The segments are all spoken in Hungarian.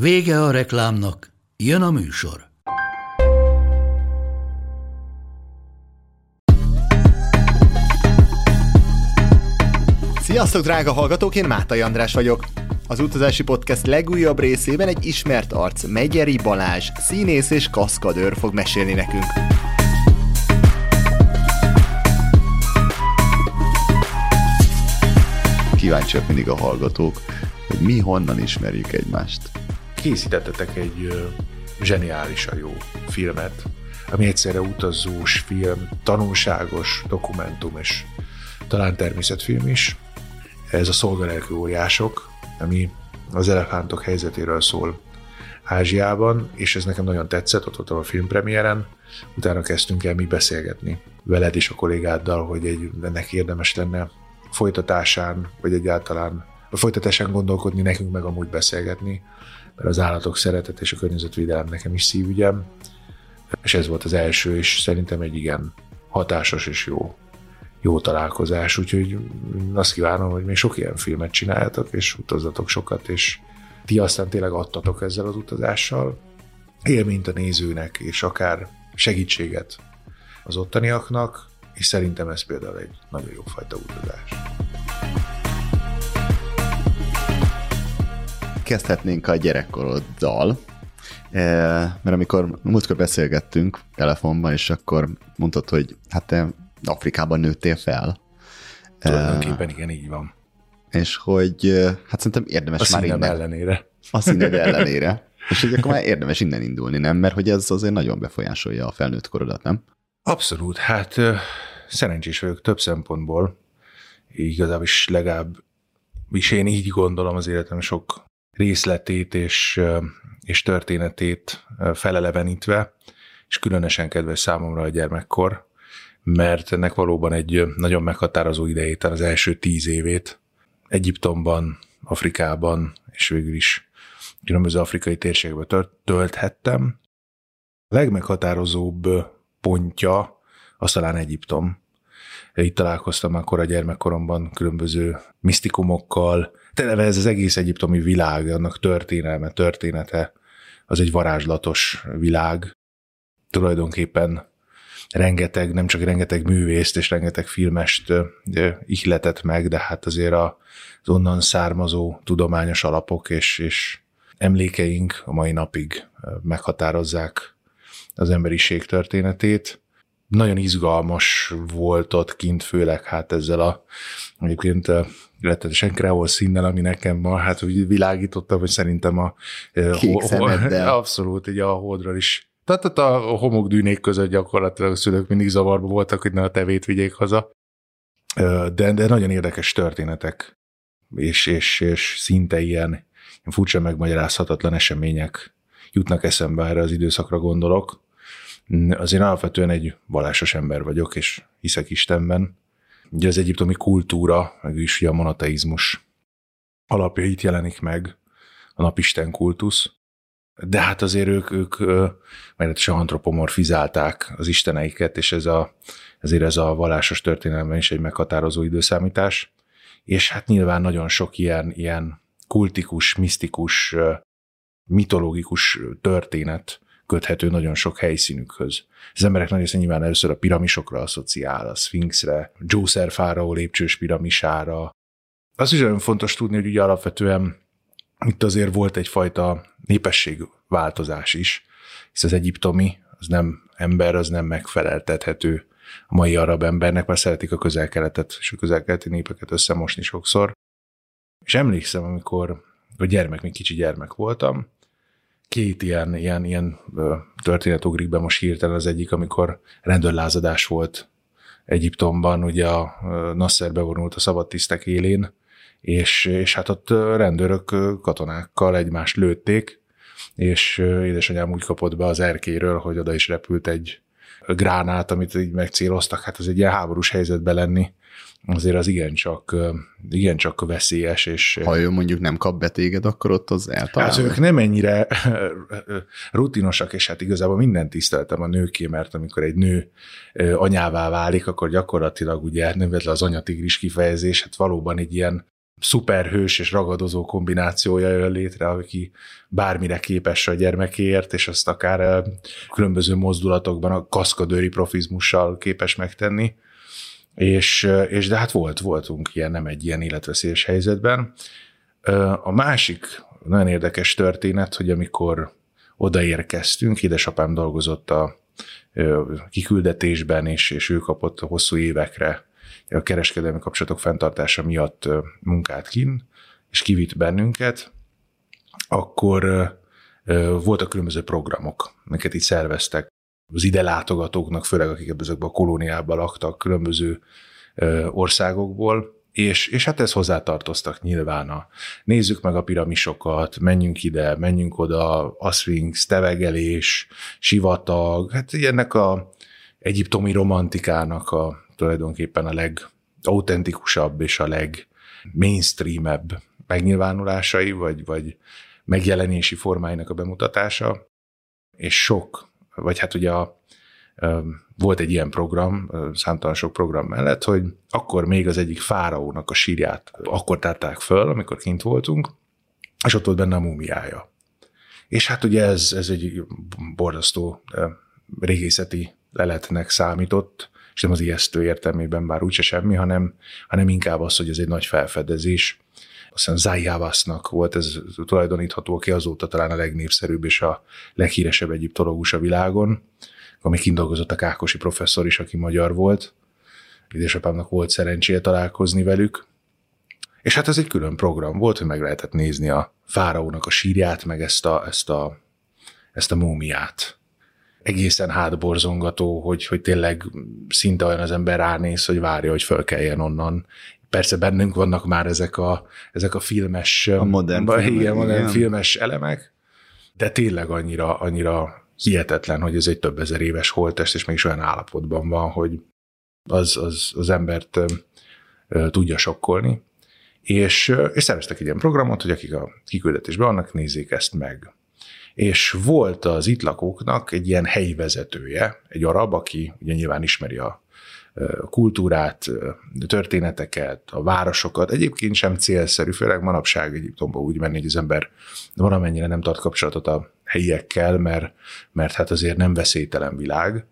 Vége a reklámnak, jön a műsor. Sziasztok, drága hallgatók, én Mátai András vagyok. Az utazási podcast legújabb részében egy ismert arc, Megyeri Balázs, színész és kaszkadőr fog mesélni nekünk. Kíváncsiak mindig a hallgatók, hogy mi honnan ismerjük egymást. Készítettetek egy zseniálisan jó filmet, ami egyszerre utazós film, tanulságos dokumentum és talán természetfilm is. Ez a szolgalelkű óriások, ami az elefántok helyzetéről szól Ázsiában, és ez nekem nagyon tetszett, ott voltam a filmpremiéren, utána kezdtünk el mi beszélgetni veled és a kollégáddal, hogy egy, ennek érdemes lenne folytatásán, vagy egyáltalán a folytatásán gondolkodni, nekünk meg amúgy beszélgetni, mert az állatok szeretet és a környezetvédelem nekem is szívügyem, és ez volt az első, és szerintem egy igen hatásos és jó jó találkozás, úgyhogy azt kívánom, hogy még sok ilyen filmet csináljatok, és utazzatok sokat, és ti aztán tényleg adtatok ezzel az utazással. Élményt a nézőnek, és akár segítséget az ottaniaknak, és szerintem ez például egy nagyon jó fajta utazás. Kezdhetnénk a gyerekkoroddal, eh, mert amikor múltkor beszélgettünk telefonban, és akkor mondtad, hogy hát te Afrikában nőttél fel. Tulajdonképpen igen, így van. És hogy hát szerintem érdemes A már innen. ellenére. A színed ellenére. És hogy akkor már érdemes innen indulni, nem? Mert hogy ez azért nagyon befolyásolja a felnőtt korodat, nem? Abszolút, hát szerencsés vagyok több szempontból. Igazából is legalább is én így gondolom az életem sok részletét és, és történetét felelevenítve, és különösen kedves számomra a gyermekkor, mert ennek valóban egy nagyon meghatározó idejét, az első tíz évét Egyiptomban, Afrikában, és végül is különböző afrikai térségekben tört- tölthettem. A legmeghatározóbb pontja az talán Egyiptom. Itt találkoztam akkor a gyermekkoromban különböző misztikumokkal. Televe ez az egész egyiptomi világ, annak történelme, története, az egy varázslatos világ. Tulajdonképpen rengeteg, nem csak rengeteg művészt és rengeteg filmest ihletett meg, de hát azért a, az onnan származó tudományos alapok és, és emlékeink a mai napig meghatározzák az emberiség történetét. Nagyon izgalmas volt ott kint, főleg hát ezzel a egyébként ö, rettenetesen kreol színnel, ami nekem ma, hát úgy világítottam, hogy szerintem a Kék ho- abszolút, így a holdról is. Tehát ott a homokdűnék között gyakorlatilag a szülők mindig zavarba voltak, hogy ne a tevét vigyék haza. De, de nagyon érdekes történetek, és, és, és szinte ilyen, ilyen furcsa megmagyarázhatatlan események jutnak eszembe, erre az időszakra gondolok. Azért alapvetően egy vallásos ember vagyok, és hiszek Istenben. Ugye az egyiptomi kultúra, meg is a monoteizmus alapjait jelenik meg, a napisten kultusz, de hát azért ők, ők meglehetősen antropomorfizálták az isteneiket, és ez a, ezért ez a vallásos történelemben is egy meghatározó időszámítás. És hát nyilván nagyon sok ilyen, ilyen kultikus, misztikus, mitológikus történet köthető nagyon sok helyszínükhöz. Az emberek nagy része nyilván először a piramisokra asszociál, a Sphinxre, Djószer fáraó lépcsős piramisára. Az is nagyon fontos tudni, hogy ugye alapvetően itt azért volt egyfajta népességváltozás is, hisz az egyiptomi, az nem ember, az nem megfeleltethető a mai arab embernek, mert szeretik a közel-keletet és a közel-keleti népeket összemosni sokszor. És emlékszem, amikor a gyermek, még kicsi gyermek voltam, két ilyen, ilyen, ilyen történet ugrik be most hirtelen. Az egyik, amikor rendőrlázadás volt Egyiptomban, ugye a Nasser bevonult a szabadtisztek élén, és, és hát ott rendőrök katonákkal egymást lőtték, és édesanyám úgy kapott be az erkéről, hogy oda is repült egy gránát, amit így megcéloztak, hát ez egy ilyen háborús helyzetbe lenni, azért az igencsak, igencsak veszélyes. És, ha ő mondjuk nem kap betéged, akkor ott az eltalál? Hát ők nem ennyire rutinosak, és hát igazából mindent tiszteltem a nőké, mert amikor egy nő anyává válik, akkor gyakorlatilag ugye nevetlen az anyatigris kifejezés, hát valóban egy ilyen szuperhős és ragadozó kombinációja jön létre, aki bármire képes a gyermekéért, és azt akár különböző mozdulatokban a kaszkadőri profizmussal képes megtenni. És, és de hát volt, voltunk ilyen, nem egy ilyen életveszélyes helyzetben. A másik nagyon érdekes történet, hogy amikor odaérkeztünk, édesapám dolgozott a kiküldetésben, és, és ő kapott hosszú évekre a kereskedelmi kapcsolatok fenntartása miatt munkát kin, és kivitt bennünket, akkor voltak különböző programok, amiket itt szerveztek az ide látogatóknak, főleg akik ezekben a kolóniában laktak, különböző országokból, és, és hát ez hozzátartoztak nyilván a nézzük meg a piramisokat, menjünk ide, menjünk oda, a Sphinx, tevegelés, sivatag, hát ennek a egyiptomi romantikának a tulajdonképpen a legautentikusabb és a legmainstreamebb megnyilvánulásai, vagy, vagy megjelenési formáinak a bemutatása, és sok, vagy hát ugye a, volt egy ilyen program, számtalan sok program mellett, hogy akkor még az egyik fáraónak a sírját akkor tárták föl, amikor kint voltunk, és ott volt benne a múmiája. És hát ugye ez, ez egy borzasztó régészeti leletnek számított, és nem az ijesztő értelmében, bár úgyse semmi, hanem, hanem inkább az, hogy ez egy nagy felfedezés. Aztán Zayavasnak volt ez tulajdonítható, aki azóta talán a legnépszerűbb és a leghíresebb egyiptológus a világon, ami kindolgozott a Kákosi professzor is, aki magyar volt. Édesapámnak volt szerencséje találkozni velük. És hát ez egy külön program volt, hogy meg lehetett nézni a fáraónak a sírját, meg ezt a, ezt a, ezt a múmiát egészen hátborzongató, hogy, hogy tényleg szinte olyan az ember ránéz, hogy várja, hogy fölkeljen onnan. Persze bennünk vannak már ezek a, ezek a filmes, a modern, filmek, igen, modern igen. filmes elemek, de tényleg annyira, annyira hihetetlen, hogy ez egy több ezer éves holtest, és mégis olyan állapotban van, hogy az, az, az embert ö, tudja sokkolni. És, és szerveztek egy ilyen programot, hogy akik a kiküldetésben vannak, nézzék ezt meg és volt az itt lakóknak egy ilyen helyi vezetője, egy arab, aki ugye nyilván ismeri a kultúrát, történeteket, a városokat. Egyébként sem célszerű, főleg manapság Egyiptomba úgy menni, hogy az ember valamennyire nem tart kapcsolatot a helyiekkel, mert, mert hát azért nem veszélytelen világ.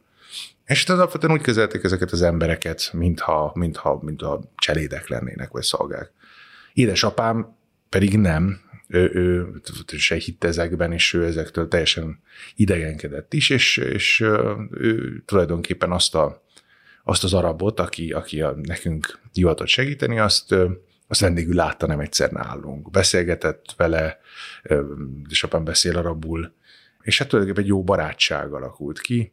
És hát alapvetően úgy kezelték ezeket az embereket, mintha, mintha, mintha cselédek lennének, vagy szolgák. Édesapám pedig nem, ő, ő se hitt ezekben, és ő ezektől teljesen idegenkedett is, és, és ő tulajdonképpen azt, a, azt az arabot, aki, aki a, nekünk hivatott segíteni, azt, azt vendégül látta nem egyszer nálunk. Beszélgetett vele, és apám beszél arabul, és hát tulajdonképpen egy jó barátság alakult ki,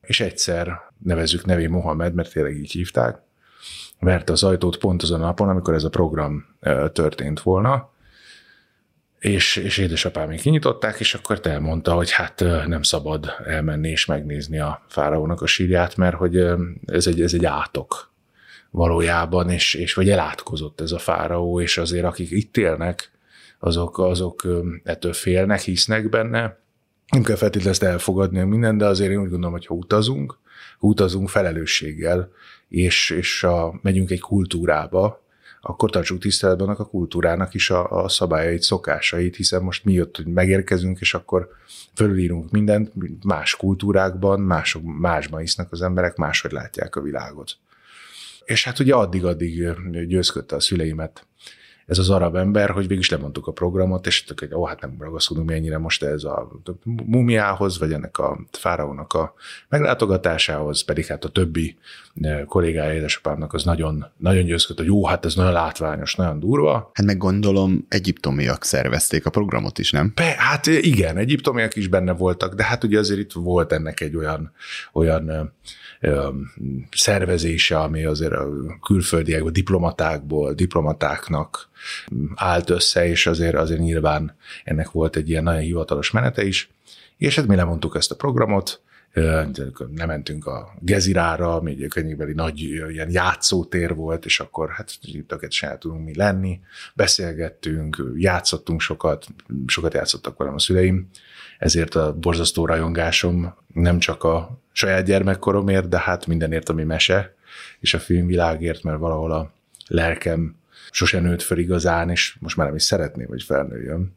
és egyszer nevezzük nevén Mohamed, mert tényleg így hívták, verte az ajtót pont azon a napon, amikor ez a program történt volna, és, és édesapám kinyitották, és akkor te elmondta, hogy hát nem szabad elmenni és megnézni a fáraónak a sírját, mert hogy ez egy, ez egy átok valójában, és, és vagy elátkozott ez a fáraó, és azért akik itt élnek, azok, azok ettől félnek, hisznek benne, nem kell feltétlenül ezt elfogadni minden, de azért én úgy gondolom, hogy ha utazunk, utazunk felelősséggel, és, és a, megyünk egy kultúrába, akkor tartsuk tiszteletben a kultúrának is a, a szabályait, szokásait, hiszen most mi jött, hogy megérkezünk, és akkor fölülírunk mindent, más kultúrákban, mások, másban isznak az emberek, máshogy látják a világot. És hát ugye addig-addig győzködte a szüleimet ez az arab ember, hogy végig is lemondtuk a programot, és tök, ó, hát nem ragaszkodunk mi ennyire most ez a mumiához, vagy ennek a fáraónak a meglátogatásához, pedig hát a többi eh, kollégája édesapámnak az nagyon, nagyon győzködött, hogy jó, hát ez nagyon látványos, nagyon durva. Hát meg gondolom egyiptomiak szervezték a programot is, nem? Be, hát igen, egyiptomiak is benne voltak, de hát ugye azért itt volt ennek egy olyan, olyan eh, szervezése, ami azért a külföldiek, a diplomatákból, diplomatáknak állt össze, és azért, azért nyilván ennek volt egy ilyen nagyon hivatalos menete is. És hát mi lemondtuk ezt a programot, nem mentünk a Gezirára, ami egy könyvbeli nagy ilyen játszótér volt, és akkor hát tökéletesen el tudunk mi lenni, beszélgettünk, játszottunk sokat, sokat játszottak velem a szüleim, ezért a borzasztó rajongásom nem csak a saját gyermekkoromért, de hát mindenért, ami mese, és a filmvilágért, mert valahol a lelkem sose nőtt fel igazán, és most már nem is szeretném, hogy felnőjön.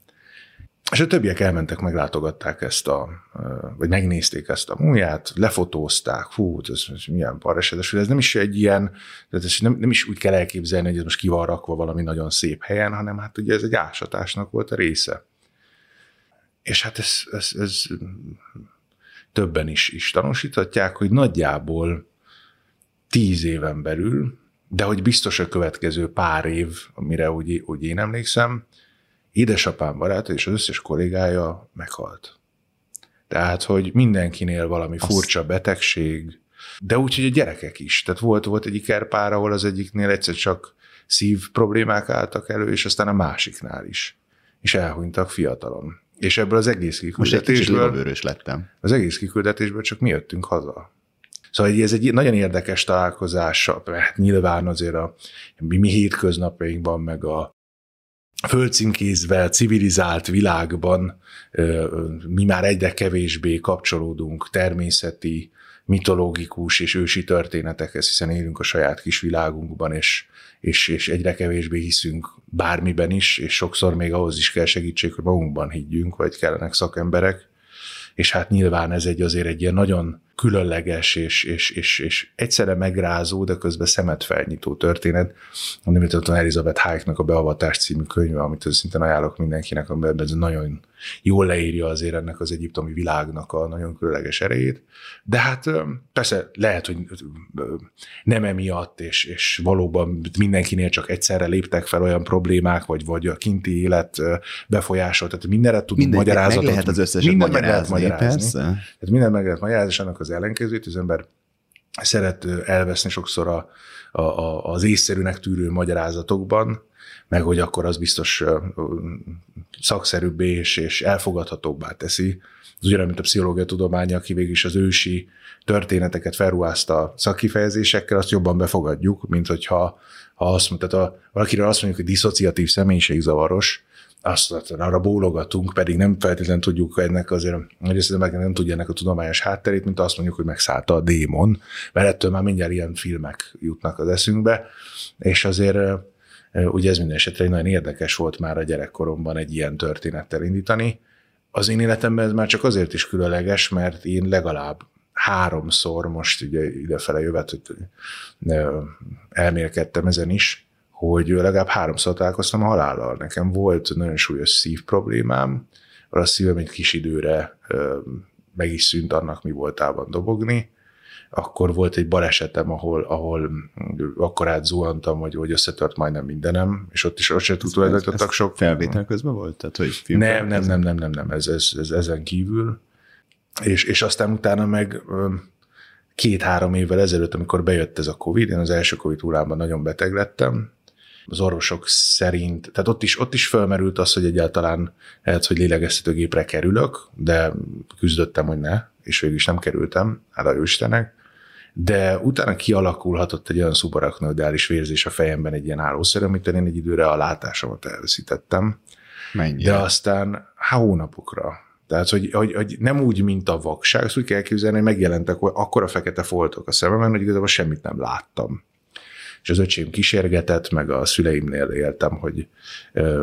És a többiek elmentek, meglátogatták ezt a, vagy megnézték ezt a múját, lefotózták, hú, ez, ez milyen parasedes, ez nem is egy ilyen, ez nem, nem is úgy kell elképzelni, hogy ez most ki van rakva valami nagyon szép helyen, hanem hát ugye ez egy ásatásnak volt a része. És hát ez, ez, ez többen is, is tanúsíthatják, hogy nagyjából tíz éven belül, de hogy biztos a következő pár év, amire úgy, úgy én emlékszem, édesapám baráta és az összes kollégája meghalt. Tehát, hogy mindenkinél valami Azt... furcsa betegség, de úgy, hogy a gyerekek is. Tehát volt, volt egy ikerpár, ahol az egyiknél egyszer csak szív problémák álltak elő, és aztán a másiknál is. És elhunytak fiatalon. És ebből az egész kiküldetésből... Most egy lettem. Az egész kiküldetésből csak mi jöttünk haza. Szóval ez egy nagyon érdekes találkozás, mert nyilván azért a mi, mi hétköznapjainkban, meg a földcímkézve, civilizált világban mi már egyre kevésbé kapcsolódunk természeti, mitológikus és ősi történetekhez, hiszen élünk a saját kis világunkban, és, és, és egyre kevésbé hiszünk bármiben is, és sokszor még ahhoz is kell segítség, hogy magunkban higgyünk, vagy kellenek szakemberek. És hát nyilván ez egy azért egy ilyen nagyon különleges és, és, és, és egyszerre megrázó, de közben szemet felnyitó történet. Amit ott Elizabeth Hayeknak a Beavatás című könyve, amit szintén ajánlok mindenkinek, amiben ez nagyon jól leírja azért ennek az egyiptomi világnak a nagyon különleges erejét. De hát persze lehet, hogy nem emiatt, és, és valóban mindenkinél csak egyszerre léptek fel olyan problémák, vagy, vagy a kinti élet befolyásolt, tehát mindenre tudunk magyarázatot. Meg lehet az összeset minden meg lehet magyarázni. Persze. Tehát minden meg lehet magyarázni, és annak az ellenkezőt, az ember szeret elveszni sokszor a, a, a, az észszerűnek tűrő magyarázatokban, meg hogy akkor az biztos szakszerűbbé és, és elfogadhatóbbá teszi. Az ugyanúgy, mint a pszichológia tudománya, aki végül is az ősi történeteket felruházta szakifejezésekkel, azt jobban befogadjuk, mint hogyha ha azt mondta, a, valakiről azt mondjuk, hogy diszociatív személyiségzavaros, azt arra bólogatunk, pedig nem feltétlenül tudjuk ennek azért, hogy meg nem tudja ennek a tudományos hátterét, mint azt mondjuk, hogy megszállta a démon, mert ettől már mindjárt ilyen filmek jutnak az eszünkbe, és azért ugye ez minden esetre nagyon érdekes volt már a gyerekkoromban egy ilyen történettel indítani. Az én életemben ez már csak azért is különleges, mert én legalább háromszor, most ugye idefele jövet, hogy elmélkedtem ezen is, hogy legalább háromszor találkoztam a halállal. Nekem volt nagyon súlyos szív problémám, a szívem egy kis időre meg is szűnt annak, mi voltában dobogni. Akkor volt egy balesetem, ahol, ahol akkor átzuhantam, hogy, hogy összetört majdnem mindenem, és ott is ott se tulajdonítottak sok. Felvétel közben volt? Tehát, hogy nem, nem, nem, nem, nem, nem, ez, ez, ez ezen kívül. És, és aztán utána meg két-három évvel ezelőtt, amikor bejött ez a Covid, én az első Covid hullában nagyon beteg lettem, az orvosok szerint, tehát ott is, ott is felmerült az, hogy egyáltalán lehet, hogy lélegeztetőgépre kerülök, de küzdöttem, hogy ne, és végül is nem kerültem, hála Istennek, de utána kialakulhatott egy olyan szubaraknoidális vérzés a fejemben egy ilyen állószer, amit én egy időre a látásomat elveszítettem. Mennyire? De aztán há, hónapokra. Tehát, hogy, hogy, hogy, nem úgy, mint a vakság, azt úgy kell képzelni, hogy megjelentek akkor a fekete foltok a szememben, hogy igazából semmit nem láttam és az öcsém kísérgetett, meg a szüleimnél éltem, hogy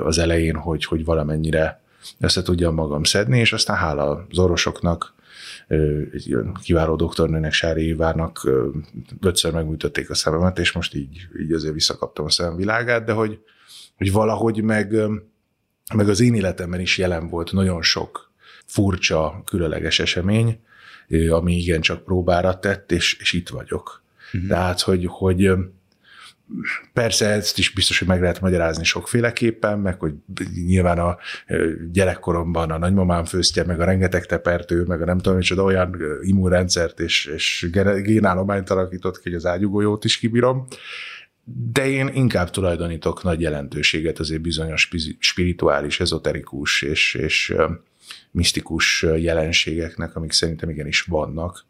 az elején, hogy, hogy valamennyire össze tudjam magam szedni, és aztán hála az orvosoknak, egy kiváló doktornőnek, Sári Ivárnak ötször megműtötték a szememet, és most így, így azért visszakaptam a szemem világát, de hogy, hogy valahogy meg, meg az én életemben is jelen volt nagyon sok furcsa, különleges esemény, ami igencsak próbára tett, és, és itt vagyok. Uh-huh. Tehát, hogy, hogy Persze ezt is biztos, hogy meg lehet magyarázni sokféleképpen, meg hogy nyilván a gyerekkoromban a nagymamám főztje, meg a rengeteg tepertő, meg a nem tudom, hogy olyan immunrendszert és, és génállományt alakított ki, hogy az ágyugolyót is kibírom. de én inkább tulajdonítok nagy jelentőséget azért bizonyos spirituális, ezoterikus és, és misztikus jelenségeknek, amik szerintem igenis vannak,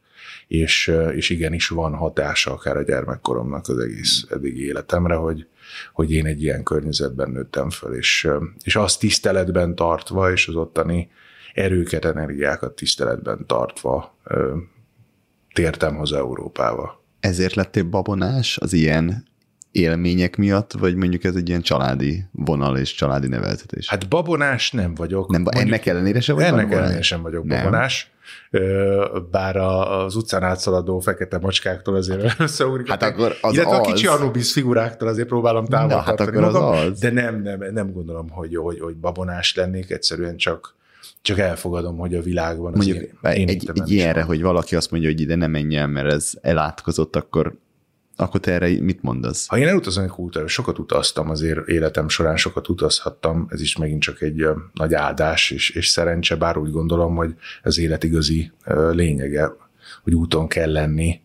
és, és igenis van hatása akár a gyermekkoromnak az egész eddigi életemre, hogy, hogy én egy ilyen környezetben nőttem föl, és, és azt tiszteletben tartva, és az ottani erőket, energiákat tiszteletben tartva tértem haza Európába. Ezért lettél babonás az ilyen élmények miatt, vagy mondjuk ez egy ilyen családi vonal és családi neveltetés? Hát babonás nem vagyok. Nem, mondjuk, ennek ellenére sem vagy Ennek babonás? ellenére sem vagyok nem. babonás. Bár az utcán átszaladó fekete macskáktól azért összeugrik. Hát akkor az Illetve az. a kicsi Anubis figuráktól azért próbálom távol Na, hát akkor magam, az az. de nem, nem, nem gondolom, hogy, hogy, hogy babonás lennék, egyszerűen csak csak elfogadom, hogy a világban az Mondjuk én, én egy, egy ilyenre, hogy valaki azt mondja, hogy ide nem menj el, mert ez elátkozott, akkor akkor te erre mit mondasz? Ha én elutazom egy kultúrára, sokat utaztam azért életem során, sokat utazhattam, ez is megint csak egy nagy áldás és, és szerencse, bár úgy gondolom, hogy ez élet igazi lényege, hogy úton kell lenni,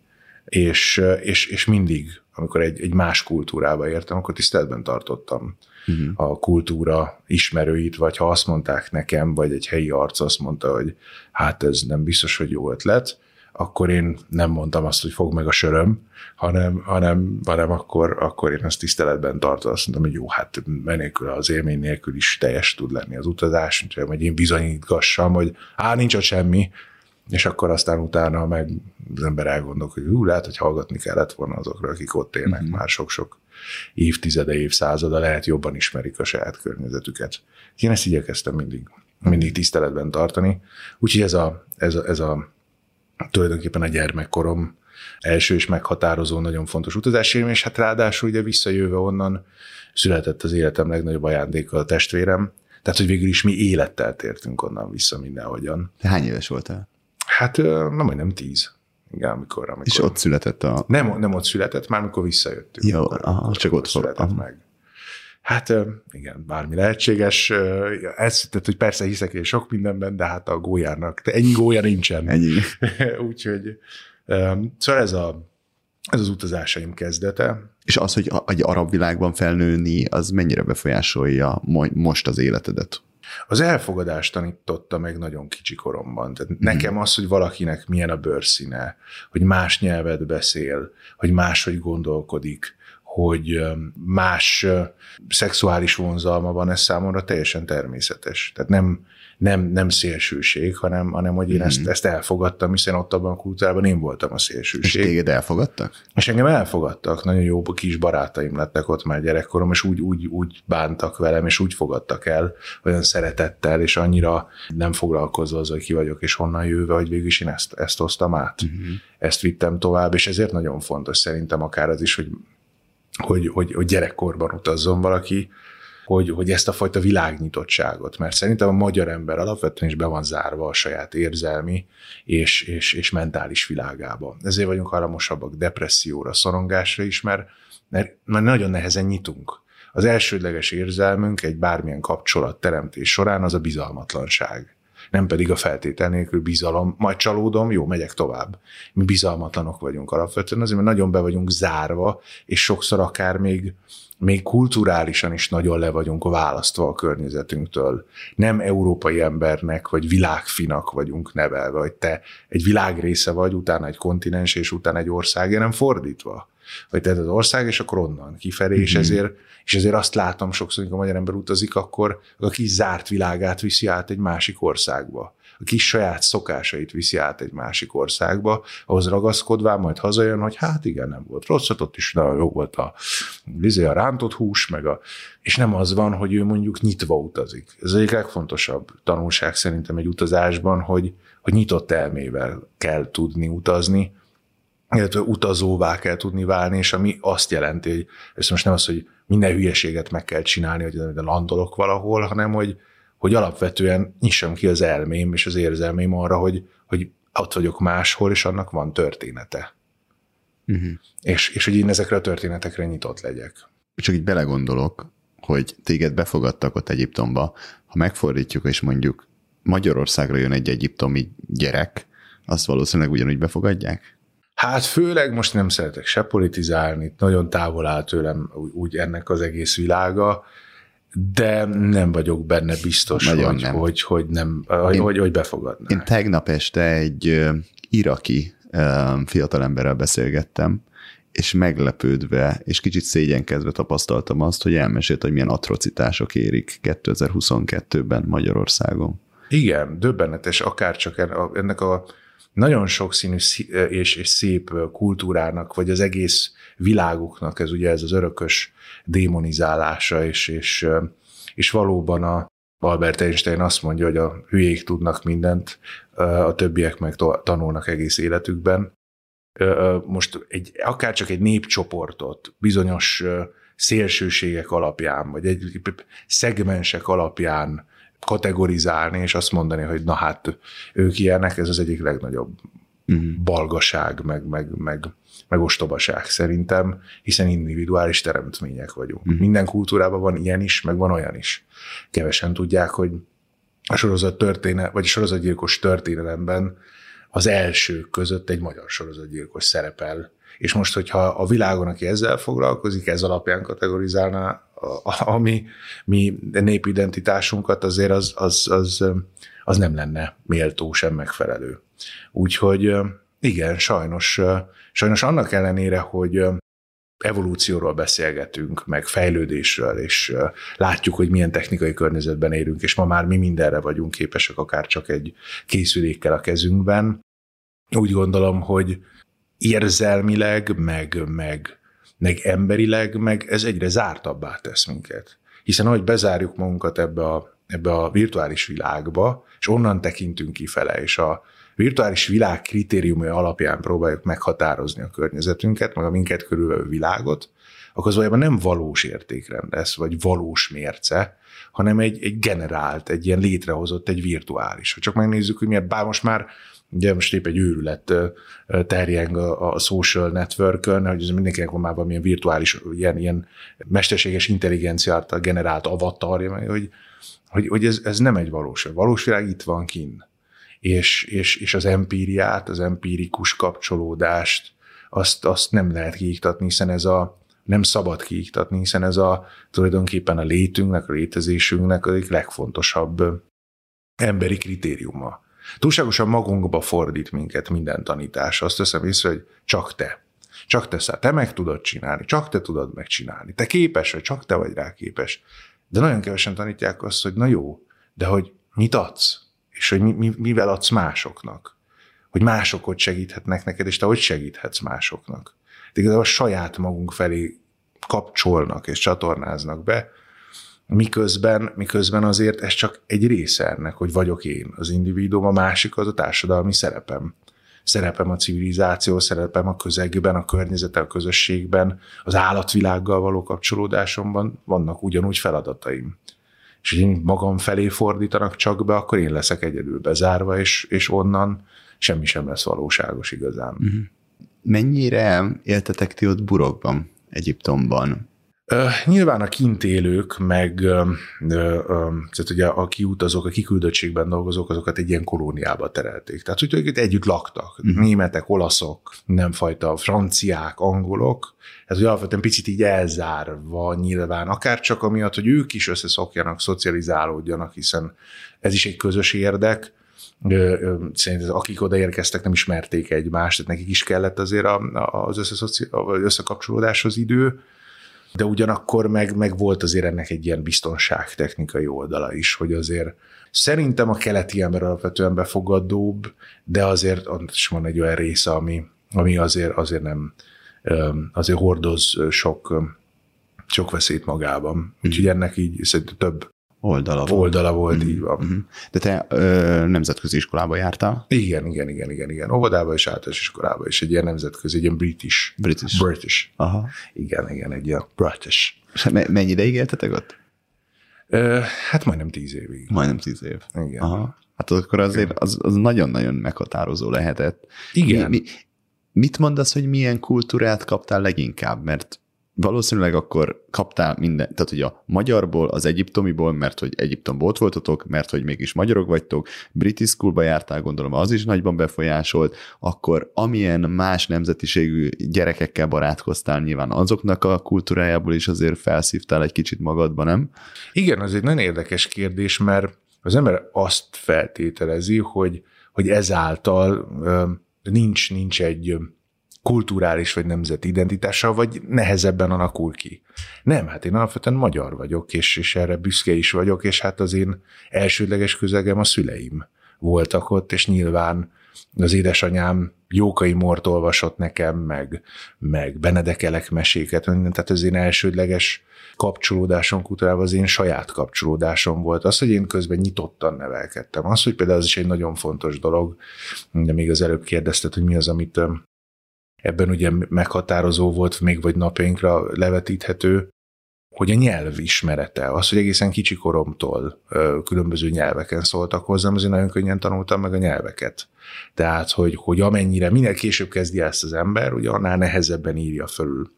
és, és, és mindig, amikor egy, egy más kultúrába értem, akkor tiszteletben tartottam uh-huh. a kultúra ismerőit, vagy ha azt mondták nekem, vagy egy helyi arc azt mondta, hogy hát ez nem biztos, hogy jó ötlet, akkor én nem mondtam azt, hogy fog meg a söröm, hanem, hanem, hanem akkor, akkor én azt tiszteletben tartom, azt mondtam, hogy jó, hát menélkül az élmény nélkül is teljes tud lenni az utazás, hogy én bizonyítgassam, hogy á, nincs ott semmi, és akkor aztán utána meg az ember elgondolok, hogy ú, lehet, hogy hallgatni kellett volna azokra, akik ott élnek uh-huh. már sok-sok évtizede, évszázada, lehet jobban ismerik a saját környezetüket. Én ezt igyekeztem mindig, mindig tiszteletben tartani. Úgyhogy ez a, ez a, ez a tulajdonképpen a gyermekkorom első és meghatározó, nagyon fontos utazási élmény, és hát ráadásul ugye visszajöve onnan született az életem legnagyobb ajándéka a testvérem, tehát, hogy végül is mi élettel tértünk onnan vissza mindenhogyan. Te hány éves voltál? Hát nem majdnem tíz. Igen, amikor, amikor... És ott született a... Nem, nem ott született, már amikor visszajöttünk. Jó, akkor, aha, akkor csak ott született aha. meg. Hát igen, bármi lehetséges. Ez, tehát, hogy persze hiszek én sok mindenben, de hát a gólyárnak, de ennyi gólya nincsen. Ennyi. Úgyhogy szóval ez, a, ez az utazásaim kezdete. És az, hogy egy arab világban felnőni, az mennyire befolyásolja most az életedet? Az elfogadást tanította meg nagyon kicsi koromban. Tehát mm. nekem az, hogy valakinek milyen a bőrszíne, hogy más nyelvet beszél, hogy máshogy gondolkodik, hogy más szexuális vonzalma van, ez számomra teljesen természetes. Tehát nem, nem, nem szélsőség, hanem, hanem hogy én mm. ezt, ezt elfogadtam, hiszen ott abban a kultúrában én voltam a szélsőség. És téged elfogadtak? És engem elfogadtak, nagyon jó kis barátaim lettek ott már gyerekkorom, és úgy, úgy, úgy bántak velem, és úgy fogadtak el, olyan szeretettel, és annyira nem foglalkozva az, hogy ki vagyok, és honnan jövő, hogy végül is én ezt, ezt hoztam át. Mm-hmm. Ezt vittem tovább, és ezért nagyon fontos szerintem akár az is, hogy hogy, hogy, hogy gyerekkorban utazzon valaki, hogy, hogy ezt a fajta világnyitottságot, mert szerintem a magyar ember alapvetően is be van zárva a saját érzelmi és, és, és mentális világába. Ezért vagyunk hajlamosabbak depresszióra, szorongásra is, mert, mert, mert nagyon nehezen nyitunk. Az elsődleges érzelmünk egy bármilyen kapcsolat teremtés során az a bizalmatlanság nem pedig a feltétel nélkül bizalom, majd csalódom, jó, megyek tovább. Mi bizalmatlanok vagyunk alapvetően, azért mert nagyon be vagyunk zárva, és sokszor akár még még kulturálisan is nagyon le vagyunk választva a környezetünktől. Nem európai embernek, vagy világfinak vagyunk nevelve, hogy te egy világrésze vagy, utána egy kontinens, és utána egy ország, nem fordítva. Vagy te az ország, és akkor onnan kifelé, mm-hmm. és, mhm. ezért, és ezért azt látom sokszor, amikor a magyar ember utazik, akkor a kis zárt világát viszi át egy másik országba a kis saját szokásait viszi át egy másik országba, ahhoz ragaszkodván majd hazajön, hogy hát igen, nem volt rossz, hát ott is nagyon jó volt a, vizé, a rántott hús, meg a, és nem az van, hogy ő mondjuk nyitva utazik. Ez egyik legfontosabb tanulság szerintem egy utazásban, hogy, hogy nyitott elmével kell tudni utazni, illetve utazóvá kell tudni válni, és ami azt jelenti, hogy ez most nem az, hogy minden hülyeséget meg kell csinálni, hogy landolok valahol, hanem hogy hogy alapvetően nyissam ki az elmém és az érzelmém arra, hogy, hogy ott vagyok máshol, és annak van története. Uh-huh. És, és hogy én ezekre a történetekre nyitott legyek. Csak így belegondolok, hogy téged befogadtak ott Egyiptomba, ha megfordítjuk, és mondjuk Magyarországra jön egy egyiptomi gyerek, azt valószínűleg ugyanúgy befogadják? Hát főleg most nem szeretek se politizálni, nagyon távol áll tőlem úgy, ennek az egész világa, de nem vagyok benne biztos, Nagyon hogy, nem. hogy, hogy, nem, hogy, Én- hogy, hogy befogadná. Én tegnap este egy iraki fiatalemberrel beszélgettem, és meglepődve, és kicsit szégyenkezve tapasztaltam azt, hogy elmesélt, hogy milyen atrocitások érik 2022-ben Magyarországon. Igen, döbbenetes, akár csak en- ennek a nagyon sokszínű szí- és, és szép kultúrának, vagy az egész világuknak ez ugye ez az örökös démonizálása, és, és, és valóban a Albert Einstein azt mondja, hogy a hülyék tudnak mindent, a többiek meg tanulnak egész életükben. Most egy, akár csak egy népcsoportot bizonyos szélsőségek alapján, vagy egy szegmensek alapján kategorizálni, és azt mondani, hogy na hát ők ilyenek, ez az egyik legnagyobb Uh-huh. balgaság, meg, meg, meg, meg ostobaság szerintem, hiszen individuális teremtmények vagyunk. Mhm. Minden kultúrában van ilyen is, meg van olyan is. Kevesen tudják, hogy a sorozat történet, vagy a sorozatgyilkos történelemben az elsők között egy magyar sorozatgyilkos szerepel. És most, hogyha a világon, aki ezzel foglalkozik, ez alapján kategorizálná a, a, mi, mi népidentitásunkat, azért az, az, az, az nem lenne méltó sem megfelelő. Úgyhogy igen, sajnos, sajnos annak ellenére, hogy evolúcióról beszélgetünk, meg fejlődésről, és látjuk, hogy milyen technikai környezetben élünk, és ma már mi mindenre vagyunk képesek, akár csak egy készülékkel a kezünkben. Úgy gondolom, hogy érzelmileg, meg, meg, meg emberileg, meg ez egyre zártabbá tesz minket. Hiszen ahogy bezárjuk magunkat ebbe a, ebbe a virtuális világba, és onnan tekintünk kifele, és a virtuális világ kritériumai alapján próbáljuk meghatározni a környezetünket, meg a minket körülvevő világot, akkor az valójában nem valós értékrend lesz, vagy valós mérce, hanem egy, egy generált, egy ilyen létrehozott, egy virtuális. Ha csak megnézzük, hogy miért, bár most már ugye most épp egy őrület terjeng a, a social networkön, hogy ez mindenkinek van már valamilyen virtuális, ilyen, ilyen mesterséges intelligencia által generált avatarja, hogy, hogy, hogy ez, ez nem egy valós. A valós világ itt van kinn. És, és, és az empíriát, az empirikus kapcsolódást, azt, azt nem lehet kiiktatni, hiszen ez a, nem szabad kiiktatni, hiszen ez a tulajdonképpen a létünknek, a létezésünknek egyik legfontosabb emberi kritériuma. Túlságosan magunkba fordít minket minden tanítás. Azt teszem észre, hogy csak te. Csak te száll. Te meg tudod csinálni, csak te tudod megcsinálni. Te képes vagy, csak te vagy rá képes. De nagyon kevesen tanítják azt, hogy na jó, de hogy mit adsz? És hogy mi, mi, mivel adsz másoknak? Hogy mások segíthetnek neked, és te hogy segíthetsz másoknak? De igazából saját magunk felé kapcsolnak és csatornáznak be, miközben, miközben azért ez csak egy része ennek, hogy vagyok én, az individuum, a másik az a társadalmi szerepem. Szerepem a civilizáció, szerepem a közegben, a környezeten, a közösségben, az állatvilággal való kapcsolódásomban vannak ugyanúgy feladataim. És hogy én magam felé fordítanak csak be, akkor én leszek egyedül bezárva, és, és onnan semmi sem lesz valóságos igazán. Uh-huh. Mennyire éltetek ti ott burokban, Egyiptomban? Nyilván a kint élők, meg tehát ugye a kiutazók, a kiküldöttségben dolgozók, azokat egy ilyen kolóniába terelték. Tehát, hogy ők együtt laktak. Uh-huh. Németek, olaszok, mindenfajta franciák, angolok. Ez ugye alapvetően picit így elzárva nyilván, akár csak amiatt, hogy ők is összeszokjanak, szocializálódjanak, hiszen ez is egy közös érdek. Szerintem akik odaérkeztek, nem ismerték egymást, tehát nekik is kellett azért az összekapcsolódáshoz idő de ugyanakkor meg, meg volt azért ennek egy ilyen biztonságtechnikai oldala is, hogy azért szerintem a keleti ember alapvetően befogadóbb, de azért ott is van egy olyan része, ami, ami azért, azért nem, azért hordoz sok, sok veszélyt magában. Úgyhogy ennek így szerintem több oldala volt. Oldala volt, mm-hmm. így van. De te ö, nemzetközi iskolába jártál? Igen, igen, igen, igen, igen. Óvodába és általános iskolába, és egy ilyen nemzetközi, egy ilyen British. British. British. Aha. Igen, igen, egy ilyen British. És me- mennyi ideig éltetek ott? Ö, hát majdnem tíz évig. Majdnem tíz év. Igen. Aha. Hát akkor azért az, az nagyon-nagyon meghatározó lehetett. Igen. Mi, mi, mit mondasz, hogy milyen kultúrát kaptál leginkább? Mert valószínűleg akkor kaptál minden, tehát hogy a magyarból, az egyiptomiból, mert hogy Egyiptomból ott voltatok, mert hogy mégis magyarok vagytok, British Schoolba jártál, gondolom az is nagyban befolyásolt, akkor amilyen más nemzetiségű gyerekekkel barátkoztál, nyilván azoknak a kultúrájából is azért felszívtál egy kicsit magadba, nem? Igen, az egy nagyon érdekes kérdés, mert az ember azt feltételezi, hogy, hogy ezáltal nincs, nincs egy kulturális vagy nemzeti identitása, vagy nehezebben alakul ki. Nem, hát én alapvetően magyar vagyok, és, és erre büszke is vagyok, és hát az én elsődleges közegem a szüleim voltak ott, és nyilván az édesanyám Jókai Mort olvasott nekem, meg, meg Benedekelek meséket, tehát az én elsődleges kapcsolódásom kultúrával az én saját kapcsolódásom volt. Az, hogy én közben nyitottan nevelkedtem. Az, hogy például az is egy nagyon fontos dolog, de még az előbb kérdezted, hogy mi az, amit ebben ugye meghatározó volt még vagy napjainkra levetíthető, hogy a nyelv ismerete, az, hogy egészen kicsi koromtól különböző nyelveken szóltak hozzám, azért nagyon könnyen tanultam meg a nyelveket. Tehát, hogy, hogy amennyire minél később kezdi ezt az ember, ugye annál nehezebben írja fölül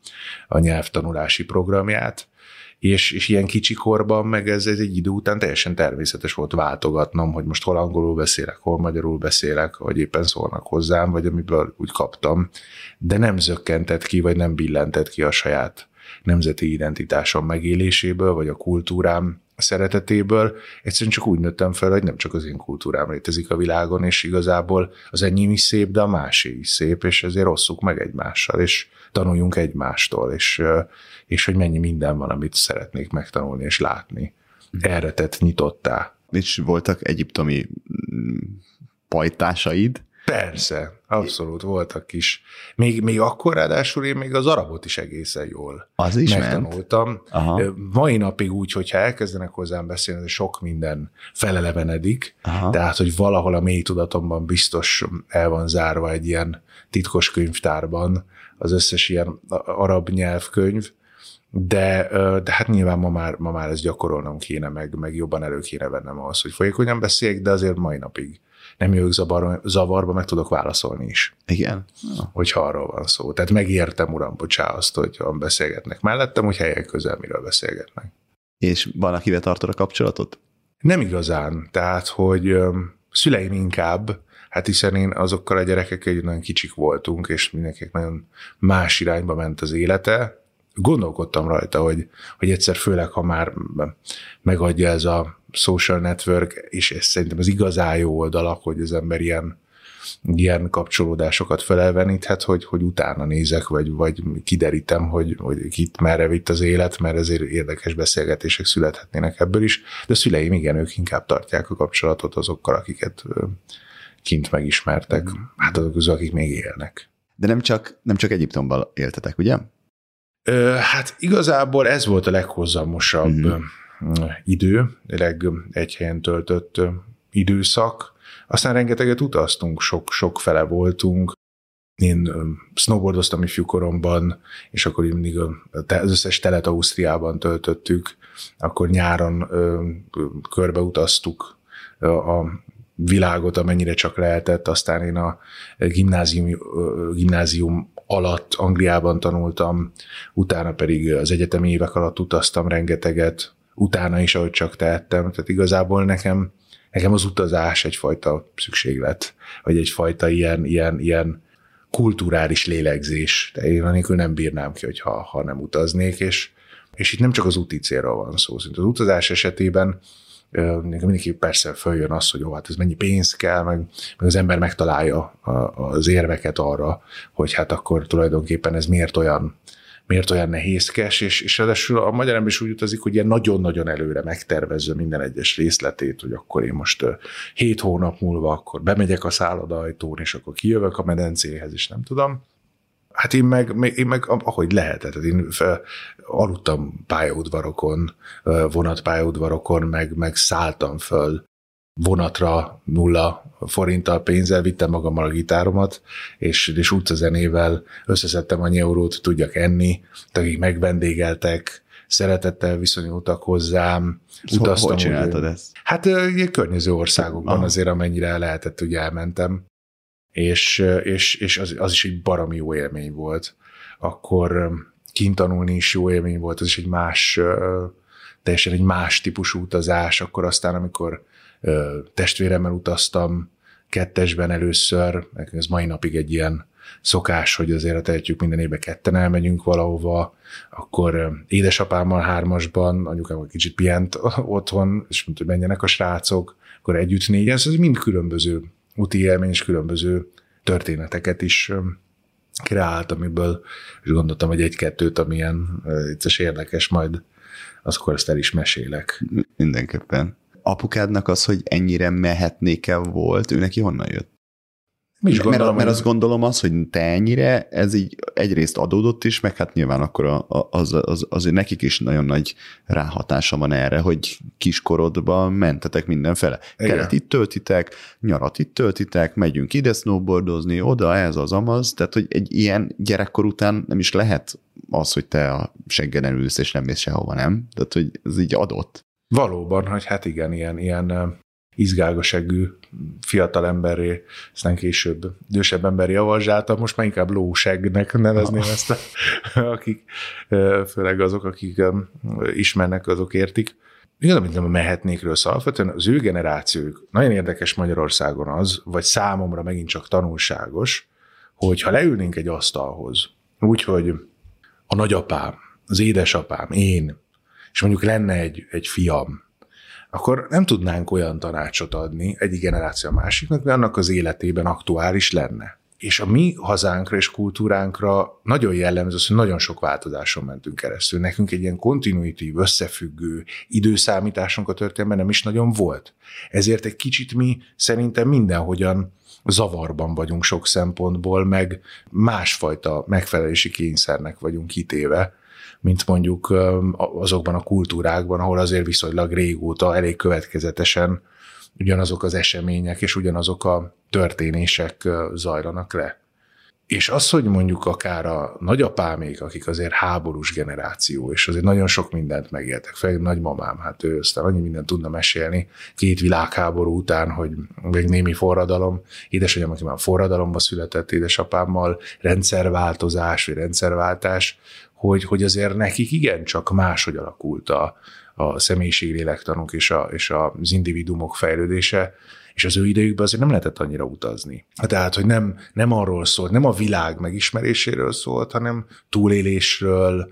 a nyelvtanulási programját, és, és ilyen kicsi korban, meg ez, egy idő után teljesen természetes volt váltogatnom, hogy most hol angolul beszélek, hol magyarul beszélek, vagy éppen szólnak hozzám, vagy amiből úgy kaptam, de nem zökkentett ki, vagy nem billentett ki a saját nemzeti identitásom megéléséből, vagy a kultúrám szeretetéből. Egyszerűen csak úgy nőttem fel, hogy nem csak az én kultúrám létezik a világon, és igazából az enyém is szép, de a másé is szép, és ezért rosszuk meg egymással, és tanuljunk egymástól, és, és hogy mennyi minden van, amit szeretnék megtanulni és látni. Erre tett nyitottá. És voltak egyiptomi mm, pajtásaid, Persze, abszolút voltak is. Még, még akkor ráadásul én még az arabot is egészen jól az is megtanultam. Ment. Aha. Mai napig úgy, hogyha elkezdenek hozzám beszélni, sok minden felelevenedik, Aha. tehát, hogy valahol a mély tudatomban biztos el van zárva egy ilyen titkos könyvtárban az összes ilyen arab nyelvkönyv, de, de hát nyilván ma már, ma már ezt gyakorolnom kéne, meg, meg jobban elő kéne vennem ahhoz, hogy folyékonyan beszéljek, de azért mai napig nem jövök zavar, zavarba, meg tudok válaszolni is. Igen. Hogyha arról van szó. Tehát megértem, uram, bocsá azt, hogy beszélgetnek mellettem, hogy helyek közel miről beszélgetnek. És van, akivel tartod a kapcsolatot? Nem igazán. Tehát, hogy szüleim inkább, hát hiszen én azokkal a gyerekekkel nagyon kicsik voltunk, és mindenkinek nagyon más irányba ment az élete, gondolkodtam rajta, hogy, hogy egyszer főleg, ha már megadja ez a social network, és ez szerintem az igazán jó oldalak, hogy az ember ilyen, ilyen kapcsolódásokat felelveníthet, hogy, hogy utána nézek, vagy, vagy kiderítem, hogy, hogy kit merre vitt az élet, mert ezért érdekes beszélgetések születhetnének ebből is. De a szüleim, igen, ők inkább tartják a kapcsolatot azokkal, akiket kint megismertek. Hát azok közül, akik még élnek. De nem csak, nem csak Egyiptomban éltetek, ugye? Hát igazából ez volt a leghozamosabb mm-hmm. idő, leg egy helyen töltött időszak. Aztán rengeteget utaztunk, sok, sok fele voltunk. Én snowboardoztam ifjúkoromban, és akkor mindig az összes telet Ausztriában töltöttük, akkor nyáron körbeutaztuk a világot, amennyire csak lehetett. Aztán én a gimnázium, gimnázium alatt Angliában tanultam, utána pedig az egyetemi évek alatt utaztam rengeteget, utána is, ahogy csak tehettem. Tehát igazából nekem, nekem az utazás egyfajta szükséglet, vagy egyfajta ilyen, ilyen, ilyen kulturális lélegzés. De én anélkül nem bírnám ki, hogyha, ha nem utaznék, és, és itt nem csak az úti célra van szó. Szóval az utazás esetében mindenki persze följön az, hogy jó, hát ez mennyi pénz kell, meg, meg az ember megtalálja az érveket arra, hogy hát akkor tulajdonképpen ez miért olyan miért olyan nehézkes, és, és ráadásul a magyar ember is úgy utazik, hogy ilyen nagyon-nagyon előre megtervezze minden egyes részletét, hogy akkor én most hét hónap múlva akkor bemegyek a szállodajtón, és akkor kijövök a medencéhez, és nem tudom. Hát én meg, én meg ahogy lehetett, én fel, aludtam pályaudvarokon, vonatpályaudvarokon, meg, meg szálltam föl vonatra nulla forinttal pénzzel, vittem magammal a gitáromat, és, és utcazenével összeszedtem annyi eurót, tudjak enni, akik megvendégeltek, szeretettel viszonyultak hozzám. Szóval utaztam, hogy csináltad ezt? Hát ilyen környező országokban Aha. azért, amennyire lehetett, ugye elmentem és, és, és az, az is egy baromi jó élmény volt. Akkor kint tanulni is jó élmény volt, ez is egy más, teljesen egy más típusú utazás, akkor aztán, amikor testvéremmel utaztam kettesben először, ez mai napig egy ilyen szokás, hogy azért tehetjük minden évben ketten elmegyünk valahova, akkor édesapámmal hármasban, anyukám kicsit pihent otthon, és mondta, hogy menjenek a srácok, akkor együtt négyen, ez mind különböző úti élmény és különböző történeteket is kreált, amiből és gondoltam, hogy egy-kettőt, amilyen vicces érdekes, majd akkor ezt el is mesélek. Mindenképpen. Apukádnak az, hogy ennyire mehetnék el volt, ő neki honnan jött? Is gondolom, mert, mert azt gondolom az, hogy te ennyire, ez így egyrészt adódott is, meg hát nyilván akkor a, a, az, az, azért nekik is nagyon nagy ráhatása van erre, hogy kiskorodban mentetek mindenfele. Igen. Kelet itt töltitek, nyarat itt töltitek, megyünk ide snowboardozni, oda, ez az amaz, tehát hogy egy ilyen gyerekkor után nem is lehet az, hogy te a seggeden ülsz és nem mész sehova, nem? Tehát, hogy ez így adott. Valóban, hogy hát igen, ilyen, ilyen izgágosegű fiatal emberré, aztán később idősebb ember javazsálta, most már inkább lósegnek nevezném ezt, a, akik, főleg azok, akik ismernek, azok értik. Amit nem mehetnékről szól, alapvetően az ő generációjuk nagyon érdekes Magyarországon az, vagy számomra megint csak tanulságos, hogy ha leülnénk egy asztalhoz, úgyhogy a nagyapám, az édesapám, én, és mondjuk lenne egy, egy fiam, akkor nem tudnánk olyan tanácsot adni egyik generáció a másiknak, mert annak az életében aktuális lenne. És a mi hazánkra és kultúránkra nagyon jellemző hogy nagyon sok változáson mentünk keresztül. Nekünk egy ilyen kontinuitív, összefüggő időszámításunk a történetben nem is nagyon volt. Ezért egy kicsit mi szerintem mindenhogyan zavarban vagyunk sok szempontból, meg másfajta megfelelési kényszernek vagyunk kitéve mint mondjuk azokban a kultúrákban, ahol azért viszonylag régóta elég következetesen ugyanazok az események és ugyanazok a történések zajlanak le. És az, hogy mondjuk akár a nagyapámék, akik azért háborús generáció, és azért nagyon sok mindent megéltek, főleg nagymamám, hát ő aztán annyi mindent tudna mesélni két világháború után, hogy még némi forradalom, édesanyám, aki már forradalomba született, édesapámmal rendszerváltozás, vagy rendszerváltás, hogy, hogy azért nekik igencsak máshogy alakult a, a személyiséglélektanunk és, a, és az individumok fejlődése, és az ő idejükben azért nem lehetett annyira utazni. Tehát, hogy nem, nem arról szólt, nem a világ megismeréséről szólt, hanem túlélésről,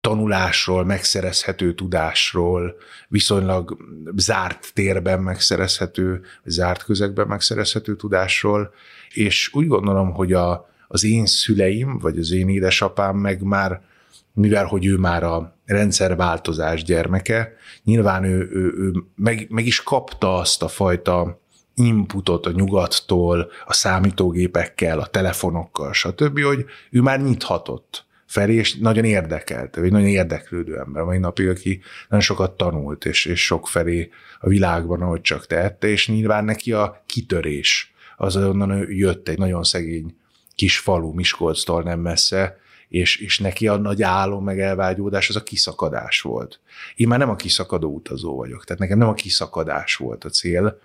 tanulásról, megszerezhető tudásról, viszonylag zárt térben megszerezhető, zárt közegben megszerezhető tudásról, és úgy gondolom, hogy a, az én szüleim, vagy az én édesapám meg már mivel hogy ő már a rendszerváltozás gyermeke, nyilván ő, ő, ő meg, meg is kapta azt a fajta inputot a nyugattól, a számítógépekkel, a telefonokkal, stb., hogy ő már nyithatott felé, és nagyon érdekelt, vagy nagyon érdeklődő ember, mai napig, aki nagyon sokat tanult, és, és sok felé a világban, ahogy csak tehette, és nyilván neki a kitörés, az onnan jött egy nagyon szegény kis falu Miskolctól nem messze, és, és neki a nagy álom, meg elvágyódás az a kiszakadás volt. Én már nem a kiszakadó utazó vagyok, tehát nekem nem a kiszakadás volt a cél,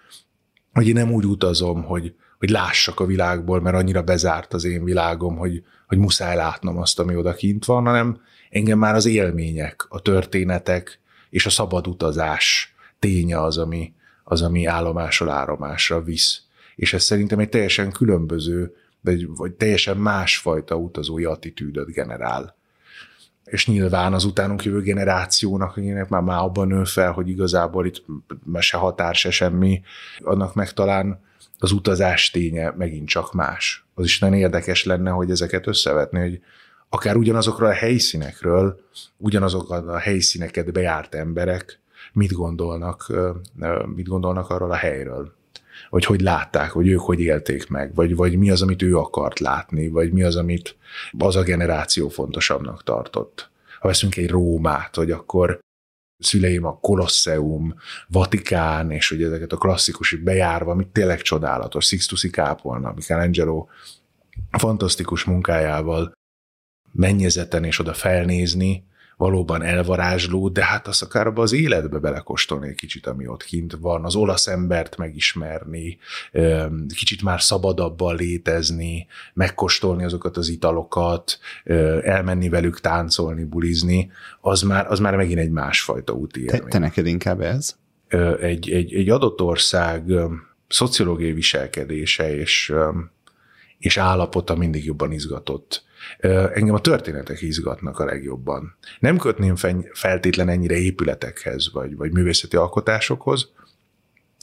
hogy én nem úgy utazom, hogy, hogy lássak a világból, mert annyira bezárt az én világom, hogy, hogy muszáj látnom azt, ami odakint van, hanem engem már az élmények, a történetek és a szabad utazás ténye az, ami, az, ami állomásról állomásra visz. És ez szerintem egy teljesen különböző vagy, vagy teljesen másfajta utazói attitűdöt generál. És nyilván az utánunk jövő generációnak, akinek már, már abban nő fel, hogy igazából itt se határ, se semmi, annak meg talán az utazás ténye megint csak más. Az is nagyon érdekes lenne, hogy ezeket összevetni, hogy akár ugyanazokról a helyszínekről, ugyanazokat a helyszíneket bejárt emberek mit gondolnak, mit gondolnak arról a helyről vagy hogy látták, vagy ők hogy élték meg, vagy, vagy mi az, amit ő akart látni, vagy mi az, amit az a generáció fontosabbnak tartott. Ha veszünk egy Rómát, hogy akkor szüleim a Kolosseum, Vatikán, és hogy ezeket a klasszikus bejárva, amit tényleg csodálatos, Sixtusi kápolna, Michelangelo fantasztikus munkájával mennyezeten és oda felnézni, valóban elvarázsló, de hát azt akár abba az életbe belekóstolni egy kicsit, ami ott kint van, az olasz embert megismerni, kicsit már szabadabban létezni, megkóstolni azokat az italokat, elmenni velük táncolni, bulizni, az már, az már megint egy másfajta úti Te, te neked inkább ez? Egy, egy, egy adott ország szociológiai viselkedése és, és állapota mindig jobban izgatott Engem a történetek izgatnak a legjobban. Nem kötném feltétlen ennyire épületekhez, vagy, vagy művészeti alkotásokhoz,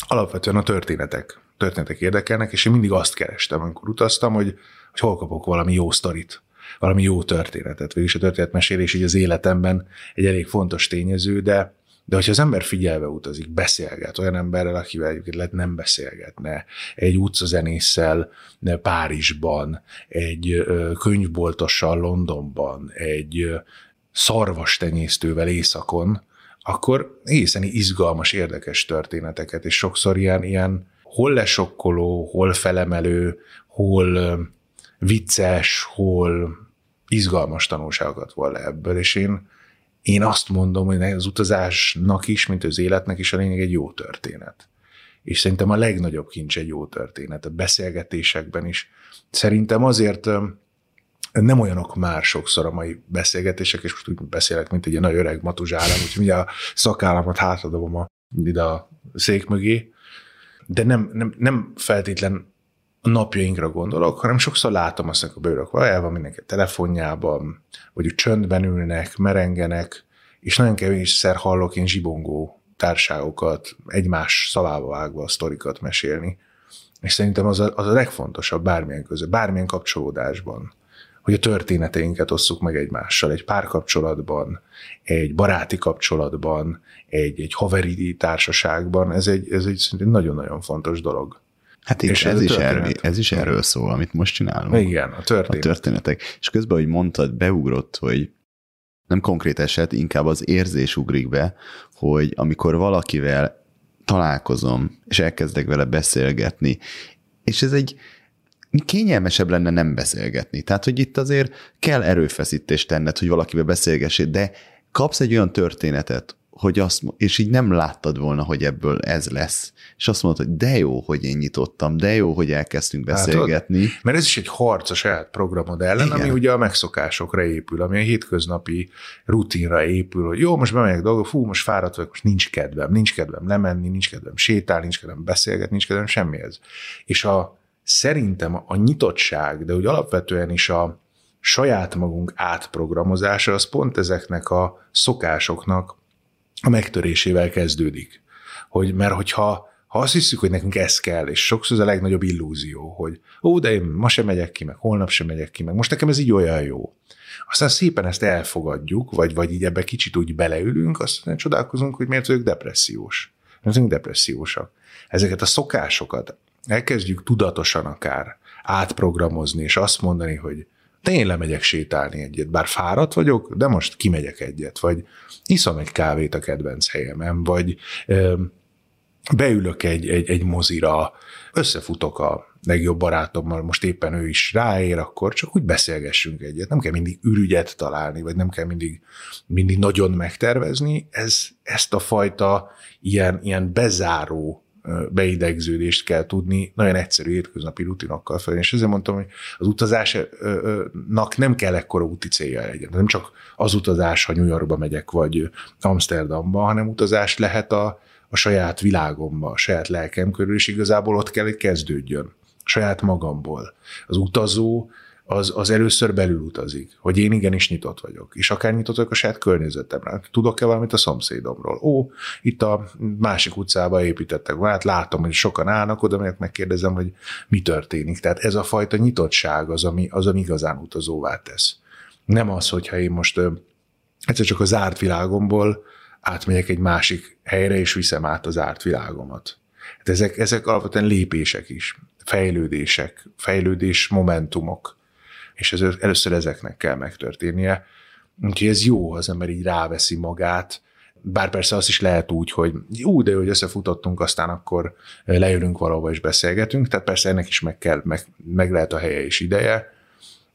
alapvetően a történetek. Történetek érdekelnek, és én mindig azt kerestem, amikor utaztam, hogy, hogy hol kapok valami jó sztorit, valami jó történetet. Végülis a történetmesélés így az életemben egy elég fontos tényező, de de hogyha az ember figyelve utazik, beszélget olyan emberrel, akivel egyébként lehet nem beszélgetne, egy utcazenésszel Párizsban, egy könyvboltossal Londonban, egy szarvas tenyésztővel északon, akkor egészen izgalmas, érdekes történeteket, és sokszor ilyen, ilyen hol lesokkoló, hol felemelő, hol vicces, hol izgalmas tanulságokat van ebből, és én én azt mondom, hogy az utazásnak is, mint az életnek is a lényeg egy jó történet. És szerintem a legnagyobb kincs egy jó történet, a beszélgetésekben is. Szerintem azért nem olyanok már sokszor a mai beszélgetések, és most úgy beszélek, mint egy nagy öreg matuzsállam, úgyhogy ugye a szakállamat hátradobom a, ide a szék mögé, de nem, nem, nem feltétlen a napjainkra gondolok, hanem sokszor látom azt, hogy a bőrök valójában mindenki telefonjában, vagy úgy csöndben ülnek, merengenek, és nagyon kevésszer hallok én zsibongó társágokat, egymás szavába vágva a sztorikat mesélni. És szerintem az a, az a legfontosabb bármilyen között, bármilyen kapcsolódásban, hogy a történeteinket osszuk meg egymással, egy párkapcsolatban, egy baráti kapcsolatban, egy, egy haveri társaságban, ez egy, ez egy nagyon-nagyon fontos dolog. Hát igen, és ez, ez, is erről, ez is erről szól, amit most csinálunk. Igen, a történet. A történetek. És közben, hogy mondtad, beugrott, hogy nem konkrét eset, inkább az érzés ugrik be, hogy amikor valakivel találkozom, és elkezdek vele beszélgetni, és ez egy kényelmesebb lenne nem beszélgetni. Tehát, hogy itt azért kell erőfeszítést tenned, hogy valakivel beszélgessél, de kapsz egy olyan történetet, hogy azt, és így nem láttad volna, hogy ebből ez lesz. És azt mondod, hogy de jó, hogy én nyitottam, de jó, hogy elkezdtünk beszélgetni. Hát, mert ez is egy harc a saját programod ellen, Igen. ami ugye a megszokásokra épül, ami a hétköznapi rutinra épül, hogy jó, most bemegyek dolgok, fú, most fáradt vagyok, most nincs kedvem, nincs kedvem lemenni, nincs kedvem sétálni, nincs kedvem beszélgetni, nincs kedvem semmihez. És a, szerintem a nyitottság, de úgy alapvetően is a saját magunk átprogramozása, az pont ezeknek a szokásoknak a megtörésével kezdődik. Hogy, mert hogyha ha azt hiszük, hogy nekünk ez kell, és sokszor ez a legnagyobb illúzió, hogy ó, de én ma sem megyek ki, meg holnap sem megyek ki, meg most nekem ez így olyan jó. Aztán szépen ezt elfogadjuk, vagy, vagy így ebbe kicsit úgy beleülünk, aztán csodálkozunk, hogy miért vagyok depressziós. Mert vagyunk depressziósak. Ezeket a szokásokat elkezdjük tudatosan akár átprogramozni, és azt mondani, hogy de én lemegyek sétálni egyet, bár fáradt vagyok, de most kimegyek egyet, vagy iszom egy kávét a kedvenc helyemen, vagy beülök egy, egy, egy mozira, összefutok a legjobb barátommal, most éppen ő is ráér, akkor csak úgy beszélgessünk egyet. Nem kell mindig ürügyet találni, vagy nem kell mindig, mindig nagyon megtervezni. Ez, ezt a fajta ilyen, ilyen bezáró beidegződést kell tudni nagyon egyszerű hétköznapi rutinokkal fel. És ezért mondtam, hogy az utazásnak nem kell ekkora úti célja legyen. Nem csak az utazás, ha New Yorkba megyek, vagy Amsterdamba, hanem utazás lehet a, a saját világomba, a saját lelkem körül, és igazából ott kell, hogy kezdődjön. Saját magamból. Az utazó az, az először belül utazik, hogy én igenis nyitott vagyok, és akár nyitott vagyok a saját környezetemre. Tudok-e valamit a szomszédomról? Ó, itt a másik utcába építettek, hát látom, hogy sokan állnak oda, mert megkérdezem, hogy mi történik. Tehát ez a fajta nyitottság az, ami, az, ami igazán utazóvá tesz. Nem az, hogyha én most egyszer csak a zárt világomból átmegyek egy másik helyre, és viszem át az zárt világomat. Hát ezek, ezek alapvetően lépések is, fejlődések, fejlődés momentumok és ez, először ezeknek kell megtörténnie. Úgyhogy ez jó, az ember így ráveszi magát, bár persze azt is lehet úgy, hogy jó, de hogy összefutottunk, aztán akkor lejövünk valahova és beszélgetünk, tehát persze ennek is meg kell, meg, meg lehet a helye és ideje,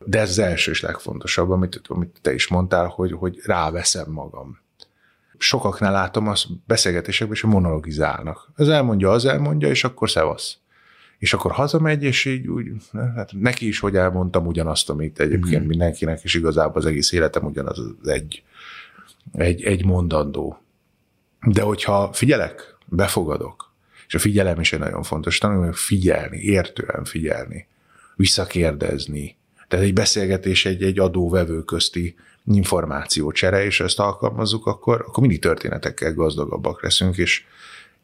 De ez az első és legfontosabb, amit, amit te is mondtál, hogy, hogy ráveszem magam. Sokaknál látom azt beszélgetésekben, és monologizálnak. Ez elmondja, az elmondja, és akkor szevasz. És akkor hazamegy, és így úgy, hát neki is, hogy elmondtam ugyanazt, amit egyébként mm. mindenkinek, és igazából az egész életem ugyanaz az egy, egy, egy mondandó. De hogyha figyelek, befogadok, és a figyelem is egy nagyon fontos, tanulni figyelni, értően figyelni, visszakérdezni. Tehát egy beszélgetés egy, egy adó-vevő közti információcsere, és ezt alkalmazzuk, akkor, akkor mindig történetekkel gazdagabbak leszünk, és,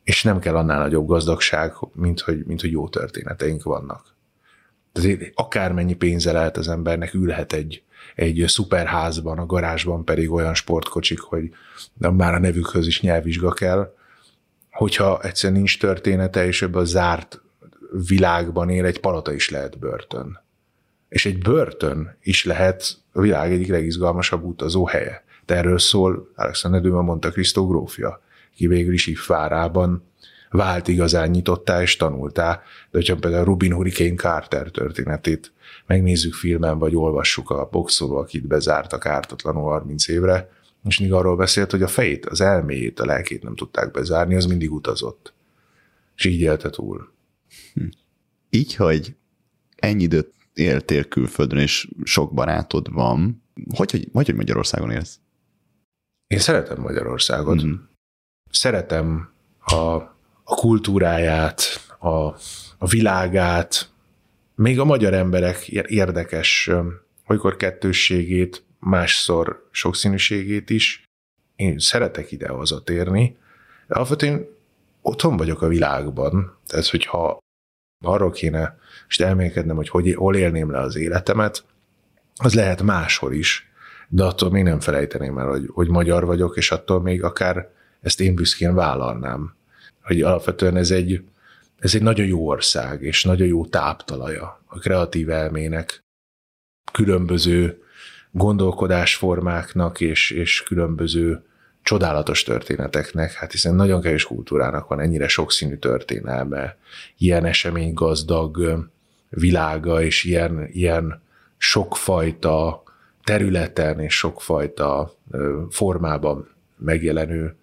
és nem kell annál nagyobb gazdagság, mint hogy, mint hogy jó történeteink vannak. Tehát akármennyi pénze lehet az embernek, ülhet egy, egy szuperházban, a garázsban pedig olyan sportkocsik, hogy már a nevükhöz is nyelvvizsga kell, hogyha egyszer nincs története, és ebben a zárt világban él, egy palota is lehet börtön. És egy börtön is lehet a világ egyik legizgalmasabb utazó helye. De erről szól Alexander Düma mondta Krisztó grófja, ki végül is Ifvárában vált igazán nyitottá és tanultá. De hogyha például Rubin Hurricane Carter történetét megnézzük filmen, vagy olvassuk a boxoló, akit bezártak ártatlanul 30 évre, és még arról beszélt, hogy a fejét, az elméjét, a lelkét nem tudták bezárni, az mindig utazott. És így élte túl. Hm. Így, hogy ennyi időt éltél külföldön, és sok barátod van, hogy, hogy, hogy Magyarországon élsz? Én szeretem Magyarországot. Mm-hmm. Szeretem a, a kultúráját, a, a világát, még a magyar emberek érdekes olykor kettősségét, másszor sokszínűségét is. Én szeretek ide hazatérni, de alapvetően otthon vagyok a világban, tehát hogyha arról kéne és elmélkednem, hogy, hogy hol élném le az életemet, az lehet máshol is, de attól még nem felejteném el, hogy, hogy magyar vagyok, és attól még akár ezt én büszkén vállalnám. Hogy alapvetően ez egy, ez egy nagyon jó ország, és nagyon jó táptalaja a kreatív elmének, különböző gondolkodásformáknak és, és különböző csodálatos történeteknek, hát hiszen nagyon kevés kultúrának van ennyire sokszínű történelme, ilyen esemény gazdag világa, és ilyen, ilyen sokfajta területen és sokfajta formában megjelenő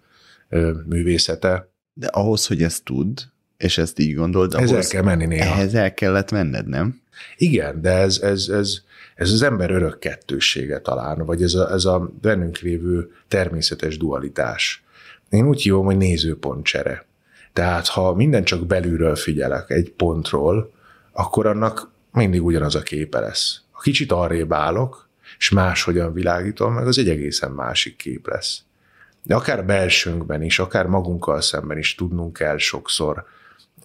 művészete. De ahhoz, hogy ezt tud, és ezt így gondold, ahhoz el kell menni néha. Ehhez el kellett menned, nem? Igen, de ez, ez, ez, ez az ember örök kettőssége talán, vagy ez a, ez a bennünk lévő természetes dualitás. Én úgy hívom, hogy nézőpontcsere. Tehát ha minden csak belülről figyelek egy pontról, akkor annak mindig ugyanaz a képe lesz. Ha kicsit arrébb állok, és máshogyan világítom, meg az egy egészen másik kép lesz. De akár belsőnkben is, akár magunkkal szemben is tudnunk kell sokszor,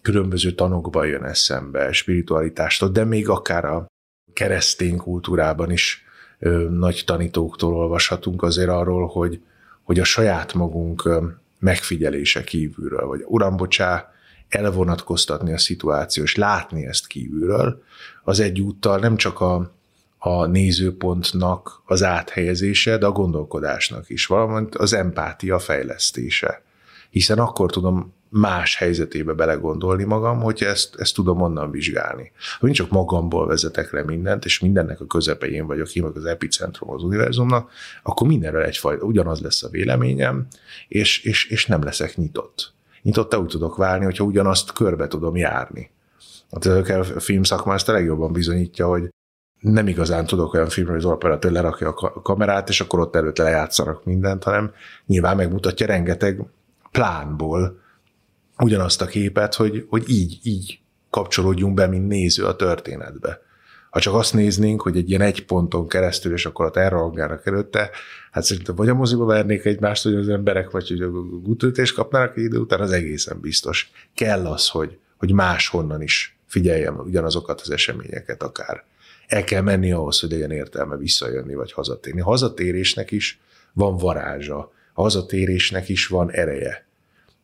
különböző tanokban jön eszembe, spiritualitástól, de még akár a keresztény kultúrában is ö, nagy tanítóktól olvashatunk azért arról, hogy, hogy a saját magunk ö, megfigyelése kívülről, vagy uram, bocsá, elvonatkoztatni a szituáció, és látni ezt kívülről, az egyúttal nem csak a, a nézőpontnak az áthelyezése, de a gondolkodásnak is, valamint az empátia fejlesztése. Hiszen akkor tudom más helyzetébe belegondolni magam, hogy ezt, ezt tudom onnan vizsgálni. Ha én csak magamból vezetek le mindent, és mindennek a közepején vagyok, én meg az epicentrum az univerzumnak, akkor mindenről egyfajta, ugyanaz lesz a véleményem, és, és, és nem leszek nyitott. Nyitott úgy tudok válni, hogyha ugyanazt körbe tudom járni. Hát a filmszakma ezt a legjobban bizonyítja, hogy nem igazán tudok olyan filmről, hogy az operatőr lerakja a kamerát, és akkor ott előtt lejátszanak mindent, hanem nyilván megmutatja rengeteg plánból, ugyanazt a képet, hogy, hogy így, így kapcsolódjunk be, mint néző a történetbe. Ha csak azt néznénk, hogy egy ilyen egy ponton keresztül, és akkor ott elrohangálnak előtte, hát szerintem vagy a moziba vernék egymást, hogy az emberek, vagy hogy a gutültést kapnának idő után, az egészen biztos. Kell az, hogy, hogy máshonnan is figyeljem ugyanazokat az eseményeket akár. El kell menni ahhoz, hogy legyen értelme visszajönni, vagy hazatérni. A hazatérésnek is van varázsa, a hazatérésnek is van ereje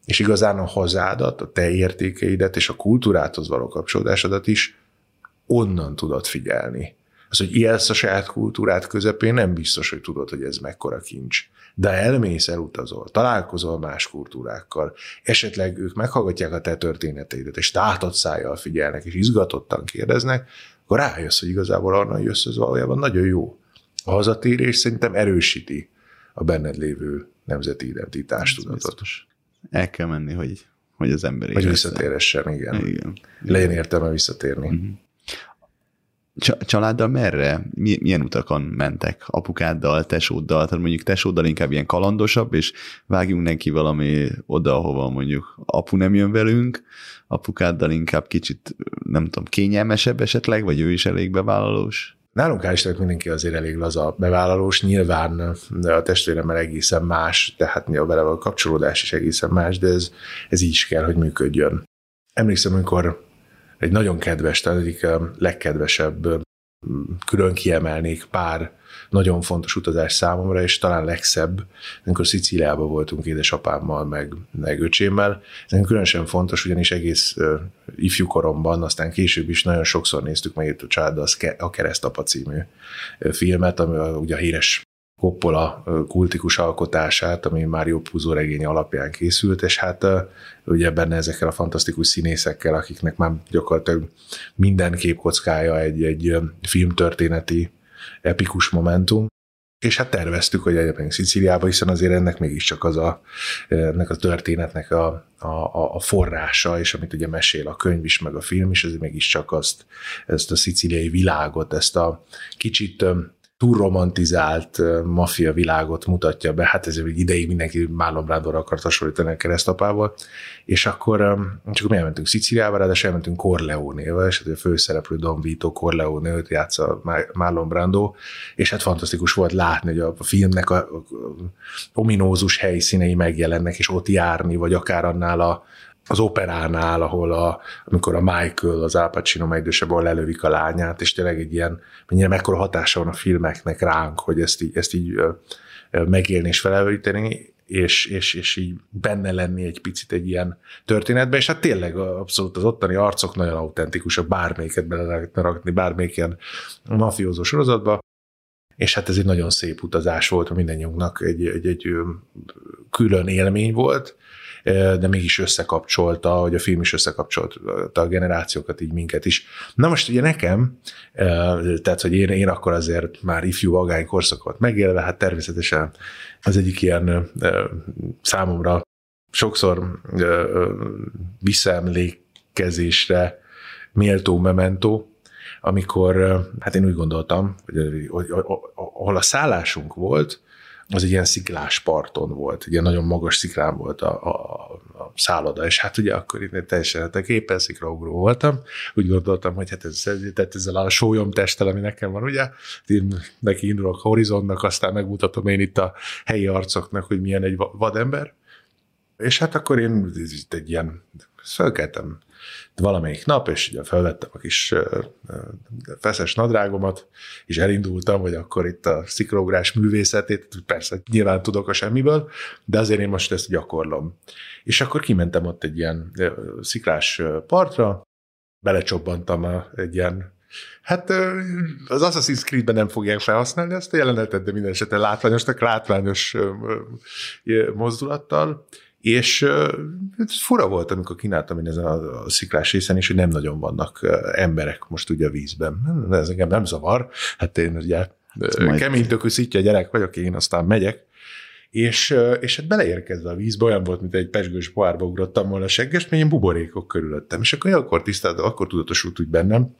és igazán a hazádat, a te értékeidet és a kultúráthoz való kapcsolódásodat is onnan tudod figyelni. Az, hogy élsz a saját kultúrát közepén, nem biztos, hogy tudod, hogy ez mekkora kincs. De elmész, elutazol, találkozol más kultúrákkal, esetleg ők meghallgatják a te történeteidet, és tátott szájjal figyelnek, és izgatottan kérdeznek, akkor rájössz, hogy igazából arra jössz, ez valójában nagyon jó. A hazatérés szerintem erősíti a benned lévő nemzeti identitást, tudatot. El kell menni, hogy, hogy az ember Hogy visszatérhessen, igen. igen. Legyen értelme visszatérni. Mhm. Csa- családdal merre? Mi- Milyen utakon mentek? Apukáddal, tesóddal? Tehát mondjuk tesóddal inkább ilyen kalandosabb, és vágjunk neki valami oda, ahova mondjuk apu nem jön velünk, apukáddal inkább kicsit, nem tudom, kényelmesebb esetleg, vagy ő is elég bevállalós? Nálunk hál' mindenki azért elég laza bevállalós, nyilván a testvéremmel egészen más, tehát a vele a kapcsolódás is egészen más, de ez, ez így is kell, hogy működjön. Emlékszem, amikor egy nagyon kedves, tehát egyik a legkedvesebb, külön kiemelnék pár nagyon fontos utazás számomra, és talán legszebb, amikor Szicíliában voltunk édesapámmal, meg, meg öcsémmel. Ez különösen fontos, ugyanis egész ifjú koromban, aztán később is nagyon sokszor néztük meg itt a családdal a Keresztapa című filmet, ami ugye a híres Coppola kultikus alkotását, ami Mário Puzo regény alapján készült, és hát ugye benne ezekkel a fantasztikus színészekkel, akiknek már gyakorlatilag minden képkockája egy, egy filmtörténeti epikus momentum, és hát terveztük, hogy egyébként Szicíliába, hiszen azért ennek mégiscsak az a, ennek a történetnek a, a, a forrása, és amit ugye mesél a könyv is, meg a film is, ez mégiscsak azt, ezt a szicíliai világot, ezt a kicsit túlromantizált maffia világot mutatja be, hát ez egy ideig mindenki Marlon Brandonra akart hasonlítani a keresztapával, és akkor csak akkor elmentünk Szicíliába, ráadásul elmentünk Corleone-vel, és hát a főszereplő Don Vito Corleone, őt játsza Marlon Brando, és hát fantasztikus volt látni, hogy a filmnek a ominózus helyszínei megjelennek, és ott járni, vagy akár annál a az operánál, ahol a, amikor a Michael, az Al Pacino megidősebb, ahol lelövik a lányát, és tényleg egy ilyen, mennyire mekkora hatása van a filmeknek ránk, hogy ezt így, ezt így megélni és felelőíteni, és, és, és így benne lenni egy picit egy ilyen történetben, és hát tényleg abszolút az ottani arcok nagyon autentikusak, bármelyiket bele lehetne rakni, bármelyik ilyen mafiózó sorozatba, és hát ez egy nagyon szép utazás volt, mindannyiunknak egy, egy, egy külön élmény volt, de mégis összekapcsolta, hogy a film is összekapcsolta a generációkat, így minket is. Na most ugye nekem, tehát, hogy én, én akkor azért már ifjú vagány korszakot megélve, hát természetesen az egyik ilyen számomra sokszor visszaemlékezésre méltó mementó, amikor, hát én úgy gondoltam, hogy, ahol a szállásunk volt, az egy ilyen sziklás parton volt, egy ilyen nagyon magas sziklán volt a, a, a szálloda, és hát ugye akkor én teljesen hát éppen szikraugró voltam, úgy gondoltam, hogy hát ez, tehát ezzel a sólyom testtel, ami nekem van, ugye, én neki indulok a horizonnak, aztán megmutatom én itt a helyi arcoknak, hogy milyen egy vadember, és hát akkor én egy ilyen, felkeltem valamelyik nap, és ugye felvettem a kis feszes nadrágomat, és elindultam, hogy akkor itt a sziklógrás művészetét, persze nyilván tudok a semmiből, de azért én most ezt gyakorlom. És akkor kimentem ott egy ilyen sziklás partra, belecsobbantam egy ilyen Hát az Assassin's Creed-ben nem fogják felhasználni ezt a jelenetet, de minden esetre látványosnak, látványos mozdulattal, és ez fura volt, amikor kínáltam én ezen a, sziklás részen is, hogy nem nagyon vannak emberek most ugye a vízben. Ez engem nem zavar, hát én ugye kemény tökű szitja gyerek vagyok, én aztán megyek, és, és hát beleérkezve a vízbe olyan volt, mint egy pesgős pohárba ugrottam volna segges, mert buborékok körülöttem. És akkor, akkor tisztelt, akkor tudatosult úgy bennem,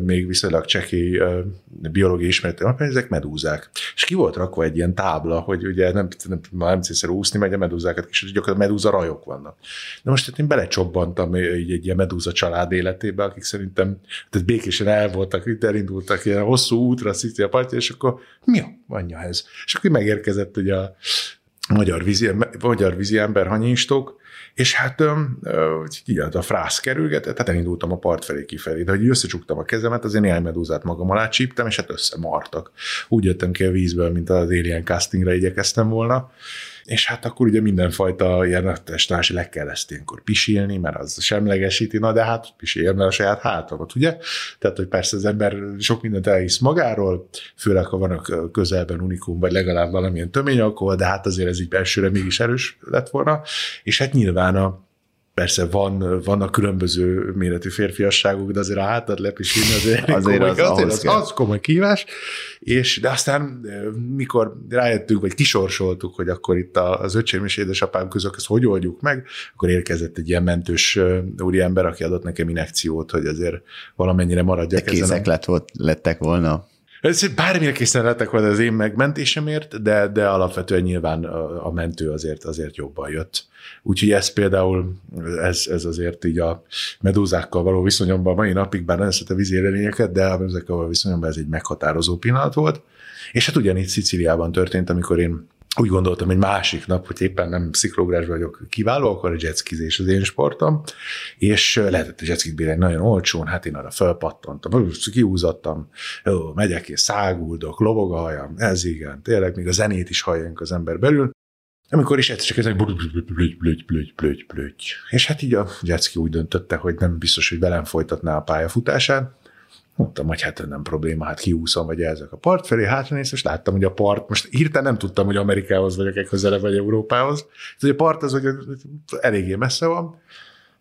még viszonylag csekély biológiai ismeretem, hogy ezek medúzák. És ki volt rakva egy ilyen tábla, hogy ugye nem, nem, már nem célszerű úszni, meg a medúzákat, és gyakorlatilag medúza rajok vannak. De most hát én belecsobbantam egy, egy ilyen medúza család életébe, akik szerintem tehát békésen el voltak, itt elindultak ilyen hosszú útra a partja, és akkor mi a anyja ez? És akkor megérkezett ugye a magyar vízi, magyar vízi ember hanyistok, és hát így a frász kerülgetett, tehát elindultam a part felé kifelé, de hogy összecsuktam a kezemet, azért néhány medúzát magam alá csíptem, és hát összemartak. Úgy jöttem ki a vízből, mint az Alien castingra igyekeztem volna, és hát akkor ugye mindenfajta ilyen testállási le kell ezt ilyenkor pisilni, mert az semlegesíti, na de hát pisiljen, mert a saját hátamat, ugye? Tehát, hogy persze az ember sok mindent elhisz magáról, főleg ha van a közelben unikum, vagy legalább valamilyen töményalkohol, de hát azért ez így belsőre mégis erős lett volna, és hát nyilván a persze van, vannak különböző méretű férfiasságok, de azért a hátad lepisülni azért, Azért komoly, az azért az, kell. az komoly kívás, és de aztán eh, mikor rájöttünk, vagy kisorsoltuk, hogy akkor itt a- az öcsém és édesapám között ezt hogy oldjuk meg, akkor érkezett egy ilyen mentős eh, úriember, aki adott nekem inekciót, hogy azért valamennyire De maradjak ezen a- lett, volt, lettek volna. Ez bármilyen készen lettek volna az én megmentésemért, de, de alapvetően nyilván a, a mentő azért, azért jobban jött. Úgyhogy ez például, ez, ez azért így a medúzákkal való viszonyomban a mai napig, bár nem szeretem vízi élőlényeket, de a medúzákkal való viszonyomban ez egy meghatározó pillanat volt. És hát ugyanígy Szicíliában történt, amikor én úgy gondoltam egy másik nap, hogy éppen nem sziklógrás vagyok kiváló, akkor a jetskizés az én sportom, és lehetett a jetskit bérelni nagyon olcsón, hát én arra felpattantam, kiúzattam, jó, megyek és száguldok, lobog a hajam, ez igen, tényleg még a zenét is halljunk az ember belül, amikor is egyszer csak ezek blügy, blügy, blügy, blügy, blügy. És hát így a jetski úgy döntötte, hogy nem biztos, hogy velem folytatná a pályafutását, Mondtam, hogy hát nem probléma, hát kiúszom, vagy ezek a part felé, hátranéz, és láttam, hogy a part, most hirtelen nem tudtam, hogy Amerikához vagyok-e közelebb, vagy Európához. Ez, a part az, hogy eléggé messze van.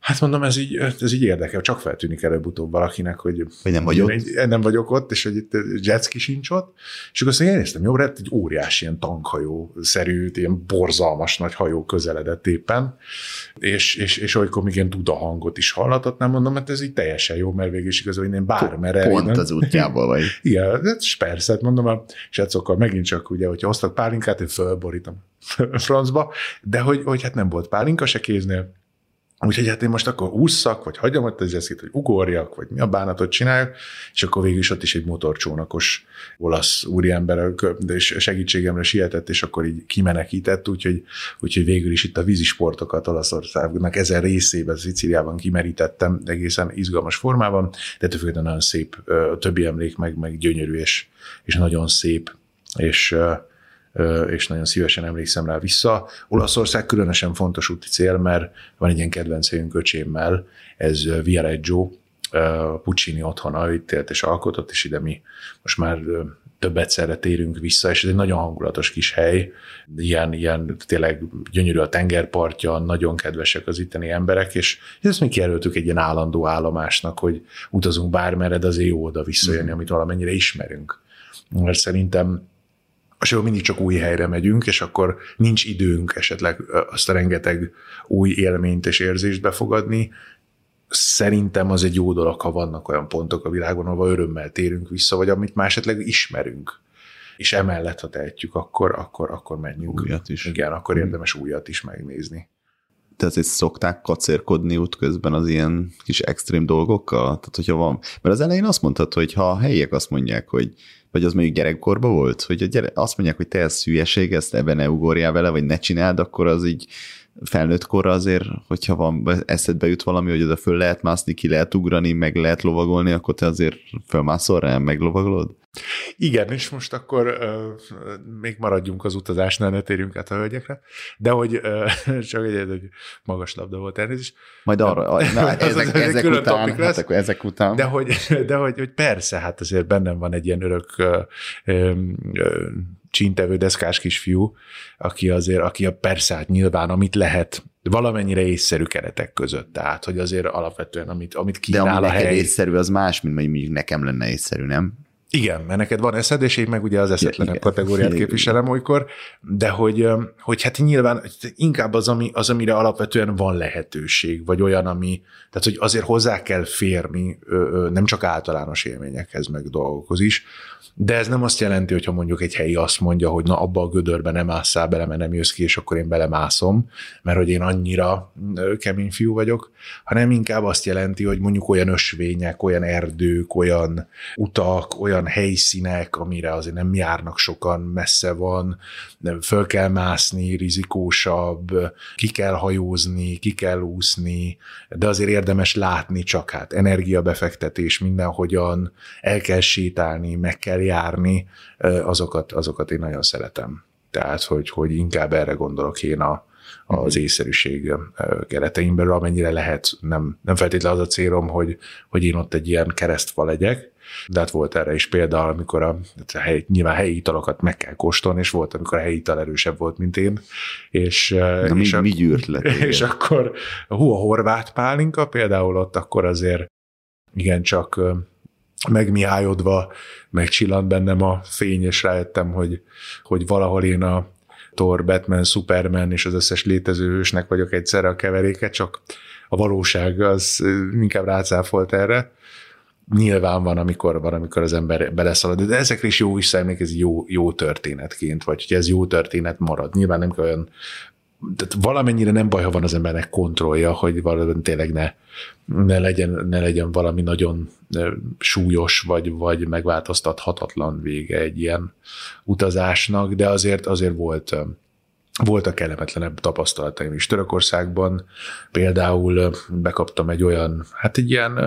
Hát mondom, ez így, ez így érdekel, csak feltűnik előbb-utóbb valakinek, hogy, Hogy nem vagy ott. Nem vagyok ott, és hogy itt jetski sincs ott. És akkor azt mondja, én néztem, jó, lett egy óriási ilyen tankhajó-szerű, ilyen borzalmas nagy hajó közeledett éppen, és, és, és olykor még ilyen duda hangot is hallatott, nem mondom, hát ez így teljesen jó, mert végül is igazán én bármerre. Pont innen- az útjából vagy. igen, hát persze, hát mondom, a srácokkal megint csak ugye, hogyha hoztak pálinkát, én fölborítom francba, de hogy, hogy hát nem volt pálinka se kéznél, Úgyhogy hát én most akkor ússzak, vagy hagyom ott az eszét, hogy ugorjak, vagy mi a bánatot csináljak, és akkor végül is ott is egy motorcsónakos olasz úriember de segítségemre sietett, és akkor így kimenekített, úgyhogy, úgyhogy végül is itt a vízisportokat Olaszországnak ezen részében, Szicíliában kimerítettem egészen izgalmas formában, de ettől nagyon szép, a többi emlék meg, meg gyönyörű, és, és nagyon szép, és és nagyon szívesen emlékszem rá vissza. Olaszország különösen fontos úti cél, mert van egy ilyen kedvenc helyünk öcsémmel, ez Viareggio, Puccini otthona, itt élt és alkotott, és ide mi most már ö, több egyszerre térünk vissza, és ez egy nagyon hangulatos kis hely, ilyen, ilyen tényleg gyönyörű a tengerpartja, nagyon kedvesek az itteni emberek, és ezt mi kijelöltük egy ilyen állandó állomásnak, hogy utazunk bármerre, de azért jó oda visszajönni, amit valamennyire ismerünk. Mert szerintem és akkor mindig csak új helyre megyünk, és akkor nincs időnk esetleg azt a rengeteg új élményt és érzést befogadni. Szerintem az egy jó dolog, ha vannak olyan pontok a világon, ahol örömmel térünk vissza, vagy amit már esetleg ismerünk. És emellett, ha tehetjük, akkor, akkor, akkor menjünk. Újat is. Igen, akkor érdemes újat is megnézni. Te azért szokták kacérkodni útközben az ilyen kis extrém dolgokkal? Tehát, hogyha van... Mert az elején azt mondtad, hogy ha a helyiek azt mondják, hogy vagy az mondjuk gyerekkorban volt, hogy a gyere, azt mondják, hogy te ez hülyeség, ezt ebben ne ugorjál vele, vagy ne csináld, akkor az így felnőtt korra azért, hogyha van eszedbe jut valami, hogy oda föl lehet mászni, ki lehet ugrani, meg lehet lovagolni, akkor te azért fölmászol rá, meglovagolod? Igen, és most akkor uh, még maradjunk az utazásnál, ne térjünk át a hölgyekre, de hogy uh, csak egy, egy magas labda volt elnézést, Majd arra, na, Ez- ezek, ez egy ezek után, hát akkor ezek után. De hogy, de hogy, hogy persze, hát azért bennem van egy ilyen örök ö, ö, ö, csíntevő deszkás kisfiú, aki azért, aki a persze, hát nyilván, amit lehet, valamennyire észszerű keretek között. Tehát, hogy azért alapvetően, amit, amit De kínál ami a hely. észszerű, az más, mint mondjuk nekem lenne észszerű, nem? Igen, mert neked van eszed, és én meg ugye az eszetlenek igen. kategóriát Igen. képviselem olykor, de hogy, hogy hát nyilván inkább az, ami, az, amire alapvetően van lehetőség, vagy olyan, ami, tehát hogy azért hozzá kell férni, nem csak általános élményekhez, meg dolgokhoz is, de ez nem azt jelenti, hogyha mondjuk egy helyi azt mondja, hogy na abba a gödörbe nem ásszál bele, mert nem jössz ki, és akkor én belemászom, mert hogy én annyira kemény fiú vagyok, hanem inkább azt jelenti, hogy mondjuk olyan ösvények, olyan erdők, olyan utak, olyan helyszínek, amire azért nem járnak sokan, messze van, nem föl kell mászni, rizikósabb, ki kell hajózni, ki kell úszni, de azért érdemes látni csak hát energiabefektetés mindenhogyan, el kell sétálni, meg kell járni, azokat, azokat én nagyon szeretem. Tehát, hogy, hogy inkább erre gondolok én a, az észszerűség keretein belül, amennyire lehet. Nem, nem feltétlenül az a célom, hogy, hogy én ott egy ilyen keresztfa legyek, de hát volt erre is példa, amikor a, a hely, nyilván helyi italokat meg kell kóstolni, és volt, amikor a helyi ital erősebb volt, mint én. És, Na, és mi, a, mi gyűrt le? És akkor hú, a horvát pálinka például ott akkor azért igen csak megmihályodva megcsillant bennem a fény, és rájöttem, hogy, hogy valahol én a Thor, Batman, Superman és az összes létező hősnek vagyok egyszerre a keveréket, csak a valóság az inkább rácáfolt erre. Nyilván van, amikor van, amikor az ember beleszalad, de ezekre is jó visszaemlék, ez jó, jó történetként, vagy hogy ez jó történet marad. Nyilván nem kell olyan tehát valamennyire nem baj, ha van az embernek kontrollja, hogy valami tényleg ne, ne, legyen, ne legyen valami nagyon súlyos, vagy, vagy megváltoztathatatlan vége egy ilyen utazásnak, de azért, azért volt, voltak kellemetlenebb tapasztalataim is. Törökországban például bekaptam egy olyan, hát egy ilyen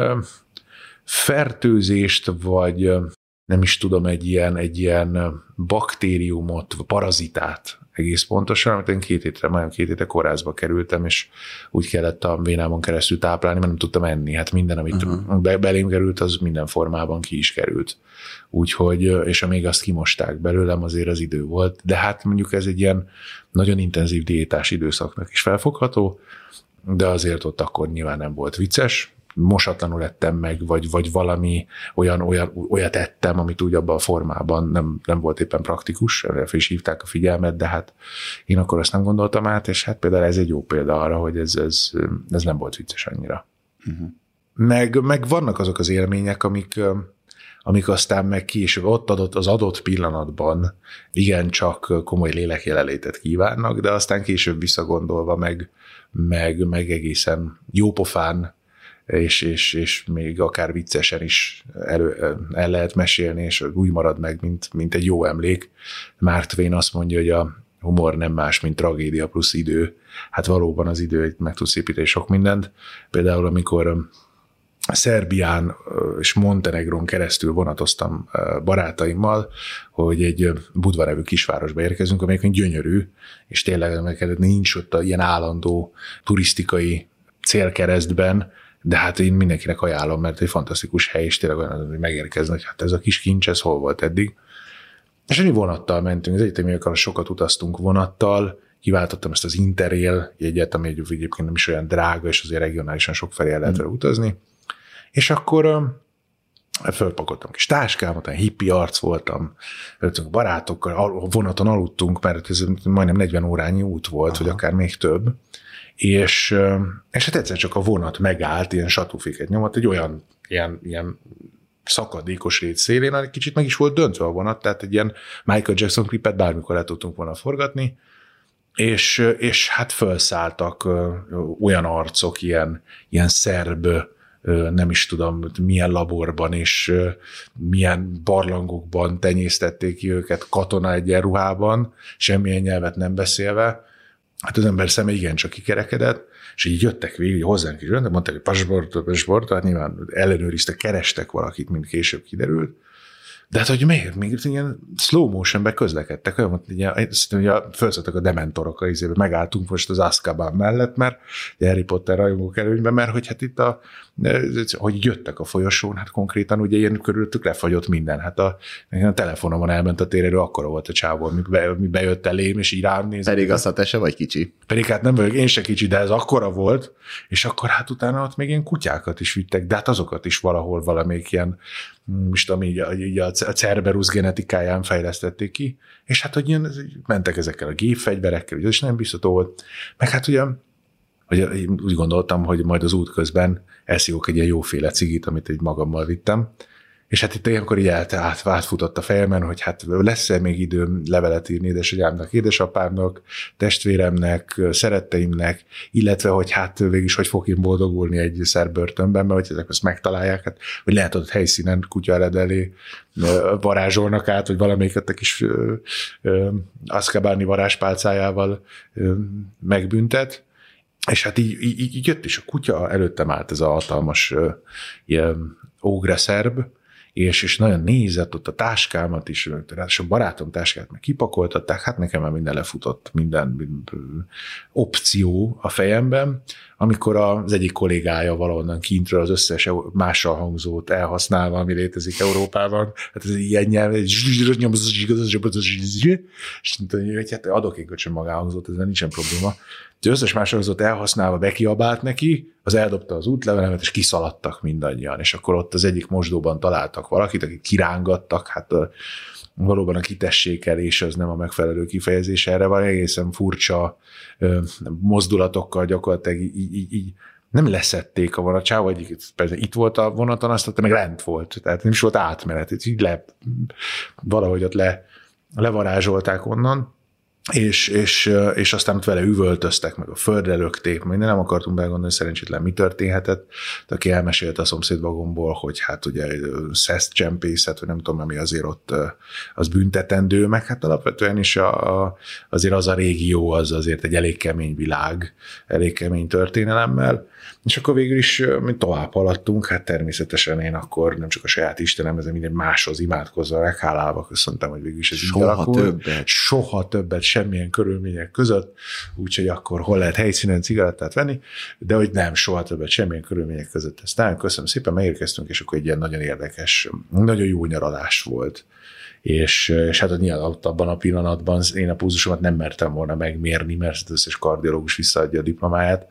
fertőzést, vagy nem is tudom, egy ilyen, egy ilyen baktériumot, parazitát egész pontosan, amit én két hétre, majdnem két hétre kórházba kerültem, és úgy kellett a vénámon keresztül táplálni, mert nem tudtam enni. Hát minden, amit uh-huh. be, belém került, az minden formában ki is került. Úgyhogy, és amíg azt kimosták belőlem, azért az idő volt. De hát mondjuk ez egy ilyen nagyon intenzív diétás időszaknak is felfogható, de azért ott akkor nyilván nem volt vicces, mosatlanul ettem meg, vagy, vagy valami olyan, olyan, olyat ettem, amit úgy abban a formában nem, nem volt éppen praktikus, erre is hívták a figyelmet, de hát én akkor azt nem gondoltam át, és hát például ez egy jó példa arra, hogy ez, ez, ez nem volt vicces annyira. Uh-huh. Meg, meg vannak azok az élmények, amik, amik aztán meg később ott adott, az adott pillanatban igen csak komoly lélekjelenlétet kívánnak, de aztán később visszagondolva meg, meg, meg egészen jópofán és, és, és még akár viccesen is elő, el lehet mesélni, és úgy marad meg, mint, mint egy jó emlék. Mark Twain azt mondja, hogy a humor nem más, mint tragédia plusz idő. Hát valóban az idő meg tud szépíteni sok mindent. Például, amikor Szerbián és Montenegron keresztül vonatoztam barátaimmal, hogy egy Budva nevű kisvárosba érkezünk, amelyik gyönyörű, és tényleg nincs ott a ilyen állandó turisztikai célkeresztben, de hát én mindenkinek ajánlom, mert egy fantasztikus hely, és tényleg olyan, hogy megérkezni, hogy hát ez a kis kincs, ez hol volt eddig. És egy vonattal mentünk, az egyetemiekkel sokat utaztunk vonattal, kiváltottam ezt az Interrail jegyet, ami egyébként nem is olyan drága, és azért regionálisan sok felé el lehet utazni. És akkor fölpakoltam kis táskámat, olyan hippi arc voltam, öltünk barátokkal, vonaton aludtunk, mert ez majdnem 40 órányi út volt, Aha. vagy akár még több, és, és hát egyszer csak a vonat megállt, ilyen satúfiket nyomott, egy olyan ilyen, ilyen szakadékos rét szélén, egy kicsit meg is volt döntve a vonat, tehát egy ilyen Michael Jackson klipet bármikor le tudtunk volna forgatni, és, és hát felszálltak olyan arcok, ilyen, ilyen szerb, nem is tudom, milyen laborban és milyen barlangokban tenyésztették ki őket katona egyenruhában, semmilyen nyelvet nem beszélve, hát az ember szeme igencsak kikerekedett, és így jöttek végig, hozzánk is jöttek, mondták, hogy passport, passport, hát nyilván ellenőriztek, kerestek valakit, mint később kiderült, de hát, hogy miért? Még ilyen slow motionben közlekedtek, olyan, hogy ugye, ugye felszedtek a dementorok a izébe, megálltunk most az Azkaban mellett, mert Harry Potter rajongók előnyben, mert hogy hát itt a, hogy jöttek a folyosón, hát konkrétan ugye ilyen körülöttük lefagyott minden. Hát a, a telefonomon elment a térerő, akkor volt a csávó, mi, be, mi bejött elém, és így rám nézett. Pedig az a te se vagy kicsi. Pedig hát nem vagyok én se kicsi, de ez akkora volt, és akkor hát utána ott még ilyen kutyákat is vittek, de hát azokat is valahol valamelyik ilyen most ami így, így a Cerberus genetikáján fejlesztették ki, és hát, hogy ilyen, mentek ezekkel a gépfegyverekkel, és nem biztató volt. Meg hát ugye, hogy úgy gondoltam, hogy majd az út közben elszívok egy ilyen jóféle cigit, amit egy magammal vittem, és hát itt ilyenkor így át, át, átfutott a fejemen, hogy hát lesz-e még időm levelet írni édesanyámnak, édesapámnak, testvéremnek, szeretteimnek, illetve hogy hát végig is, hogy fog én boldogulni egy szerbörtönben, mert hogy ezek ezt megtalálják, hát, hogy lehet ott helyszínen kutya ered elé varázsolnak át, vagy valamelyiket kis aszkabárni varázspálcájával megbüntet, és hát így, így, így jött is a kutya, előttem állt ez a hatalmas ilyen ógre szerb, és, és nagyon nézett ott a táskámat is, és a barátom táskát meg kipakoltatták, hát nekem már minden lefutott, minden opció a fejemben, amikor az egyik kollégája valahonnan kintről az összes mással hangzót elhasználva, ami létezik Európában, hát ez ilyen nyelv, és hogy hát adok egy köcsön magáhangzót, ezzel nincsen probléma. Az összes más hangzót elhasználva bekiabált neki, az eldobta az útlevelemet, és kiszaladtak mindannyian, és akkor ott az egyik mosdóban találtak valakit, akik kirángattak, hát valóban a kitessékelés az nem a megfelelő kifejezés. Erre van, egészen furcsa mozdulatokkal gyakorlatilag így, így, így nem leszették a vonat, vagy itt volt a vonaton, azt meg lent volt, tehát nem is volt átmenet, így le, valahogy ott le, levarázsolták onnan, és, és, és aztán ott vele üvöltöztek, meg a földre lökték, meg nem akartunk belgondolni, szerencsétlen mi történhetett, de aki elmesélte a szomszéd vagomból, hogy hát ugye szeszt csempészet, vagy nem tudom, ami azért ott az büntetendő, meg hát alapvetően is a, a, azért az a régió az azért egy elég kemény világ, elég kemény történelemmel, és akkor végül is mi tovább haladtunk, hát természetesen én akkor nem csak a saját Istenem, de minden máshoz imádkozva, meghálálva köszöntem, hogy végül is ez Soha így alakul. többet. Soha többet, semmilyen körülmények között, úgyhogy akkor hol lehet helyszínen cigarettát venni, de hogy nem, soha többet, semmilyen körülmények között. Ezt nagyon köszönöm szépen, megérkeztünk, és akkor egy ilyen nagyon érdekes, nagyon jó nyaralás volt és, és hát nyilván abban a pillanatban én a pulzusomat nem mertem volna megmérni, mert az összes kardiológus visszaadja a diplomáját,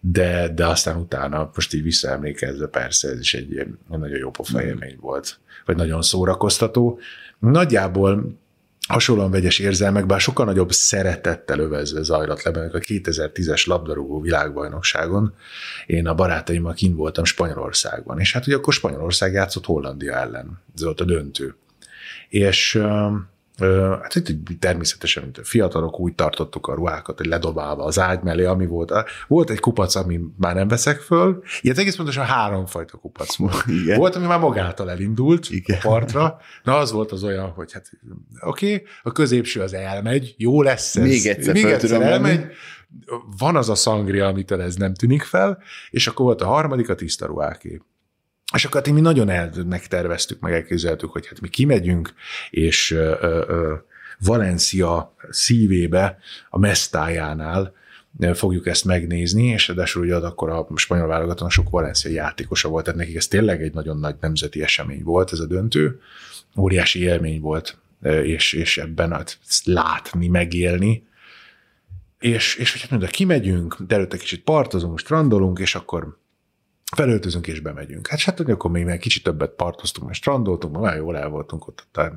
de, de aztán utána most így visszaemlékezve persze ez is egy, egy nagyon jó pofa élmény volt, vagy nagyon szórakoztató. Nagyjából hasonlóan vegyes érzelmek, bár sokkal nagyobb szeretettel övezve zajlott le a 2010-es labdarúgó világbajnokságon. Én a barátaimmal kint voltam Spanyolországban, és hát ugye akkor Spanyolország játszott Hollandia ellen. Ez volt a döntő és Hát itt természetesen, mint a fiatalok, úgy tartottuk a ruhákat, hogy ledobálva az ágy mellé, ami volt. Volt egy kupac, ami már nem veszek föl. Ilyet egész pontosan háromfajta kupac volt. Igen. Volt, ami már magától elindult Igen. a partra. Na, az volt az olyan, hogy hát oké, okay, a középső az elmegy, jó lesz ez. Még egyszer, Még egyszer elmegy. Menni. Van az a szangria, amitől ez nem tűnik fel, és akkor volt a harmadik, a tiszta ruháké. És akkor hát mi nagyon el, megterveztük, meg elképzeltük, hogy hát mi kimegyünk, és Valencia szívébe, a Mestájánál fogjuk ezt megnézni, és ráadásul ugye akkor a spanyol válogatónak sok Valencia játékosa volt, tehát nekik ez tényleg egy nagyon nagy nemzeti esemény volt ez a döntő, óriási élmény volt, és, és ebben hát látni, megélni, és, és hogy hát mondja, kimegyünk, de előtte kicsit partozunk, strandolunk, és akkor felöltözünk és bemegyünk. Hát hát, akkor még meg kicsit többet partoztunk, mert strandoltunk, nagyon jól el voltunk ott a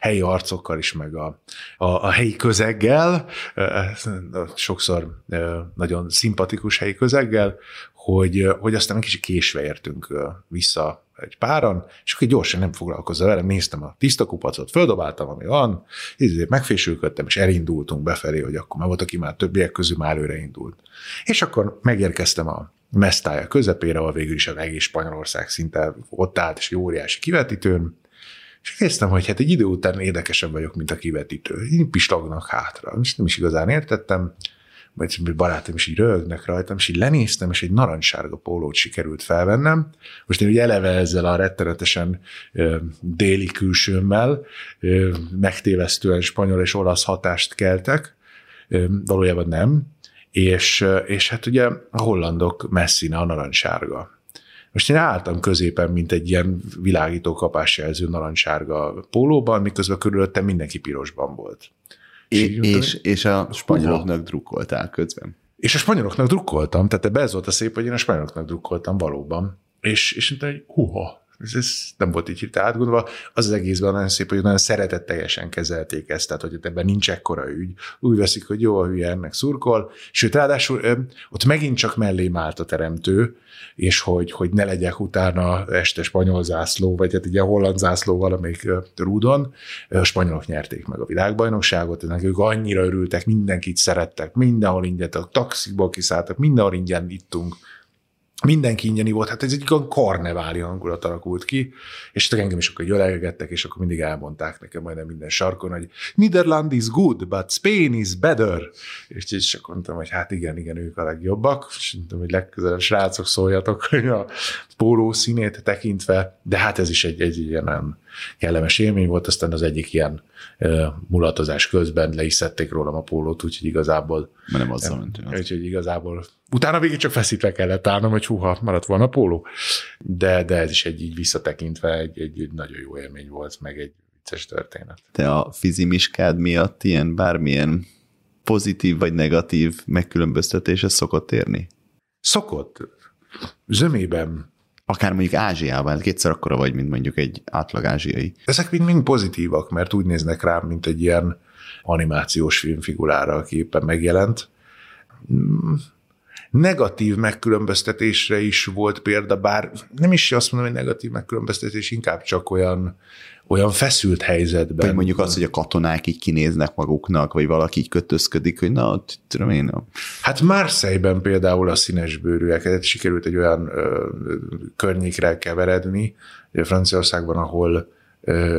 helyi arcokkal is, meg a, a, a helyi közeggel, sokszor nagyon szimpatikus helyi közeggel, hogy, hogy aztán egy kicsit késve értünk vissza egy páran, és akkor gyorsan nem foglalkozza vele, néztem a tiszta kupacot, földobáltam, ami van, így megfésülködtem, és elindultunk befelé, hogy akkor már volt, aki már többiek közül már előre indult. És akkor megérkeztem a mesztája közepére, ahol végül is az egész Spanyolország szinte ott állt, és óriási kivetítőn, és kezdtem, hogy hát egy idő után érdekesebb vagyok, mint a kivetítő. Én pislognak hátra. És nem is igazán értettem, vagy barátom is így rögnek rajtam, és így lenéztem, és egy narancssárga pólót sikerült felvennem. Most én ugye eleve ezzel a rettenetesen ö, déli külsőmmel ö, megtévesztően spanyol és olasz hatást keltek, ö, valójában nem, és, és hát ugye a hollandok messzine a narancssárga. Most én álltam középen, mint egy ilyen világító kapásjelző narancssárga pólóban, miközben körülöttem mindenki pirosban volt. És, és, és a spanyoloknak drukkoltál közben. És a spanyoloknak drukkoltam, tehát ez volt a szép, hogy én a spanyoloknak drukkoltam valóban. És, és mondta, hogy huha, ez, nem volt így hirtelen átgondolva. Az az egészben nagyon szép, hogy nagyon szeretetteljesen kezelték ezt, tehát hogy ebben nincs ekkora ügy. Úgy veszik, hogy jó a hülye, ennek szurkol. Sőt, ráadásul ott megint csak mellé állt a teremtő, és hogy, hogy ne legyek utána este spanyol zászló, vagy hát ugye holland zászló valamelyik rúdon. A spanyolok nyerték meg a világbajnokságot, ennek ők annyira örültek, mindenkit szerettek, mindenhol ingyen, a taxikból kiszálltak, mindenhol ingyen ittunk mindenki ingyeni volt, hát ez egy karneváli hangulat alakult ki, és engem is akkor gyölegettek, és akkor mindig elmondták nekem majdnem minden sarkon, hogy Niderland is good, but Spain is better. És, és akkor mondtam, hogy hát igen, igen, ők a legjobbak, és mondtam, hogy legközelebb srácok szóljatok, hogy a póló színét tekintve, de hát ez is egy, egy ilyen kellemes élmény volt, aztán az egyik ilyen mulatozás közben le is szedték rólam a pólót, úgyhogy igazából... Mert nem azzal mentünk. Úgyhogy igazából utána végig csak feszítve kellett állnom, hogy húha, maradt volna a póló. De, de ez is egy így visszatekintve egy, egy, egy nagyon jó élmény volt, meg egy vicces történet. Te a fizimiskád miatt ilyen bármilyen pozitív vagy negatív megkülönböztetése szokott érni? Szokott. Zömében akár mondjuk Ázsiában, hát kétszer akkora vagy, mint mondjuk egy átlag ázsiai. Ezek mind, mind pozitívak, mert úgy néznek rám, mint egy ilyen animációs filmfigurára, aki éppen megjelent. Negatív megkülönböztetésre is volt példa, bár nem is azt mondom, hogy negatív megkülönböztetés, inkább csak olyan, olyan feszült helyzetben. Vagy mondjuk az, hogy a katonák így kinéznek maguknak, vagy valaki így kötözködik, hogy na, tudom én. Hát Marseille-ben például a színes bőrűeket sikerült egy olyan ö, környékre keveredni, Franciaországban, ahol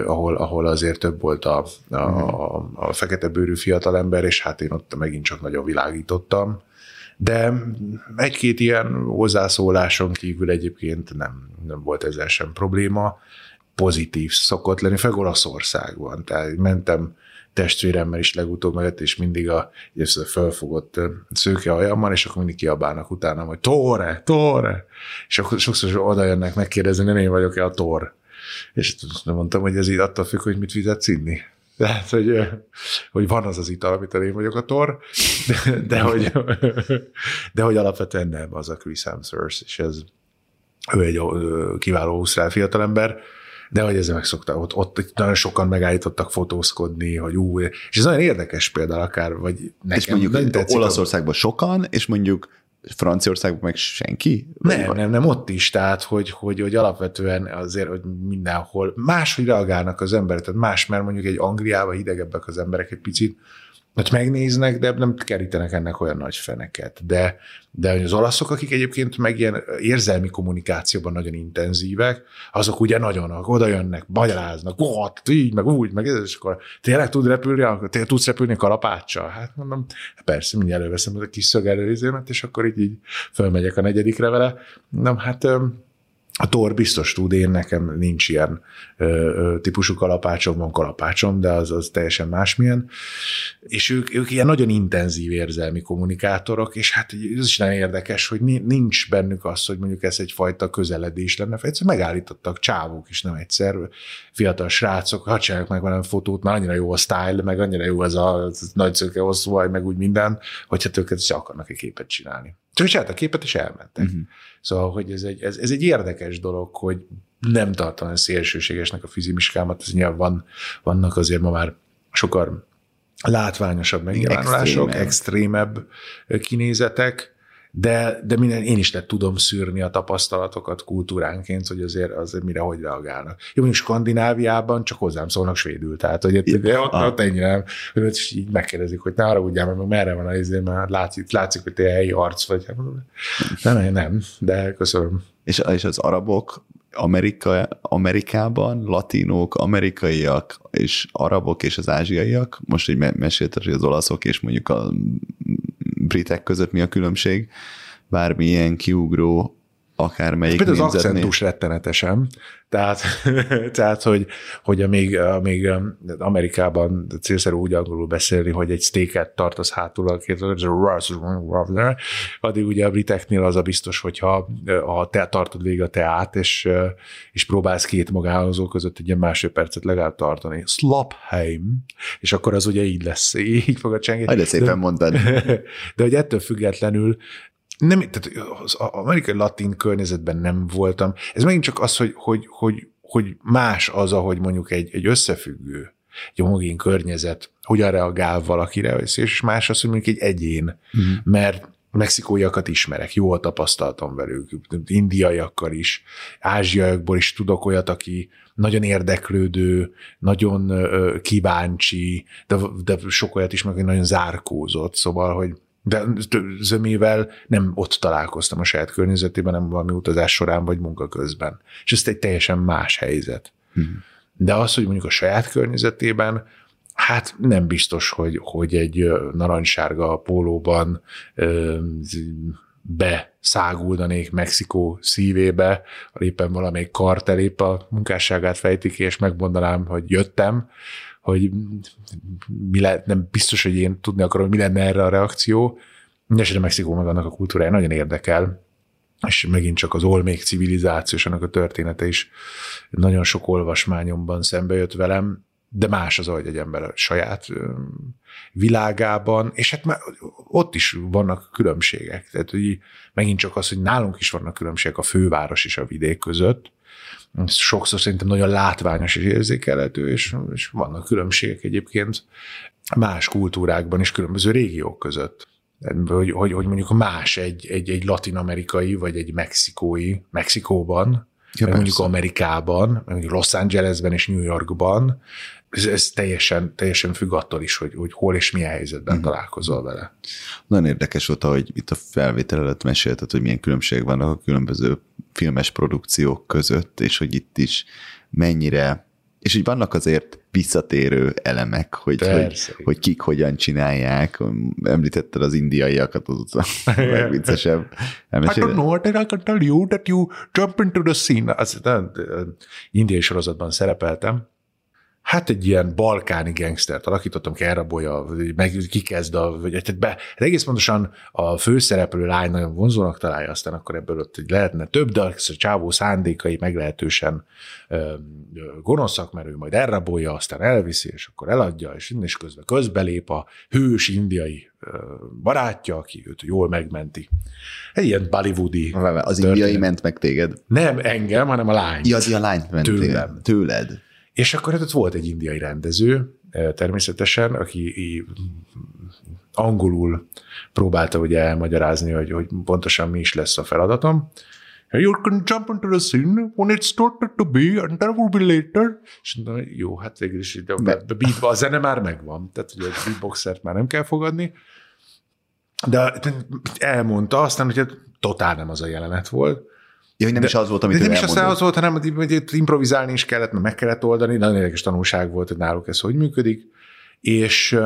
ahol, ahol azért több volt a, a, a, a fekete bőrű fiatalember, és hát én ott megint csak nagyon világítottam. De egy-két ilyen hozzászóláson kívül egyébként nem, nem volt ezzel sem probléma. Pozitív szokott lenni, főleg Olaszországban. Tehát mentem testvéremmel is legutóbb mellett, és mindig a felfogott szőke ajammal, és akkor mindig kiabálnak utána, hogy Tóre, Tóre! És akkor sokszor oda jönnek megkérdezni, nem én vagyok-e a Tor. És mondtam, hogy ez így attól függ, hogy mit fizetsz inni. Tehát, hogy, hogy van az az ital, amit én vagyok a tor, de, de, hogy, de hogy alapvetően nem az a Chris Hemsworth, és ez ő egy kiváló ausztrál fiatalember, de hogy ezzel megszokta, ott, ott nagyon sokan megállítottak fotózkodni, hogy ú, és ez nagyon érdekes például akár, vagy nekem. És mondjuk Olaszországban sokan, és mondjuk Franciaországban meg senki? Nem, nem, nem, ott is, tehát, hogy, hogy, hogy alapvetően azért, hogy mindenhol máshogy reagálnak az emberek, tehát más, mert mondjuk egy Angliában hidegebbek az emberek egy picit, hogy megnéznek, de nem kerítenek ennek olyan nagy feneket. De, de az olaszok, akik egyébként meg ilyen érzelmi kommunikációban nagyon intenzívek, azok ugye nagyon oda jönnek, magyaráznak, ott, így, meg úgy, meg ez, és akkor tényleg tud repülni, akkor tényleg tudsz repülni kalapáccsal? Hát mondom, persze, mindjárt előveszem a kis szögelőizémet, és akkor így, így fölmegyek a negyedikre vele. Nem, hát a tor biztos tud, én nekem nincs ilyen ö, ö, típusú kalapácsom, van kalapácsom, de az, az teljesen másmilyen. És ők, ők ilyen nagyon intenzív érzelmi kommunikátorok, és hát ez is nagyon érdekes, hogy nincs bennük az, hogy mondjuk ez egyfajta közeledés lenne. Egyszer megállítottak csávók is, nem egyszer, fiatal srácok, ha csinálják meg velem fotót, már annyira jó a style, meg annyira jó az a az nagy szöke hosszú meg úgy minden, hogy hát őket is akarnak egy képet csinálni. Csak csináltak képet, és elmentek. Uh-huh. Szóval, hogy ez egy, ez, ez egy érdekes dolog, hogy nem tartom szélsőségesnek a fizimiskámat, ez nyilván van, vannak azért ma már sokkal látványosabb megnyilvánulások, extrémebb kinézetek, de, de minden, én is le tudom szűrni a tapasztalatokat kultúránként, hogy azért, azért mire hogy reagálnak. Jó, mondjuk Skandináviában csak hozzám szólnak svédül, tehát hogy ja, ott, ah. ott ennyi nem, hogy így megkérdezik, hogy ne arra úgy meg merre van a izé, mert látszik, látszik, hogy te helyi arc vagy. Nem, nem, nem, de köszönöm. És, és az arabok Amerika, Amerikában latinok, amerikaiak és arabok és az ázsiaiak, most így mesélted, hogy az olaszok és mondjuk a britek között mi a különbség, bármilyen kiugró akármelyik Például az akcentus rettenetesen, tehát, tehát hogy, hogy amíg, amíg Amerikában célszerű úgy angolul beszélni, hogy egy steaket tartasz hátul a két, addig ugye a briteknél az a biztos, hogyha ha te tartod végig a teát, és, és próbálsz két magánhozó között egy ilyen másodpercet legalább tartani. Slopheim, és akkor az ugye így lesz, így fog a csengés. Hogy szépen mondtad. De hogy ettől függetlenül nem, tehát az amerikai latin környezetben nem voltam. Ez megint csak az, hogy, hogy, hogy, hogy más az, ahogy mondjuk egy, egy összefüggő, egy homogén környezet hogyan reagál valakire, és más az, hogy mondjuk egy egyén, uh-huh. mert mexikóiakat ismerek, jól tapasztaltam velük, indiaiakkal is, ázsiaiakból is tudok olyat, aki nagyon érdeklődő, nagyon kíváncsi, de, de sok olyat is meg, hogy nagyon zárkózott, szóval, hogy De zömével nem ott találkoztam a saját környezetében, nem valami utazás során vagy munka közben. És ez egy teljesen más helyzet. Hmm. De az, hogy mondjuk a saját környezetében, hát nem biztos, hogy, hogy egy narancssárga pólóban beszáguldanék Mexikó szívébe, éppen valamelyik kartel épp a munkásságát fejtik ki, és megmondanám, hogy jöttem, hogy mi le, nem biztos, hogy én tudni akarom, hogy mi lenne erre a reakció. Mindenesetre Mexikó meg annak a kultúrája nagyon érdekel, és megint csak az olmék civilizáció és annak a története is nagyon sok olvasmányomban szembe jött velem, de más az, ahogy egy ember a saját világában, és hát már ott is vannak különbségek. Tehát hogy megint csak az, hogy nálunk is vannak különbségek a főváros és a vidék között, sokszor szerintem nagyon látványos és érzékelhető, és, és vannak különbségek egyébként más kultúrákban is, különböző régiók között. Hogy, hogy, hogy mondjuk más egy, egy, egy latin-amerikai, vagy egy mexikói, Mexikóban, ja, mondjuk Amerikában, mondjuk Los Angelesben és New Yorkban, ez, ez teljesen, teljesen függ attól is, hogy, hogy hol és milyen helyzetben uh-huh. találkozol vele. Nagyon érdekes volt, hogy itt a felvétel előtt mesélted, hogy milyen különbség vannak a különböző filmes produkciók között, és hogy itt is mennyire, és hogy vannak azért visszatérő elemek, hogy, hogy, hogy kik hogyan csinálják. Említetted az indiaiakat, az a legviccesebb. I don't know what I can tell you that you jump into the scene. Az, indiai sorozatban szerepeltem, hát egy ilyen balkáni gangstert alakítottam ki, elrabolja, meg kikezd a, vagy, tehát be, hát egész pontosan a főszereplő lány nagyon vonzónak találja, aztán akkor ebből ott lehetne több, de a csávó szándékai meglehetősen ö, gonoszak, mert ő majd elrabolja, aztán elviszi, és akkor eladja, és innen is közben közbelép a hős indiai barátja, aki őt jól megmenti. Egy ilyen bollywoodi Az történet. indiai ment meg téged? Nem engem, hanem a lány. Ja, az a lányt ment tőlem. Tőled. És akkor hát ott volt egy indiai rendező, eh, természetesen, aki angolul próbálta ugye elmagyarázni, hogy, hogy pontosan mi is lesz a feladatom. You can jump into the scene when it started to be, and there will be later. És mondom, jó, hát végül is a, a, beat, a zene már megvan, tehát ugye a beatboxert már nem kell fogadni. De elmondta aztán, hogy totál nem az a jelenet volt, Ja, hogy nem de, is az volt, amit de nem is aztán az volt, hanem hogy improvizálni is kellett, mert meg kellett oldani. Nagyon érdekes tanulság volt, hogy náluk ez hogy működik. És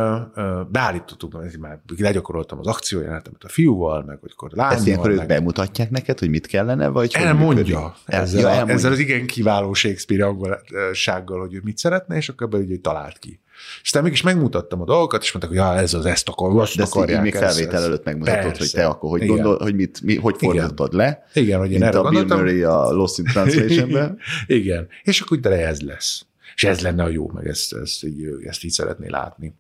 beállítottuk, már legyakoroltam az akciójelenetemet a fiúval, meg hogy akkor lányval. Ezt ilyenkor ők bemutatják neked, hogy mit kellene, vagy Elmondja. Ezzel, ja, elmondja. ezzel az igen kiváló Shakespeare angolsággal, hogy ő mit szeretne, és akkor ebből talállt ki. És aztán mégis megmutattam a dolgokat, és mondták, hogy ja, ez az, ezt akar, azt De akarják. De még felvétel ez, előtt megmutatod, Persze. hogy te akkor, hogy, gondol, hogy, mit, mi, hogy fordítottad le. Igen, hogy én erre a Bill Murray a Lost in Translation-ben. Igen, és akkor de ez lesz. És ez lenne a jó, meg ezt, ezt, így, ezt így szeretné látni.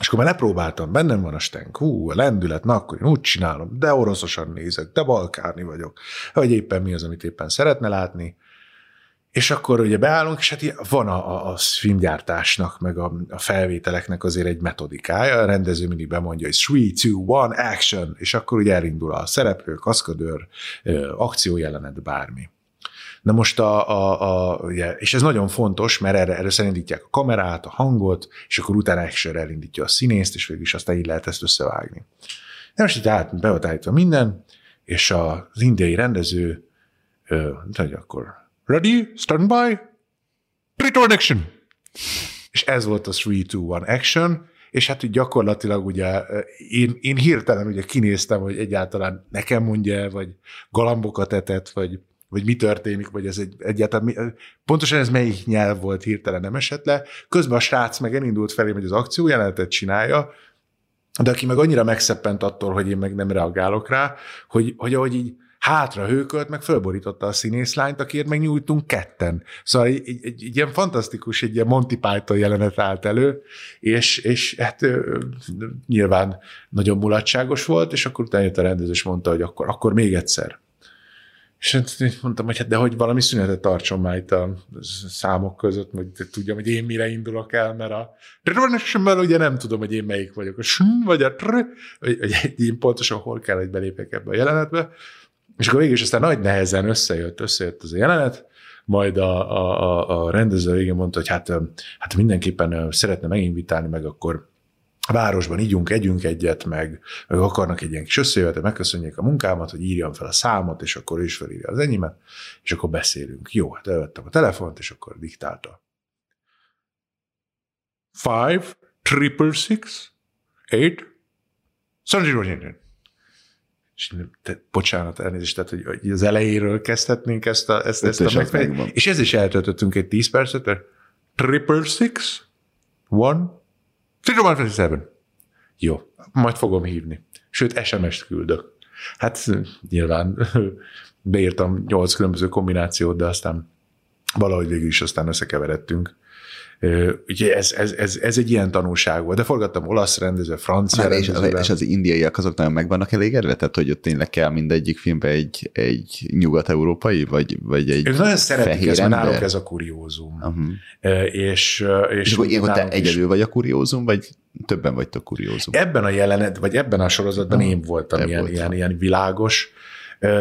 És akkor már lepróbáltam, bennem van a stenk, hú, a lendület, na akkor én úgy csinálom, de oroszosan nézek, de balkáni vagyok, vagy éppen mi az, amit éppen szeretne látni, és akkor ugye beállunk, és hát van a, a, a filmgyártásnak, meg a, a felvételeknek azért egy metodikája, a rendező mindig bemondja, hogy 3, 2, 1, action, és akkor ugye elindul a szereplő, kaszkadőr, akciójelenet, bármi. Na most a, a, a ugye, és ez nagyon fontos, mert erre, erre elindítják a kamerát, a hangot, és akkor utána action elindítja a színészt, és végül is aztán így lehet ezt összevágni. Na most itt át, be volt állítva minden, és az indiai rendező, hogy akkor Ready? Stand by? Return action! És ez volt a 3-2-1 action, és hát így gyakorlatilag ugye én, én hirtelen ugye kinéztem, hogy egyáltalán nekem mondja vagy galambokat etett, vagy, vagy mi történik, vagy ez egy, egyáltalán mi, pontosan ez melyik nyelv volt hirtelen nem esett le. Közben a srác meg elindult felé, hogy az akció jelenetet csinálja, de aki meg annyira megszeppent attól, hogy én meg nem reagálok rá, hogy, hogy ahogy így hátra hőkölt, meg fölborította a színészlányt, akiért meg nyújtunk ketten. Szóval egy, egy, egy, egy ilyen fantasztikus, egy ilyen Monty Python jelenet állt elő, és, és hát ö, nyilván nagyon mulatságos volt, és akkor utána jött a rendező, és mondta, hogy akkor, akkor még egyszer. És hát mondtam, hogy hát de hogy valami szünetet tartson már itt a számok között, hogy tudjam, hogy én mire indulok el, mert a mert ugye nem tudom, hogy én melyik vagyok, a vagy a tr, hogy, hogy én pontosan hol kell, hogy belépek ebbe a jelenetbe. És akkor végül is aztán nagy nehezen összejött, összejött az a jelenet, majd a, a, a rendező végén mondta, hogy hát, hát mindenképpen szeretne meginvitálni, meg akkor városban ígyunk, együnk egyet, meg, meg akarnak egy ilyen kis összejövetet, megköszönjék a munkámat, hogy írjam fel a számot, és akkor is felírja az enyémet, és akkor beszélünk. Jó, hát elvettem a telefont, és akkor diktálta. Five, triple six, eight, Sanjay és te, bocsánat, elnézést, tehát, hogy, hogy az elejéről kezdhetnénk ezt a, ezt, ezt a megfejtést. És ez is eltöltöttünk egy 10 percet, triple six, one, triple one, seven. Jó, majd fogom hívni. Sőt, SMS-t küldök. Hát nyilván beírtam nyolc különböző kombinációt, de aztán valahogy végül is aztán összekeveredtünk. Ugye ez, ez, ez, ez egy ilyen tanulság volt, de forgattam olasz rendező, francia rendező. És, és az indiaiak azok nagyon meg vannak elégedve? Tehát, hogy ott tényleg kell mindegyik filmbe egy, egy nyugat-európai, vagy, vagy egy Ők nagyon szeretik ezt, mert náluk ez a kuriózum. Uh-huh. És, és, És akkor nálunk is- egyedül vagy a kuriózum, vagy többen vagytok kuriózum? Ebben a jelenet, vagy ebben a sorozatban én voltam te ilyen, voltál. ilyen, ilyen világos,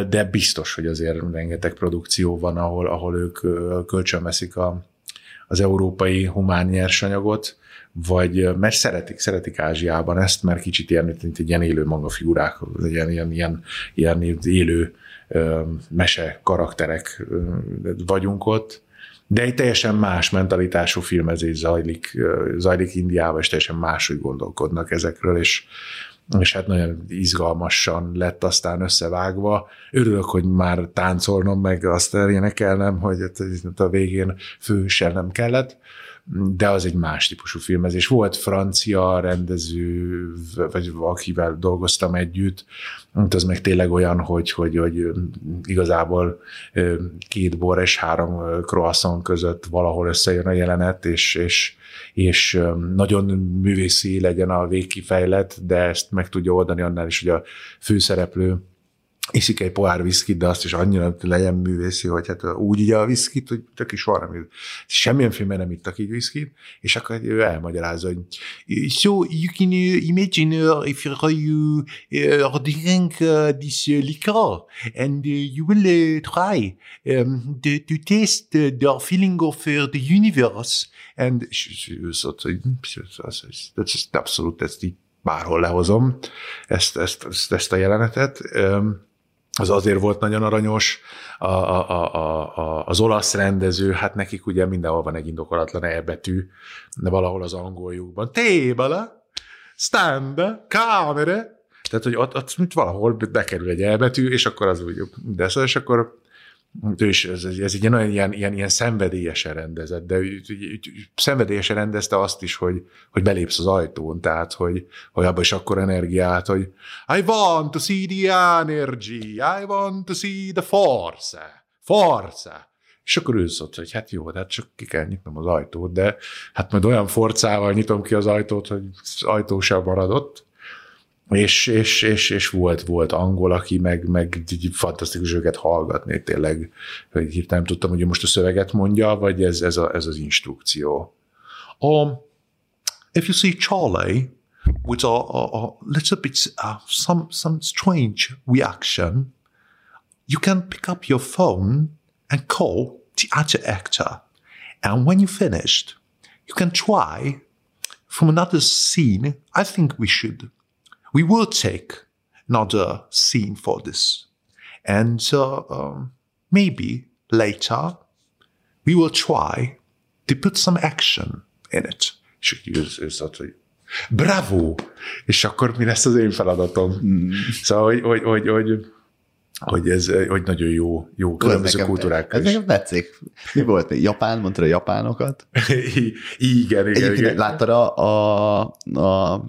de biztos, hogy azért rengeteg produkció van, ahol, ahol ők kölcsönveszik a, az európai humán nyersanyagot, vagy mert szeretik, szeretik Ázsiában ezt, mert kicsit ilyen, mint egy ilyen élő manga figurák, ilyen, ilyen, ilyen, ilyen élő mese karakterek vagyunk ott, de egy teljesen más mentalitású filmezés zajlik, zajlik Indiában, és teljesen máshogy gondolkodnak ezekről, és, és hát nagyon izgalmasan lett aztán összevágva. Örülök, hogy már táncolnom, meg azt énekelnem, hogy hát a végén főhőssel nem kellett, de az egy más típusú filmezés. Volt francia rendező, vagy akivel dolgoztam együtt, az meg tényleg olyan, hogy, hogy, hogy igazából két bor és három croissant között valahol összejön a jelenet, és, és, és nagyon művészi legyen a végkifejlet, de ezt meg tudja oldani annál is, hogy a főszereplő iszik egy pohár viszkit, de azt is annyira legyen művészi, hogy hát úgy így a viszkit, hogy tök is valami. Semmilyen filmben nem ittak így viszkit, és akkor ő elmagyarázza, hogy so you can uh, imagine uh, if you uh, drink uh, this liquor and you will try um, to taste the feeling of the universe and ez abszolút ezt így bárhol lehozom, ezt, ezt, ezt, ezt a jelenetet. Um, az azért volt nagyon aranyos. A, a, a, a, az olasz rendező, hát nekik ugye mindenhol van egy indokolatlan elbetű, de valahol az angoljukban. Tébala, stand, kamere. Tehát, hogy ott, ott valahol bekerül egy elbetű, és akkor az úgy, de szóval, és akkor ő is, ez, ez egy ilyen, ilyen, ilyen, ilyen szenvedélyesen rendezett, de ő, szenvedélyesen rendezte azt is, hogy, hogy belépsz az ajtón, tehát, hogy, hogy abban is akkor energiát, hogy I want to see the energy, I want to see the force, force. És akkor ő szólt, hogy hát jó, de hát csak ki kell nyitnom az ajtót, de hát majd olyan forcával nyitom ki az ajtót, hogy az ajtó sem maradott, és, és, és, és volt, volt angol, aki meg, meg fantasztikus őket hallgatni, tényleg, hirtelen nem tudtam, hogy most a szöveget mondja, vagy ez, ez, a, ez az instrukció. Um, if you see Charlie with a, a, a little bit uh, some some strange reaction, you can pick up your phone and call the other actor, and when you finished, you can try from another scene. I think we should we will take another scene for this. And uh, um, maybe later we will try to put some action in it. És így ő, ő hogy bravo! És akkor mi lesz az én feladatom? Mm. Szóval, hogy, hogy, hogy, hogy, hogy ez hogy nagyon jó, jó különböző nekem- kultúrák. Ez nekem tetszik. Mi volt még? Japán? Mondtad a japánokat? igen, igen, Egyébként igen. láttad a, a, a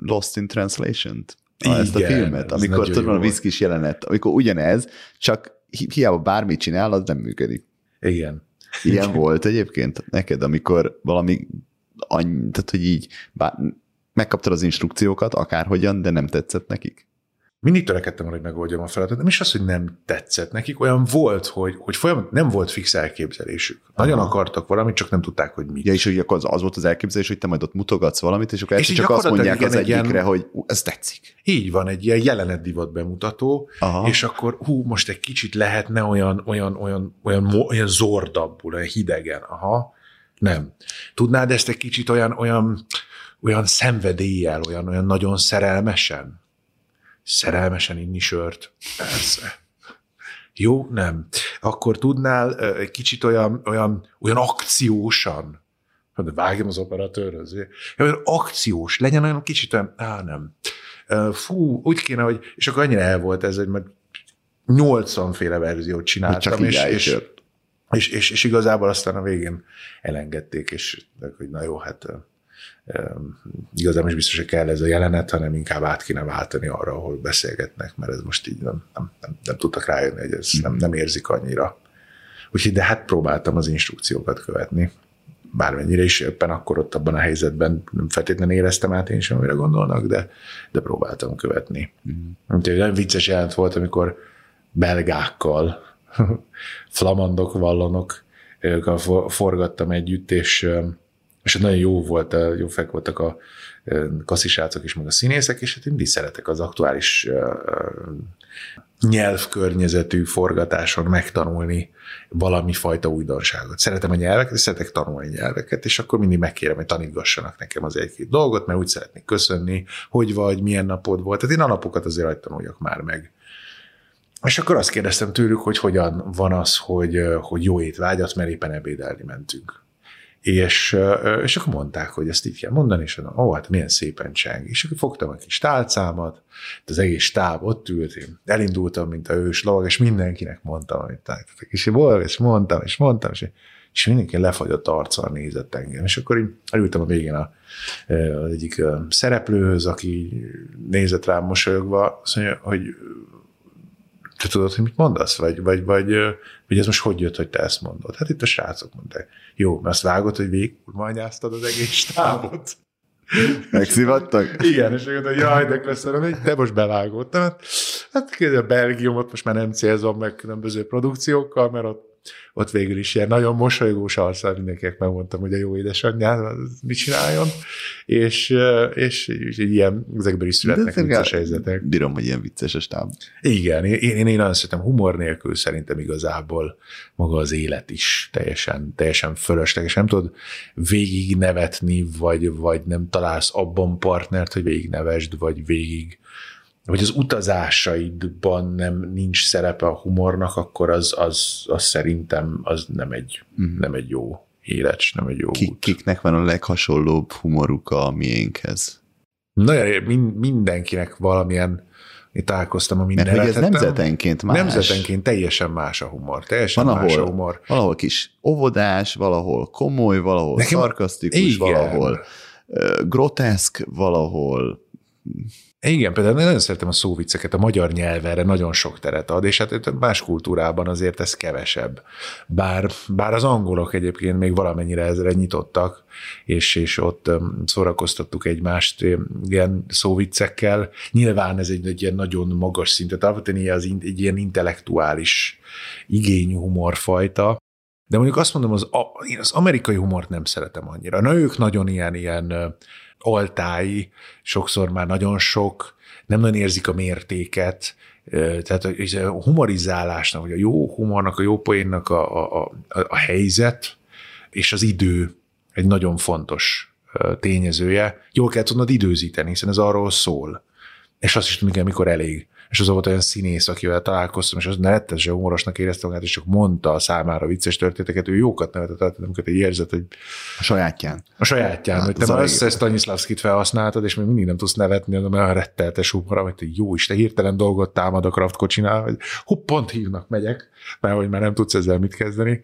Lost in Translation-t? A, ezt a Igen, filmet, amikor van a viszkis jelenet, amikor ugyanez, csak hi- hiába bármit csinál, az nem működik. igen. Ilyen volt egyébként neked, amikor valami annyi, tehát hogy így bár, megkaptad az instrukciókat, akárhogyan, de nem tetszett nekik? Mindig törekedtem arra, hogy megoldjam a feladatot. Nem is az, hogy nem tetszett nekik, olyan volt, hogy, hogy folyamat nem volt fix elképzelésük. Nagyon Aha. akartak valamit, csak nem tudták, hogy mit. Ja, és hogy akkor az, az volt az elképzelés, hogy te majd ott mutogatsz valamit, és akkor És csak azt mondják az egyikre, ilyen- hogy "Ú, ez tetszik. Így van, egy ilyen jelenetdivat bemutató, Aha. és akkor hú, most egy kicsit lehetne olyan, olyan, olyan, olyan, olyan zordabbul, olyan hidegen. Aha, nem. Tudnád ezt egy kicsit olyan, olyan olyan szenvedéllyel, olyan, olyan nagyon szerelmesen. Szerelmesen inni sört? Persze. Jó, nem. Akkor tudnál egy kicsit olyan, olyan, olyan akciósan, de vágjam az operatőrhöz. Olyan akciós, legyen olyan kicsit olyan, á, nem. Fú, úgy kéne, hogy, és akkor annyira el volt ez, hogy majd 80 féle verziót csináltam, Csak és, és, és, és, és, igazából aztán a végén elengedték, és hogy na jó, hát igazából is biztos, hogy kell ez a jelenet, hanem inkább át kéne váltani arra, ahol beszélgetnek, mert ez most így nem, nem, nem, nem tudtak rájönni, hogy ez nem, nem érzik annyira. Úgyhogy de hát próbáltam az instrukciókat követni. Bármennyire is éppen akkor ott abban a helyzetben nem feltétlenül éreztem át én sem, amire gondolnak, de, de próbáltam követni. Mm. Úgyhogy nagyon vicces jelent volt, amikor belgákkal, flamandok, vallonok, forgattam együtt, és és nagyon jó volt, jó fek voltak a kasszisrácok is, meg a színészek, és hát én szeretek az aktuális nyelvkörnyezetű forgatáson megtanulni valami fajta újdonságot. Szeretem a nyelveket, és szeretek tanulni nyelveket, és akkor mindig megkérem, hogy tanítgassanak nekem az egy-két dolgot, mert úgy szeretnék köszönni, hogy vagy, milyen napod volt. Tehát én a napokat azért hogy tanuljak már meg. És akkor azt kérdeztem tőlük, hogy hogyan van az, hogy, hogy jó étvágyat, mert éppen ebédelni mentünk. És, és akkor mondták, hogy ezt így kell mondani, és mondom, ó, hát milyen szépen cseng. És akkor fogtam a kis tálcámat, az egész stáb ott ült, én elindultam, mint a ős lovag, és mindenkinek mondtam, amit táncoltak. És volt, és mondtam, és mondtam, és, és mindenki lefagyott arccal nézett engem. És akkor én elültem a végén a, az egyik szereplőhöz, aki nézett rám mosolyogva, azt mondja, hogy te tudod, hogy mit mondasz? Vagy, vagy, vagy, vagy ez most hogy jött, hogy te ezt mondod? Hát itt a srácok mondták. Jó, mert azt vágod, hogy végig kurmányáztad az egész stábot. Megszivattak? Igen, és mondta, jaj, de köszönöm, hogy te most bevágott. Hát, hát a Belgiumot most már nem célzom meg különböző produkciókkal, mert ott ott végül is ilyen nagyon mosolygós arccal mindenkinek megmondtam, hogy a jó édesanyját mit csináljon, és, és, és ilyen, ezekből is születnek De vicces helyzetek. Bírom, hogy ilyen vicces a stáb. Igen, én, én, én nagyon szeretem, humor nélkül szerintem igazából maga az élet is teljesen, teljesen fölösleges. Nem tudod végig nevetni, vagy, vagy nem találsz abban partnert, hogy végig nevesd, vagy végig hogy az utazásaidban nem nincs szerepe a humornak, akkor az, az, az szerintem az nem egy, uh-huh. nem egy jó élet, nem egy jó Ki, út. Kiknek van a leghasonlóbb humoruk a miénkhez? Nagyon, mindenkinek valamilyen én találkoztam, ami Mert hogy ez nemzetenként más. Nemzetenként teljesen más a humor. Teljesen van, más ahol, a humor. Valahol kis óvodás, valahol komoly, valahol Nekem, szarkasztikus, igen. valahol groteszk, valahol igen, például nagyon szeretem a szóvicceket, a magyar nyelv erre nagyon sok teret ad, és hát más kultúrában azért ez kevesebb. Bár, bár az angolok egyébként még valamennyire ezre nyitottak, és, és ott szórakoztattuk egymást ilyen szóviccekkel. Nyilván ez egy, egy ilyen nagyon magas szintet, alapvetően az, egy ilyen intellektuális igényű humorfajta, de mondjuk azt mondom, az, én az amerikai humort nem szeretem annyira. Na, ők nagyon ilyen, ilyen altái, sokszor már nagyon sok, nem nagyon érzik a mértéket, tehát a humorizálásnak, vagy a jó humornak, a jó poénnak a, a, a, a helyzet és az idő egy nagyon fontos tényezője. Jól kell tudnod időzíteni, hiszen ez arról szól. És azt is tudni kell, mikor elég és az volt olyan színész, akivel találkoztam, és az nettesen humorosnak érezte magát, és csak mondta a számára vicces történeteket, ő jókat nevetett, amikor egy érzet, hogy a sajátján. A sajátján, hát, hogy te már össze Stanislavskit felhasználtad, és még mindig nem tudsz nevetni, de olyan retteltes humora, hogy te jó is, te hirtelen dolgot támad a Kraft kocsinál, hogy hú, pont hívnak, megyek, mert hogy már nem tudsz ezzel mit kezdeni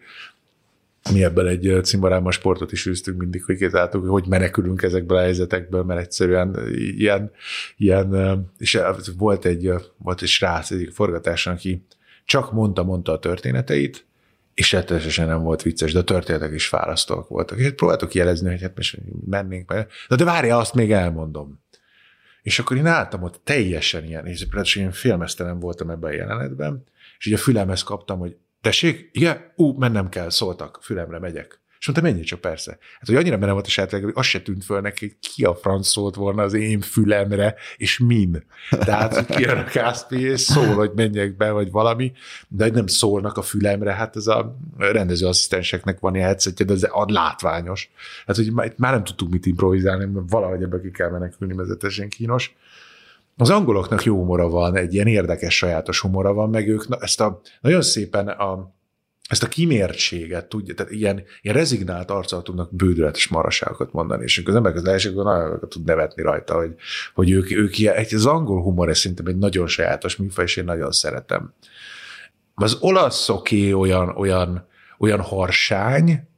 mi ebből egy cimborámmal sportot is űztünk mindig, hogy kézáltuk, hogy menekülünk ezekből a helyzetekből, mert egyszerűen ilyen, ilyen és volt egy, volt egy srác egy forgatáson, aki csak mondta-mondta a történeteit, és rettenetesen nem volt vicces, de a történetek is fárasztóak voltak. És hát próbáltuk jelezni, hogy hát most mennénk be. De, de várja, azt még elmondom. És akkor én álltam ott teljesen ilyen, és én filmesztelen voltam ebben a jelenetben, és így a fülemhez kaptam, hogy tessék, igen, ú, mennem kell, szóltak, fülemre megyek. És mondta, menjél csak persze. Hát, hogy annyira benne volt a sátrág, hogy az se tűnt föl neki, hogy ki a franc szólt volna az én fülemre, és min. Tehát, hogy kijön a Káspi, és szól, hogy menjek be, vagy valami, de hogy nem szólnak a fülemre, hát ez a rendezőasszisztenseknek van ilyen headsetje, de ez ad látványos. Hát, hogy már nem tudtuk mit improvizálni, mert valahogy ebbe ki kell menekülni, vezetesen kínos. Az angoloknak jó humora van, egy ilyen érdekes sajátos humora van, meg ők na, ezt a nagyon szépen a, ezt a kimértséget tudja, tehát ilyen, ilyen rezignált arccal tudnak bődületes maraságokat mondani, és az emberek az elsőkor nagyon tud nevetni rajta, hogy, hogy ők, ők ilyen, egy, az angol humor ez szerintem egy nagyon sajátos műfaj, és én nagyon szeretem. Az olaszoké olyan, olyan, olyan harsány,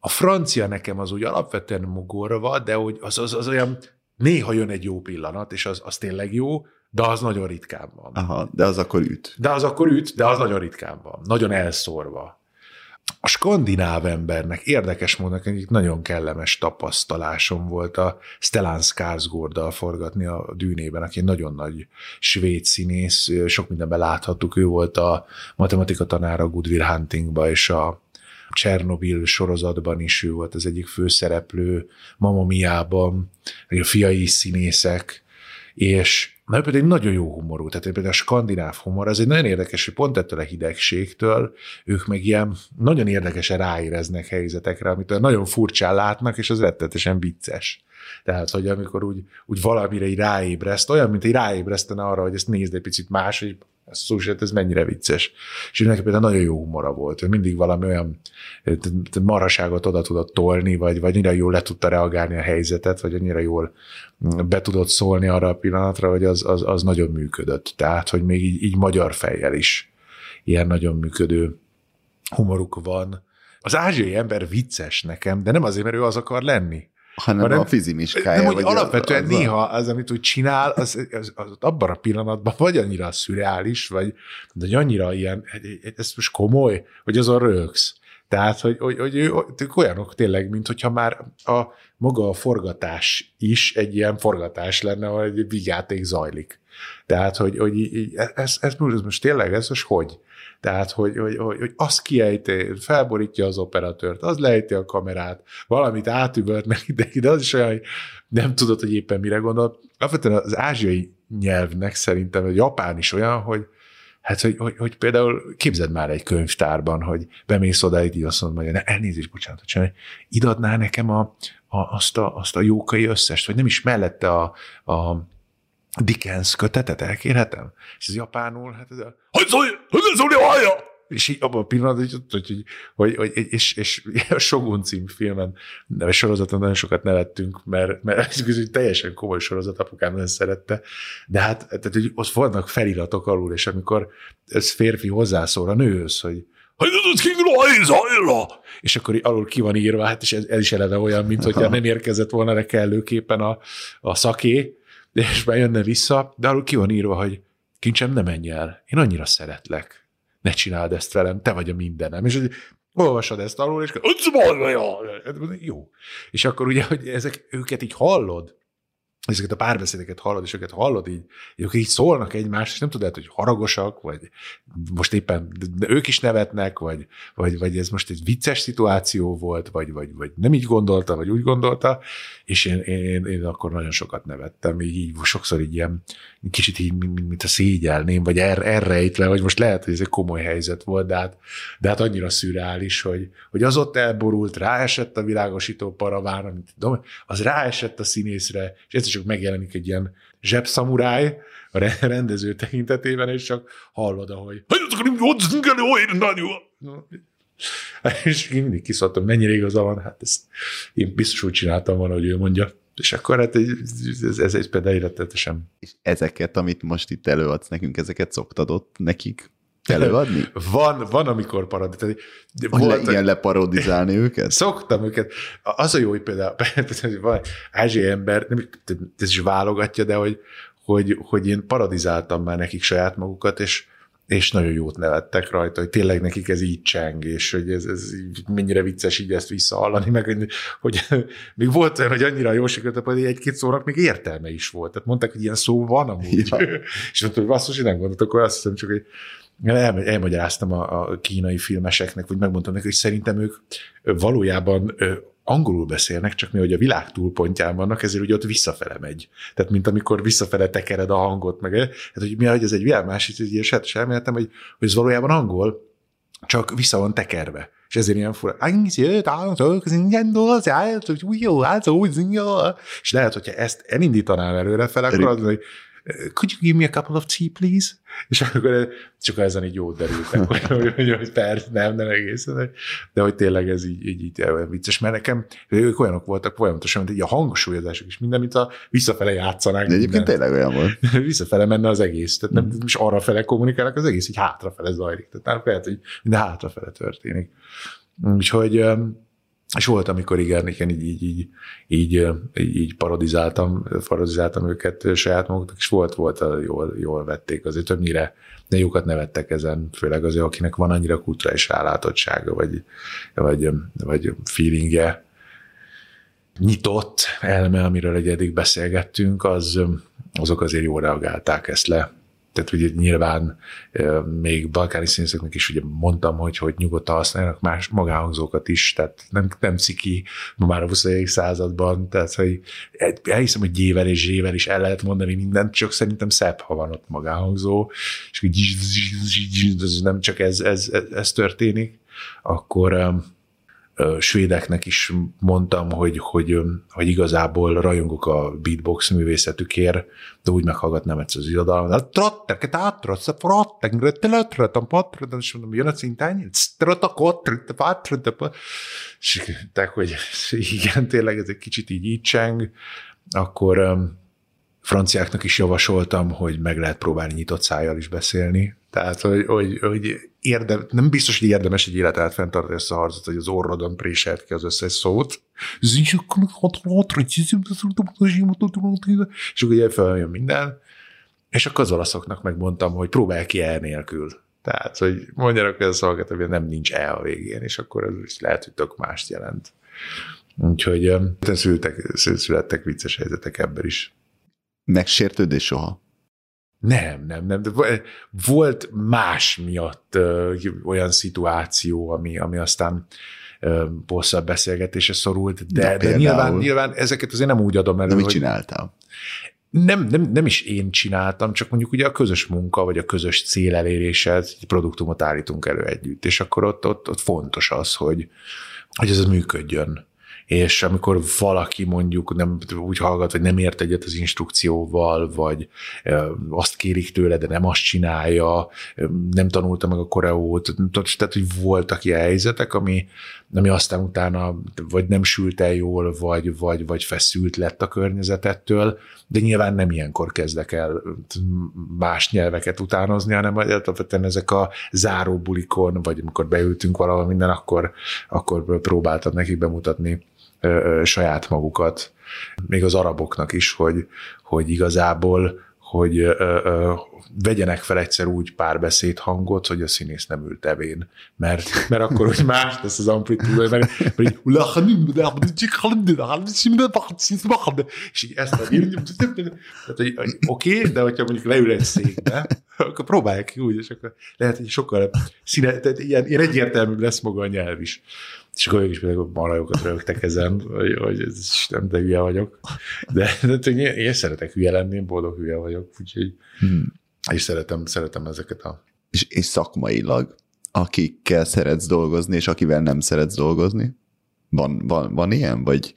a francia nekem az úgy alapvetően mogorva, de hogy az, az, az olyan, néha jön egy jó pillanat, és az, az tényleg jó, de az nagyon ritkán van. Aha, de az akkor üt. De az akkor üt, de az nagyon ritkán van. Nagyon elszórva. A skandináv embernek érdekes módon egyik nagyon kellemes tapasztalásom volt a Stellan Skarsgårddal forgatni a dűnében, aki egy nagyon nagy svéd színész, sok mindenben láthattuk, ő volt a matematika tanára Goodwill Huntingba, és a Csernobil sorozatban is ő volt az egyik főszereplő, Mamma Mia-ban, a fiai színészek, és mert például egy nagyon jó humorú, tehát például a skandináv humor, az egy nagyon érdekes, hogy pont ettől a hidegségtől ők meg ilyen nagyon érdekesen ráéreznek helyzetekre, amit nagyon furcsán látnak, és az rettetesen vicces. Tehát, hogy amikor úgy, úgy valamire így ráébreszt, olyan, mint egy ráébresztene arra, hogy ezt nézd egy picit más, hogy ez szó ez mennyire vicces. És neki például nagyon jó humora volt, hogy mindig valami olyan maraságot oda tudott tolni, vagy, vagy annyira jól le tudta reagálni a helyzetet, vagy annyira jól be tudott szólni arra a pillanatra, hogy az, az, az nagyon működött. Tehát, hogy még így, így magyar fejjel is ilyen nagyon működő humoruk van. Az ázsiai ember vicces nekem, de nem azért, mert ő az akar lenni, hanem, hanem a fizimiskája. Nem, hogy alapvetően az, az néha az, amit úgy csinál, az, az, az, abban a pillanatban vagy annyira szürreális, vagy de annyira ilyen, ez most komoly, hogy azon rögsz. Tehát, hogy, hogy, hogy ők olyanok tényleg, mint hogyha már a maga a forgatás is egy ilyen forgatás lenne, ahol egy vigyáték zajlik. Tehát, hogy, hogy ez, ez, ez, most tényleg, ez most hogy? Tehát, hogy, hogy, hogy, hogy az kiejti, felborítja az operatőrt, az lejti a kamerát, valamit átüvölt meg ide, ide, az is olyan, hogy nem tudod, hogy éppen mire gondol. Alapvetően az ázsiai nyelvnek szerintem, a japán is olyan, hogy Hát, hogy, hogy, hogy például képzeld már egy könyvtárban, hogy bemész oda, így azt mondod, hogy elnézést, bocsánat, csinálj, idadná nekem a, a, azt, a, azt a jókai összest, vagy nem is mellette a, a Dickens kötetet elkérhetem? És ez japánul, hát ez a... Hogy szólj, hogy szólj, hallja! És így abban a pillanatban, hogy, hogy, hogy, hogy és, és a Shogun című filmen, vagy sorozaton nagyon sokat nevettünk, mert, mert ez egy teljesen komoly sorozat, apukám nagyon szerette, de hát tehát, hogy ott vannak feliratok alul, és amikor ez férfi hozzászól a nőhöz, hogy és akkor alul ki van írva, hát és ez, ez is eleve olyan, mint hogyha nem érkezett volna le kellőképpen a, a szaké, és bejönne vissza, de arról ki van írva, hogy kincsem, ne menj el, én annyira szeretlek, ne csináld ezt velem, te vagy a mindenem. És hogy olvasod ezt alul, és jó. És akkor ugye, hogy ezek, őket így hallod, ezeket a párbeszédeket hallod, és őket hallod így, ők így szólnak egymást, és nem tudod, hogy haragosak, vagy most éppen ők is nevetnek, vagy, vagy, vagy ez most egy vicces szituáció volt, vagy, vagy, vagy nem így gondolta, vagy úgy gondolta, és én, én, én akkor nagyon sokat nevettem, így, így sokszor így ilyen kicsit így, mint a szégyelném, vagy er, errejtve, vagy most lehet, hogy ez egy komoly helyzet volt, de hát, de hát annyira szürreális, hogy, hogy az ott elborult, ráesett a világosító paraván, amit, az ráesett a színészre, és is csak megjelenik egy ilyen zsebszamuráj a rendező tekintetében, és csak hallod, ahogy és én mindig kiszóltam, mennyire igaza van, hát ezt én biztos úgy csináltam volna, hogy ő mondja. És akkor hát ez, ez egy például életetesen. És ezeket, amit most itt előadsz nekünk, ezeket szoktad ott nekik előadni? Van, van amikor parodizálni. Volt, le, ilyen leparodizálni őket? Szoktam őket. Az a jó, hogy például, például van ázsiai ember, nem, ez is válogatja, de hogy, hogy, hogy én parodizáltam már nekik saját magukat, és és nagyon jót nevettek rajta, hogy tényleg nekik ez így cseng, és hogy ez, ez mennyire vicces így ezt visszahallani, meg hogy, hogy még volt olyan, hogy annyira jó sikerült, hogy egy-két szónak még értelme is volt. Tehát mondták, hogy ilyen szó van amúgy. Ja. és mondtam, hogy basszus, én nem gondoltok, akkor azt hiszem csak, hogy el, elmagyaráztam a, a kínai filmeseknek, vagy megmondtam neki, hogy szerintem ők valójában angolul beszélnek, csak mi, hogy a világ túlpontján vannak, ezért ugye ott visszafele megy. Tehát, mint amikor visszafele tekered a hangot, meg hát, hogy mi, hogy ez egy világ másik, ilyen és elméletem, hogy, hogy ez valójában angol, csak vissza van tekerve. És ezért ilyen fura. És lehet, hogyha ezt elindítanál előre fel, akkor az, hogy could you give me a couple of tea, please? És akkor csak ezen így jót derültek, hogy, hogy, hogy persze, nem, nem egészen, de hogy tényleg ez így, így, így vicces, mert nekem ők olyanok voltak folyamatosan, mint így a hangsúlyozások is, minden, mint a visszafele játszanák. De egyébként minden. tényleg olyan volt. visszafele menne az egész, tehát nem mm. is arra fele kommunikálnak, az egész így hátrafele zajlik. Tehát lehet, hogy minden hátrafele történik. Úgyhogy és volt, amikor igen, igen így, így, így, így, így parodizáltam, parodizáltam őket saját maguknak, és volt, volt, jól, jól vették azért többnyire, de jókat nevettek ezen, főleg azért, akinek van annyira kulturális rálátottsága, vagy, vagy, vagy feelingje, nyitott elme, amiről egy eddig beszélgettünk, az, azok azért jól reagálták ezt le tehát ugye nyilván még balkáni színészeknek is ugye mondtam, hogy, hogy nyugodtan használnak más magáhangzókat is, tehát nem, nem ciki ma már a 21. században, tehát hogy elhiszem, hogy gyével és zsével is el lehet mondani mindent, csak szerintem szebb, ha van ott magáhangzó, és hogy nem csak ez, ez, ez, ez történik, akkor svédeknek is mondtam, hogy, hogy, hogy igazából rajongok a beatbox művészetükért, de úgy meghallgatnám egyszer az irodalmat. Trottek, tátrat, frottek, retteletretem, patretem, és mondom, jön a cintány, stratakot, és hogy igen, tényleg ez egy kicsit így így cseng, akkor franciáknak is javasoltam, hogy meg lehet próbálni nyitott szájjal is beszélni. Tehát, hogy, hogy, hogy érdem, nem biztos, hogy érdemes egy élet át fenntartani ezt a harcot, hogy az orrodon préselt ki az összes szót. És akkor ugye feljön minden. És akkor az olaszoknak megmondtam, hogy próbálj ki el nélkül. Tehát, hogy mondjanak a szavakat, hogy nem nincs el a végén, és akkor ez is lehet, hogy tök mást jelent. Úgyhogy születtek, születtek vicces helyzetek ebben is. Megsértődés soha? Nem, nem, nem. De volt más miatt ö, olyan szituáció, ami, ami aztán hosszabb beszélgetése szorult, de, de, de nyilván, nyilván ezeket azért nem úgy adom elő, De mit csináltál? Nem, nem, nem is én csináltam, csak mondjuk ugye a közös munka, vagy a közös cél elérése, egy produktumot állítunk elő együtt, és akkor ott, ott, ott fontos az, hogy, hogy ez működjön és amikor valaki mondjuk nem úgy hallgat, vagy nem ért egyet az instrukcióval, vagy azt kérik tőle, de nem azt csinálja, nem tanulta meg a koreót, tehát, hogy voltak ilyen helyzetek, ami, ami aztán utána vagy nem sült el jól, vagy, vagy, vagy feszült lett a környezetettől, de nyilván nem ilyenkor kezdek el más nyelveket utánozni, hanem alapvetően ezek a záróbulikon, vagy amikor beültünk valahol minden, akkor, akkor próbáltam nekik bemutatni saját magukat, még az araboknak is, hogy, hogy igazából hogy ö, ö, vegyenek fel egyszer úgy párbeszéd hangot, hogy a színész nem ült evén, mert, mert akkor úgy más lesz az amplitúda, mert, mert így, és így ezt a tehát, hogy, hogy oké, okay, de hogyha mondjuk leül egy székbe, akkor próbálják ki úgy, és akkor lehet, hogy sokkal színe, tehát ilyen, ilyen egyértelmű lesz maga a nyelv is. És akkor ők is például marajokat rögtek ezen, hogy, hogy ez nem, de hülye vagyok. De, de, de én, én szeretek hülye lenni, én boldog hülye vagyok, úgyhogy hmm. és szeretem, szeretem ezeket a... És, és szakmailag, akikkel szeretsz dolgozni, és akivel nem szeretsz dolgozni? Van, van, van ilyen, vagy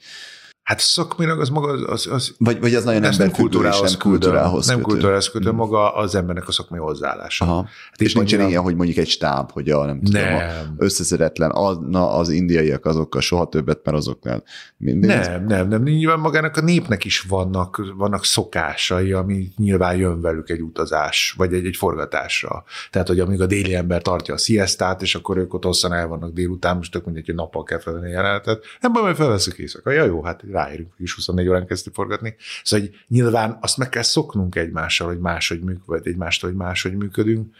Hát szakmailag az maga az... az, az vagy, vagy az nagyon nem kultúrához, nem kultúrához Nem kultúrához kötő, maga az embernek a szakmai hozzáállása. Aha. Hát és nincsen ilyen, hogy mondjuk egy stáb, hogy a, nem, tudom, nem. A összeszedetlen, a, na, az indiaiak azokkal soha többet, mert azoknál mindig. Nem, nem, nem. Nyilván magának a népnek is vannak, vannak szokásai, ami nyilván jön velük egy utazás, vagy egy, egy forgatásra. Tehát, hogy amíg a déli ember tartja a sziasztát, és akkor ők ott hosszan el vannak délután, most tök mindegy, hogy nappal kell felvenni jelenetet. Nem baj, majd felveszük éjszaka. Ja, jó, hát ráérünk is 24 órán kezdni forgatni. Szóval hogy nyilván azt meg kell szoknunk egymással, hogy máshogy működünk, egymástól, hogy máshogy működünk.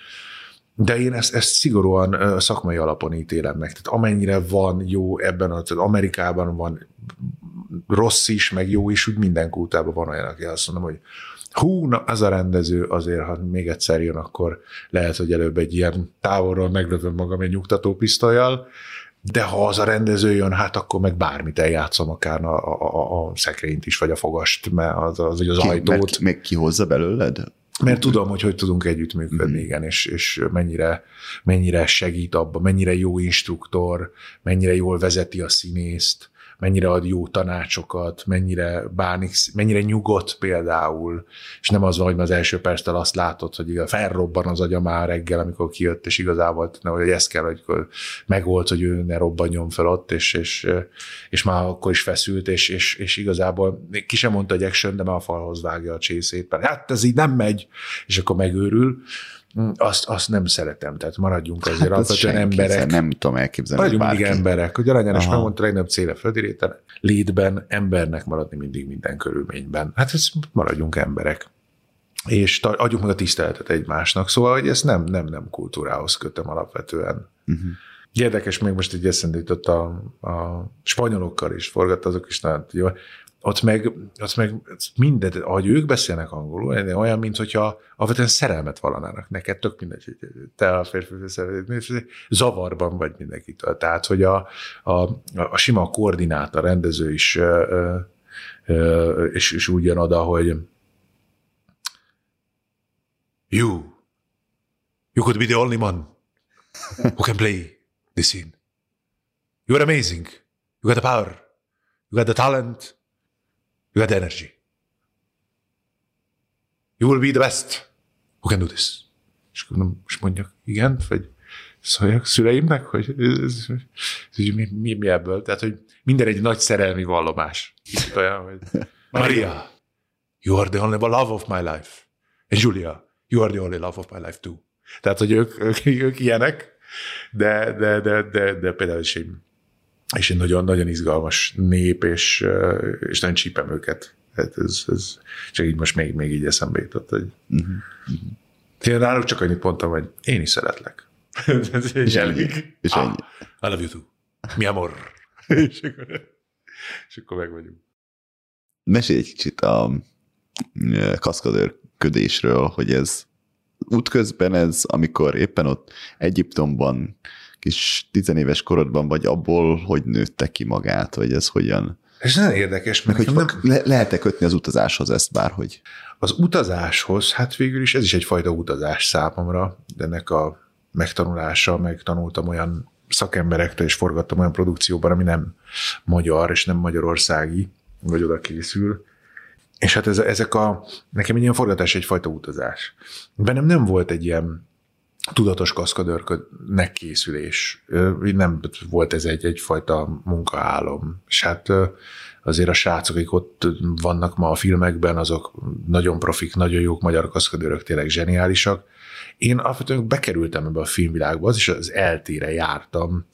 de én ezt, ezt szigorúan szakmai alapon ítélem meg. Tehát amennyire van jó ebben, a, tehát Amerikában van rossz is, meg jó is, úgy minden kultában van olyan, aki azt mondom, hogy hú, na, ez a rendező azért, ha még egyszer jön, akkor lehet, hogy előbb egy ilyen távolról meglövöm magam egy nyugtató pisztolyjal, de ha az a rendező jön, hát akkor meg bármit eljátszom, akár a, a, a, szekrényt is, vagy a fogast, mert az, az, az, az Ki, ajtót. mert még kihozza belőled? Mert tudom, hogy hogy tudunk együttműködni, mm. igen, és, és mennyire, mennyire segít abba, mennyire jó instruktor, mennyire jól vezeti a színészt, mennyire ad jó tanácsokat, mennyire bánik, mennyire nyugodt például, és nem az van, hogy az első perctől azt látod, hogy igaz, felrobban az agya már reggel, amikor kijött, és igazából ne, hogy ez kell, hogy megold, hogy ő ne robbanjon fel ott, és, és, és már akkor is feszült, és, és, és igazából ki sem mondta egy action, de már a falhoz vágja a csészét, mert hát ez így nem megy, és akkor megőrül azt, azt nem szeretem, tehát maradjunk azért hát alapvetően emberek. Nem tudom elképzelni. Maradjunk mindig emberek, hogy aranyános megmondta legnagyobb cél a Földréten, létben, embernek maradni mindig minden körülményben. Hát ez maradjunk emberek és adjuk meg a tiszteletet egymásnak. Szóval, hogy ezt nem, nem, nem kultúrához kötöm alapvetően. Uh-huh. Érdekes, még most egy eszembe jutott a, a spanyolokkal is forgat, azok is nagyon jó ott meg, ott meg mindet, ahogy ők beszélnek angolul, olyan, mint hogyha alapvetően szerelmet vallanának neked, tök mindegy, te a férfi zavarban vagy mindenkitől. Tehát, hogy a, a, a sima koordinát, a rendező is és, és úgy jön oda, hogy you, you could be the only one who can play this scene. You are amazing. You got the power. You got the talent. You had energy. You will be the best who can do this. És akkor nem most mondjak, igen, vagy szóljak szüleimnek, hogy ez, ez, ez, mi, mi, mi ebből? Tehát, hogy minden egy nagy szerelmi vallomás. Kicsit olyan, hogy Maria, you are the only love of my life. And Julia, you are the only love of my life too. Tehát, hogy ők, ők, ők ilyenek, de, de, de, de, de például is és egy nagyon, nagyon izgalmas nép, és, és nagyon csípem őket. Hát ez, ez, csak így most még, még így eszembe jutott, hogy uh-huh. Én náluk csak annyit mondtam, hogy én is szeretlek. és elég. És ah, ennyi. I love you too. Mi amor. és, akkor, és akkor meg vagyunk. Mesélj egy kicsit a kaszkadőrködésről, hogy ez útközben ez, amikor éppen ott Egyiptomban kis tizenéves korodban vagy abból, hogy nőtte ki magát, vagy ez hogyan? Ez nagyon érdekes, mert hogy nem... le- lehet-e kötni az utazáshoz ezt bárhogy? Az utazáshoz, hát végül is ez is egyfajta utazás számomra, de ennek a megtanulása, megtanultam olyan szakemberektől, és forgattam olyan produkcióban, ami nem magyar, és nem magyarországi, vagy oda készül. És hát ez, ezek a, nekem egy ilyen forgatás egyfajta utazás. Bennem nem volt egy ilyen tudatos kaszkadőrködnek készülés. Nem volt ez egy, egyfajta munkaálom. És hát azért a srácok, akik ott vannak ma a filmekben, azok nagyon profik, nagyon jók magyar kaszkadőrök, tényleg zseniálisak. Én alapvetően bekerültem ebbe a filmvilágba, az is az eltére jártam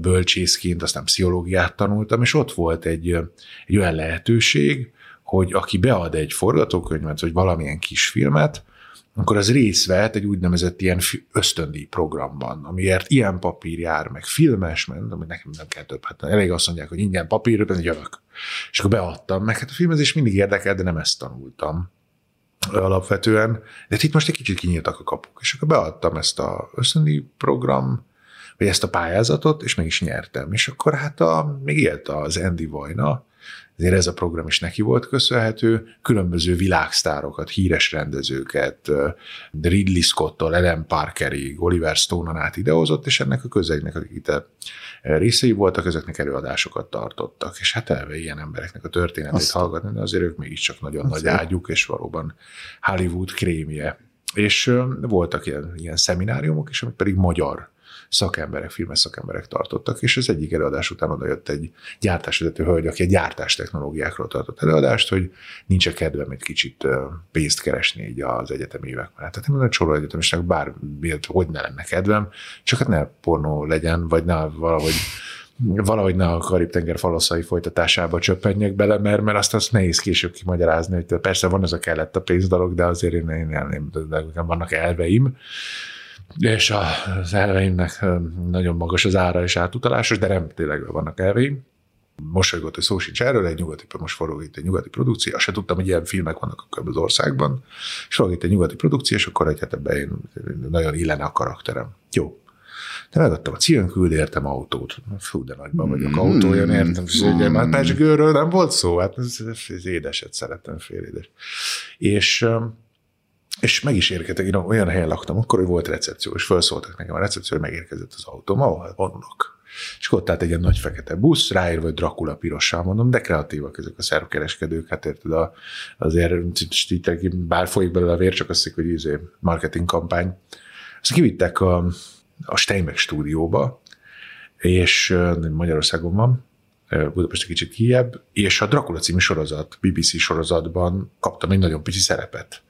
bölcsészként, aztán pszichológiát tanultam, és ott volt egy, egy olyan lehetőség, hogy aki bead egy forgatókönyvet, vagy valamilyen kisfilmet, akkor az részt vehet egy úgynevezett ilyen ösztöndi programban, amiért ilyen papír jár, meg filmes, mert ami nekem nem kell több, hát elég azt mondják, hogy ingyen papír, pedig jövök. És akkor beadtam, meg hát a filmezés mindig érdekel, de nem ezt tanultam alapvetően. De itt most egy kicsit kinyíltak a kapuk, és akkor beadtam ezt a ösztöndi program, vagy ezt a pályázatot, és meg is nyertem. És akkor hát a, még élt az Andy Vajna, ezért ez a program is neki volt köszönhető, különböző világsztárokat, híres rendezőket, Ridley Scott-tól, Ellen Parkerig, Oliver Stone-on át idehozott, és ennek a közegnek, akik itt részei voltak, ezeknek előadásokat tartottak, és hát elve ilyen embereknek a történetét Azt. hallgatni, de azért ők mégiscsak nagyon Azt nagy ágyuk, és valóban Hollywood krémje. És voltak ilyen, ilyen szemináriumok is, amik pedig magyar szakemberek, filmes szakemberek tartottak, és az egyik előadás után oda jött egy gyártásvezető hölgy, aki egy gyártás technológiákról tartott előadást, hogy nincs a kedvem egy kicsit pénzt keresni így az egyetemi évek mellett. Tehát én a csomó egyetemisnek bár hogy ne lenne kedvem, csak hát ne pornó legyen, vagy ne valahogy valahogy ne a Karib-tenger falaszai folytatásába csöppenjek bele, mert, mert azt, azt nehéz később kimagyarázni, hogy persze van ez a kellett a pénzdalog, de azért én, én, én, én, én vannak elveim, és az elveimnek nagyon magas az ára és átutalásos, de nem tényleg vannak elveim. Mosolygott, hogy szó sincs erről, egy nyugati, most forog itt egy nyugati produkció, azt sem tudtam, hogy ilyen filmek vannak az országban, és forog itt egy nyugati produkció, és akkor egy hát ebben én nagyon illene a karakterem. Jó, de megadtam a címküld, értem autót. Fú, de nagyban vagyok, autó jön, értem. Ugye, már Pesgőről nem volt szó, hát ez, ez édeset szeretem, fél édes. És és meg is érkeztek, én olyan helyen laktam, akkor hogy volt recepció, és felszóltak nekem a recepció, hogy megérkezett az autóm, ahol vonulok. És ott állt egy ilyen nagy fekete busz, ráírva, hogy Dracula pirossal, mondom, de kreatívak ezek a szervkereskedők, hát érted, a, azért bár folyik belőle a vér, csak azt hogy izé, marketing kampány. Azt kivittek a, a Steinbeck stúdióba, és Magyarországon van, Budapest egy kicsit kijebb, és a Dracula című sorozat, BBC sorozatban kaptam egy nagyon pici szerepet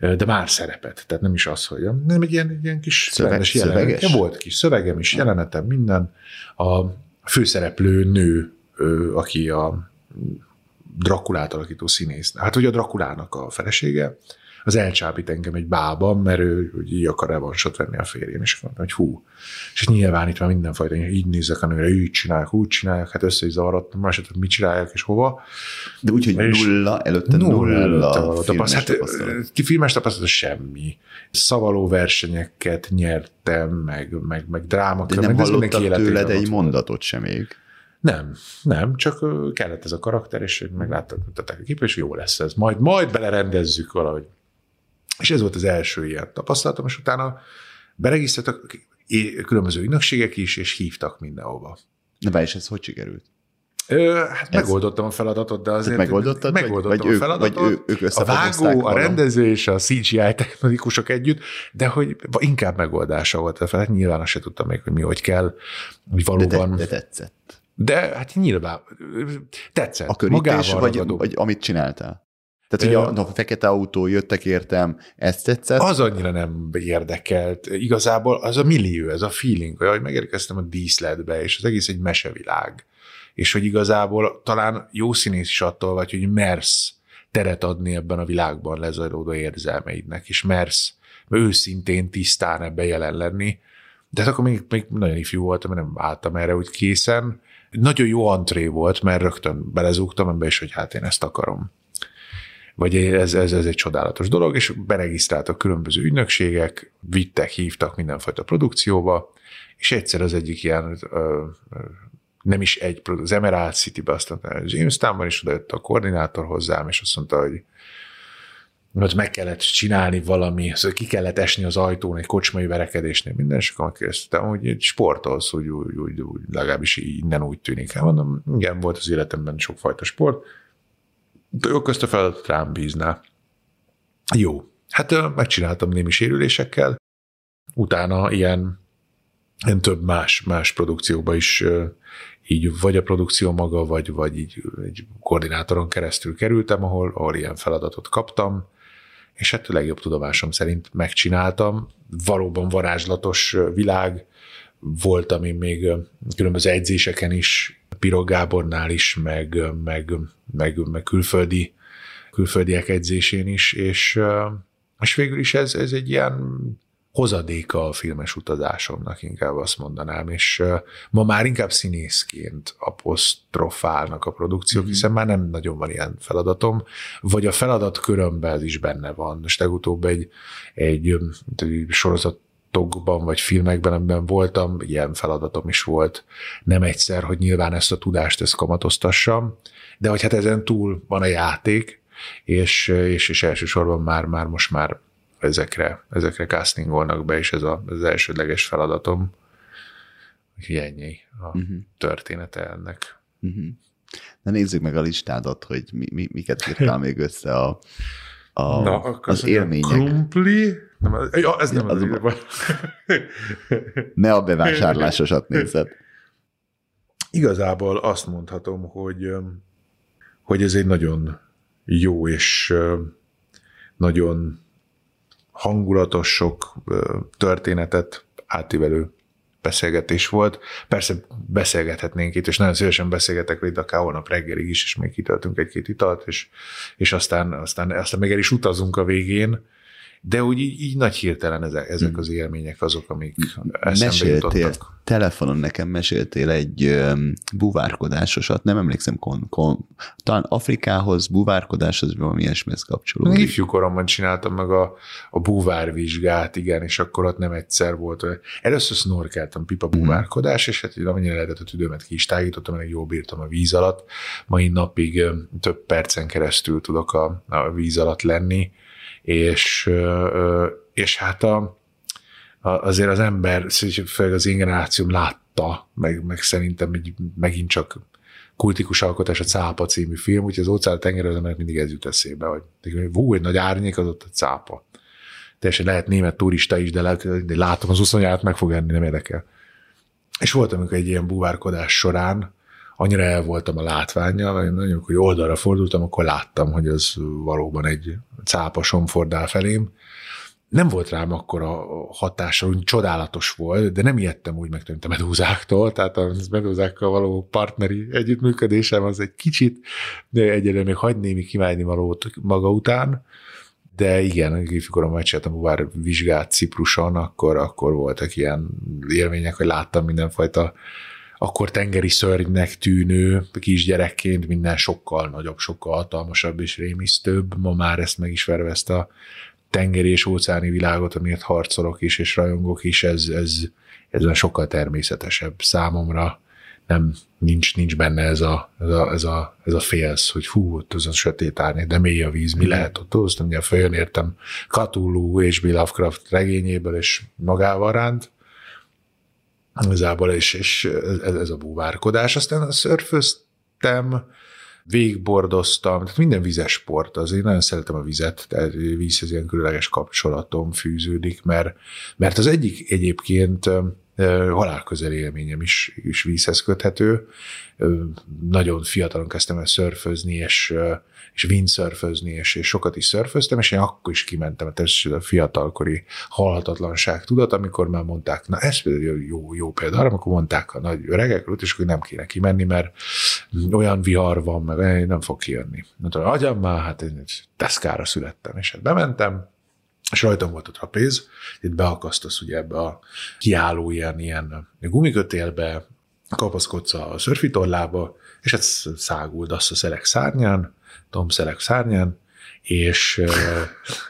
de már szerepet, tehát nem is az, hogy nem egy ilyen, ilyen kis Szöveg, szöveges. Ja, volt kis szövegem is, jelenetem, minden. A főszereplő nő, aki a Drakulát alakító színész. Hát ugye a Drakulának a felesége, az elcsábít engem egy bában, mert ő hogy így akar revansot venni a férjén, és mondtam, hogy hú. És nyilván itt már mindenfajta, így nézek a nőre, így csinálják, úgy csinálják, hát össze is zavarodtam, más hogy mit csinálják és hova. De úgy, hogy nulla, előtte nulla, nulla filmes hát, tapasztalat. Ki filmes tapasztalat semmi. Szavaló versenyeket nyertem, meg, meg, meg drámak. De nem hallottad tőled egy mondatot sem még. Nem, nem, csak kellett ez a karakter, és megláttak a kép, és jó lesz ez. Majd, majd belerendezzük valahogy. És ez volt az első ilyen tapasztalatom, és utána beregisztráltak különböző ügynökségek is, és hívtak mindenhova. Na, és ez hogy sikerült? Ö, hát ez... megoldottam a feladatot, de azért... Megoldottam, megoldottam vagy, a feladatot. Vagy ő, ők a vágó, a rendező és a CGI technikusok együtt, de hogy inkább megoldása volt a felett. Nyilván azt se tudtam még, hogy mi, hogy kell, hogy valóban... De, de, de tetszett. De hát nyilván tetszett. A körítés, vagy, vagy amit csináltál? Tehát, hogy a, a fekete autó jöttek értem, ezt tetszett? Az annyira nem érdekelt. Igazából az a millió, ez a feeling, hogy megérkeztem a díszletbe, és az egész egy mesevilág. És hogy igazából talán jó színész is attól vagy, hogy mersz teret adni ebben a világban lezajlódó érzelmeidnek, és mersz őszintén, tisztán ebbe jelen lenni. De hát akkor még, még nagyon ifjú voltam, mert nem álltam erre úgy készen. Nagyon jó antré volt, mert rögtön belezúgtam ebbe, és hogy hát én ezt akarom vagy ez, ez, ez egy csodálatos dolog, és beregisztráltak különböző ügynökségek, vittek, hívtak mindenfajta produkcióba, és egyszer az egyik ilyen ö, nem is egy, az Emerald City-be, aztán Jamestownban is odajött a koordinátor hozzám, és azt mondta, hogy hogy meg kellett csinálni valami, szóval ki kellett esni az ajtón egy kocsmai verekedésnél, minden, és akkor kérdeztem, hogy sportolsz, úgy, úgy, úgy, úgy, legalábbis innen úgy tűnik. Hát mondom, igen, volt az életemben sokfajta sport, ők közt a feladatot rám bízná. Jó. Hát megcsináltam némi sérülésekkel, utána ilyen, ilyen több más, más produkcióba is így vagy a produkció maga, vagy, vagy így egy koordinátoron keresztül kerültem, ahol, ahol ilyen feladatot kaptam, és hát a legjobb tudomásom szerint megcsináltam. Valóban varázslatos világ, volt, ami még különböző edzéseken is Piro Gábornál is, meg, meg, meg, meg külföldi, külföldiek edzésén is, és, és végül is ez, ez egy ilyen hozadéka a filmes utazásomnak, inkább azt mondanám, és ma már inkább színészként apostrofálnak a produkciók, mm-hmm. hiszen már nem nagyon van ilyen feladatom, vagy a feladat körömben is benne van. Most legutóbb egy, egy, egy sorozat tokban vagy filmekben, amiben voltam, ilyen feladatom is volt nem egyszer, hogy nyilván ezt a tudást ezt kamatoztassam, de hogy hát ezen túl van a játék, és, és, és elsősorban már, már most már ezekre, ezekre castingolnak be, és ez a, az elsődleges feladatom. Úgyhogy ennyi a uh-huh. története ennek. Uh-huh. Na nézzük meg a listádat, hogy mi, mi, miket írtál még össze a, a, Na, az élmények. Krumpli, nem, ja, ez nem az, az Ne a bevásárlásosat nézed. Igazából azt mondhatom, hogy, hogy ez egy nagyon jó és nagyon hangulatos, sok történetet átívelő beszélgetés volt. Persze beszélgethetnénk itt, és nagyon szívesen beszélgetek itt akár holnap reggelig is, és még kitöltünk egy-két italt, és, és aztán, aztán, aztán még el is utazunk a végén, de úgy így, így nagy hirtelen ezek, ezek az élmények azok, amik eszembe Meséltél, jutottak. telefonon nekem meséltél egy um, buvárkodásosat, nem emlékszem, kon, kon, talán Afrikához, buvárkodáshoz, valami ilyesmihez kapcsolódik. Ifjú koromban csináltam meg a, a búvárvizsgát, igen, és akkor ott nem egyszer volt. Először snorkeltem, pipa búvárkodás, és hát amennyire lehetett a tüdőmet ki is tágítottam, elég jól bírtam a víz alatt. Mai napig több percen keresztül tudok a, a víz alatt lenni, és, és hát a, azért az ember, főleg az én generációm látta, meg, meg szerintem egy, megint csak kultikus alkotás a Cápa című film, úgyhogy az óceán tenger az emberek mindig ez jut eszébe, hogy hú, egy nagy árnyék, az ott a cápa. Teljesen lehet német turista is, de, lehet, de látom az uszonyát, meg fog enni, nem érdekel. És volt, amikor egy ilyen buvárkodás során annyira el voltam a látványjal, mert nagyon, hogy oldalra fordultam, akkor láttam, hogy az valóban egy cápa somfordál felém. Nem volt rám akkor a hatása, úgy csodálatos volt, de nem ijedtem úgy meg, mint a medúzáktól, tehát a medúzákkal való partneri együttműködésem az egy kicsit, de egyelőre még hagy némi kivágyni valót maga után, de igen, ifjúkoromban megcsináltam buvár vizsgát Cipruson, akkor, akkor voltak ilyen élmények, hogy láttam mindenfajta akkor tengeri szörnynek tűnő kisgyerekként minden sokkal nagyobb, sokkal hatalmasabb és rémisztőbb. Ma már ezt megismerve ezt a tengeri és óceáni világot, amiért harcolok is és rajongok is, ez, ez, ez a sokkal természetesebb számomra. Nem, nincs, nincs benne ez a, ez a, ez a, ez a félsz, hogy fú, ott az a sötét árnyék, de mély a víz, mi lehet ott? Azt ugye följön értem Cthulhu és Bill Lovecraft regényéből, és magával ránt, igazából, és, és ez, ez a búvárkodás. Aztán szörföztem, végbordoztam, tehát minden vizes sport, az én nagyon szeretem a vizet, tehát vízhez ilyen különleges kapcsolatom fűződik, mert, mert az egyik egyébként halálközeli élményem is, is vízhez köthető. Nagyon fiatalon kezdtem el szörfözni, és, és windsurfözni, és, és sokat is szörföztem, és én akkor is kimentem, mert ez a fiatalkori halhatatlanság tudat, amikor már mondták, na ez például jó, jó példa, amikor mondták a nagy öregek, és akkor nem kéne kimenni, mert olyan vihar van, meg nem fog kijönni. Mondtam, agyam már, hát én teszkára születtem, és hát bementem, és rajtam volt a trapéz, itt beakasztasz ugye ebbe a kiálló ilyen, ilyen gumikötélbe, kapaszkodsz a szörfitorlába, és hát száguldasz a szelek szárnyán, Tom szelek szárnyán, és,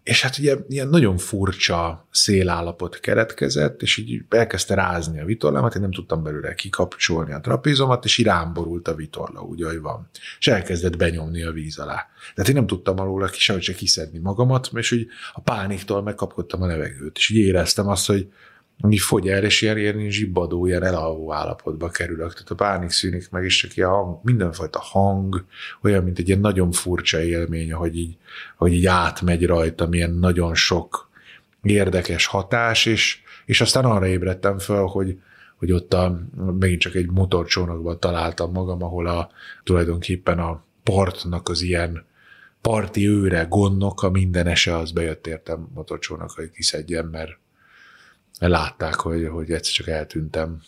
és hát ugye ilyen nagyon furcsa szélállapot keretkezett, és így elkezdte rázni a vitorlámat, én nem tudtam belőle kikapcsolni a trapézomat, és irám borult a vitorla, úgy, ahogy van. És elkezdett benyomni a víz alá. Tehát én nem tudtam alól ki sehogy se kiszedni magamat, és úgy a pániktól megkapkodtam a levegőt, és így éreztem azt, hogy ami fogy el, és ilyen, ilyen zsibbadó, ilyen elalvó állapotba kerülök. Tehát a pánik szűnik meg, és csak ilyen hang, mindenfajta hang, olyan, mint egy ilyen nagyon furcsa élmény, hogy így, hogy így átmegy rajta, milyen nagyon sok érdekes hatás, és, és aztán arra ébredtem fel, hogy, hogy ott a, megint csak egy motorcsónakban találtam magam, ahol a, tulajdonképpen a partnak az ilyen parti őre, gondnok, a mindenese, az bejött értem motorcsónak, hogy kiszedjen, mert látták, hogy, hogy egyszer csak eltűntem.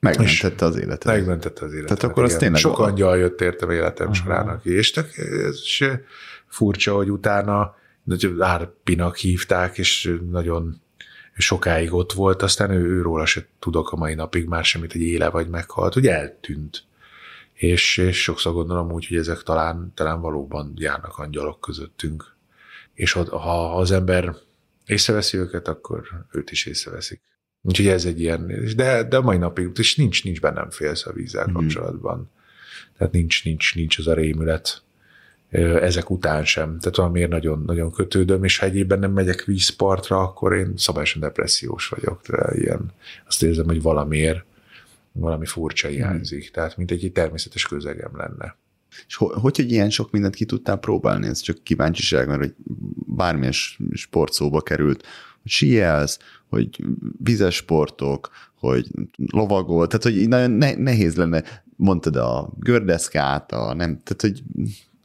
Megmentette az életet. Megmentette az életet. Tehát akkor az tényleg Sok angyal jött értem életem uh-huh. során, aki, és tök, ez se furcsa, hogy utána Árpinak hívták, és nagyon sokáig ott volt, aztán ő, őróla se tudok a mai napig már semmit, hogy éle vagy meghalt, hogy eltűnt. És, és sokszor gondolom úgy, hogy ezek talán, talán valóban járnak angyalok közöttünk. És ha, ha az ember észreveszi őket, akkor őt is észreveszik. Úgyhogy ez egy ilyen, de, de a mai napig, és nincs, nincs bennem félsz a vízzel mm. kapcsolatban. Tehát nincs, nincs, nincs az a rémület ezek után sem. Tehát valamiért nagyon, nagyon kötődöm, és ha egyébben nem megyek vízpartra, akkor én szabályosan depressziós vagyok. De ilyen, azt érzem, hogy valamiért valami furcsa hiányzik. Mm. Tehát, mint egy, egy természetes közegem lenne. És hogy, hogy, ilyen sok mindent ki tudtál próbálni? Ez csak kíváncsiság, mert hogy bármilyen sport szóba került, hogy sielsz, hogy vizes sportok, hogy lovagol, tehát hogy nagyon nehéz lenne, mondtad a gördeszkát, a nem, tehát hogy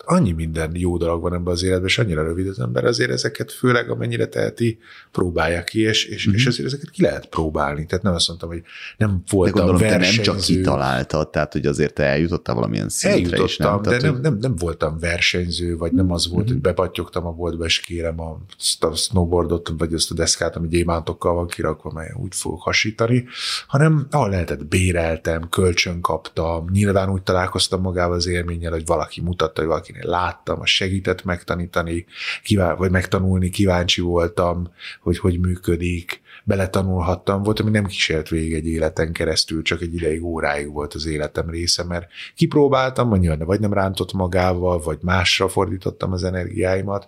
annyi minden jó dolog van ebben az életben, és annyira rövid az ember, azért ezeket főleg amennyire teheti, próbálja ki, és, és, mm-hmm. és azért ezeket ki lehet próbálni. Tehát nem azt mondtam, hogy nem voltam de gondolom, versenyző. te nem csak kitaláltad, tehát hogy azért te eljutottál valamilyen szintre Eljutottam, is, nem? de nem, nem, nem, voltam versenyző, vagy nem az volt, mm-hmm. hogy bepattyogtam a boltba, és kérem a, a snowboardot, vagy azt a deszkát, ami gyémántokkal van kirakva, mely úgy fog hasítani, hanem ahol lehetett béreltem, kölcsön kaptam, nyilván úgy találkoztam magával az élménnyel, hogy valaki mutatta, hogy valakinél láttam, a segített megtanítani, kivá- vagy megtanulni, kíváncsi voltam, hogy hogy működik, beletanulhattam, volt, ami nem kísért végig egy életen keresztül, csak egy ideig, óráig volt az életem része, mert kipróbáltam, vagy, vagy nem rántott magával, vagy másra fordítottam az energiáimat,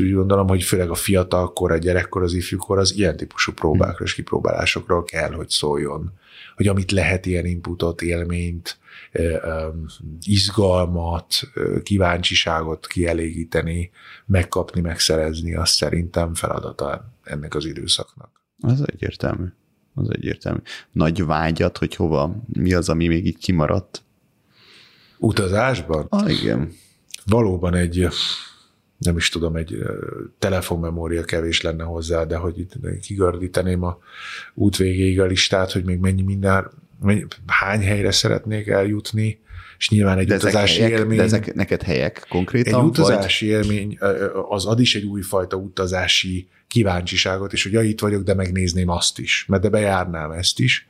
úgy gondolom, hogy főleg a fiatalkor, a gyerekkor, az ifjúkor az ilyen típusú próbákra és kipróbálásokról kell, hogy szóljon. Hogy amit lehet ilyen inputot, élményt, izgalmat, kíváncsiságot kielégíteni, megkapni, megszerezni, az szerintem feladata ennek az időszaknak. Az egyértelmű. Az egyértelmű. Nagy vágyat, hogy hova, mi az, ami még így kimaradt? Utazásban? Ah, igen. Valóban egy nem is tudom, egy telefonmemória kevés lenne hozzá, de hogy itt kigördíteném a út végéig a listát, hogy még mennyi minden, hány helyre szeretnék eljutni, és nyilván egy de utazási helyek, élmény. De ezek neked helyek konkrétan? Egy utazási vagy? élmény, az ad is egy újfajta utazási kíváncsiságot, és hogy ja, itt vagyok, de megnézném azt is, mert de bejárnám ezt is.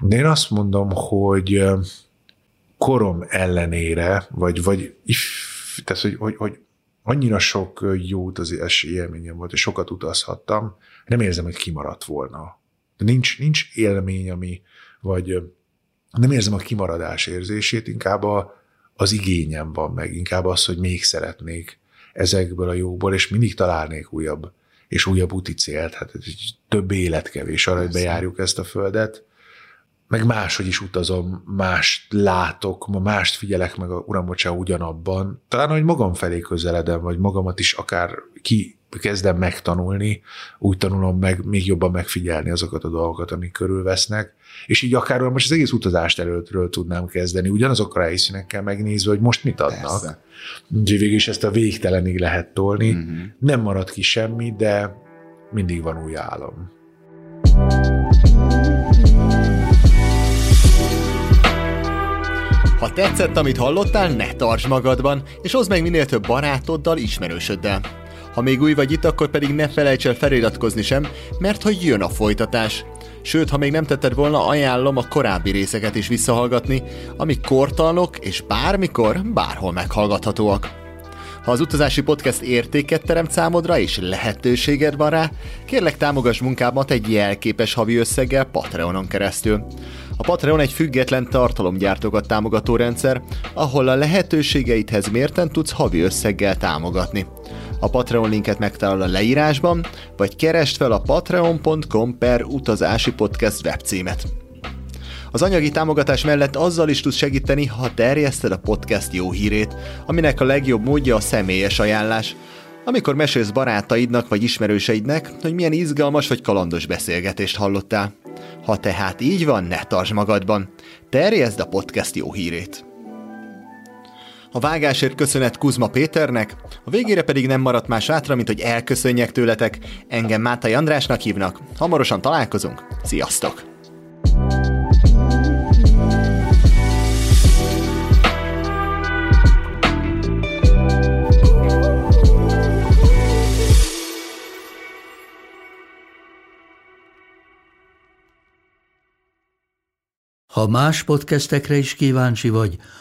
De én azt mondom, hogy korom ellenére, vagy, vagy tehát, hogy, hogy, hogy annyira sok jó utazási élményem volt, és sokat utazhattam, nem érzem, hogy kimaradt volna. Nincs, nincs élmény, ami, vagy nem érzem a kimaradás érzését, inkább a, az igényem van meg, inkább az, hogy még szeretnék ezekből a jóból, és mindig találnék újabb és újabb úti célt, hát több élet kevés arra, hogy bejárjuk ezt a földet, meg máshogy is utazom, mást látok, mást figyelek meg a uram, bocsánat, ugyanabban. Talán, hogy magam felé közeledem, vagy magamat is akár ki kezdem megtanulni, úgy tanulom meg még jobban megfigyelni azokat a dolgokat, amik körülvesznek, és így akár most az egész utazást előttről tudnám kezdeni, ugyanazokkal a helyszínekkel megnézve, hogy most mit adnak. Persze. Úgyhogy végül is ezt a végtelenig lehet tolni. Uh-huh. Nem marad ki semmi, de mindig van új álom. Ha tetszett, amit hallottál, ne tartsd magadban, és hozd meg minél több barátoddal, ismerősöddel. Ha még új vagy itt, akkor pedig ne felejts el feliratkozni sem, mert hogy jön a folytatás. Sőt, ha még nem tetted volna, ajánlom a korábbi részeket is visszahallgatni, amik kortalnok és bármikor, bárhol meghallgathatóak. Ha az utazási podcast értéket teremt számodra és lehetőséged van rá, kérlek támogass munkámat egy jelképes havi összeggel Patreonon keresztül. A Patreon egy független tartalomgyártókat támogató rendszer, ahol a lehetőségeidhez mérten tudsz havi összeggel támogatni. A Patreon linket megtalál a leírásban, vagy keresd fel a patreon.com per utazási podcast webcímet. Az anyagi támogatás mellett azzal is tudsz segíteni, ha terjeszted a podcast jó hírét, aminek a legjobb módja a személyes ajánlás, amikor mesélsz barátaidnak vagy ismerőseidnek, hogy milyen izgalmas vagy kalandos beszélgetést hallottál. Ha tehát így van, ne tartsd magadban. Terjeszd a podcast jó hírét. A vágásért köszönet Kuzma Péternek, a végére pedig nem maradt más hátra, mint hogy elköszönjek tőletek. Engem Mátai Andrásnak hívnak. Hamarosan találkozunk. Sziasztok! Ha más podcastekre is kíváncsi vagy,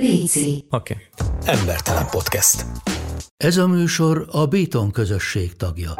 Léci. Oké. Okay. Embertelen podcast. Ez a műsor a Béton közösség tagja.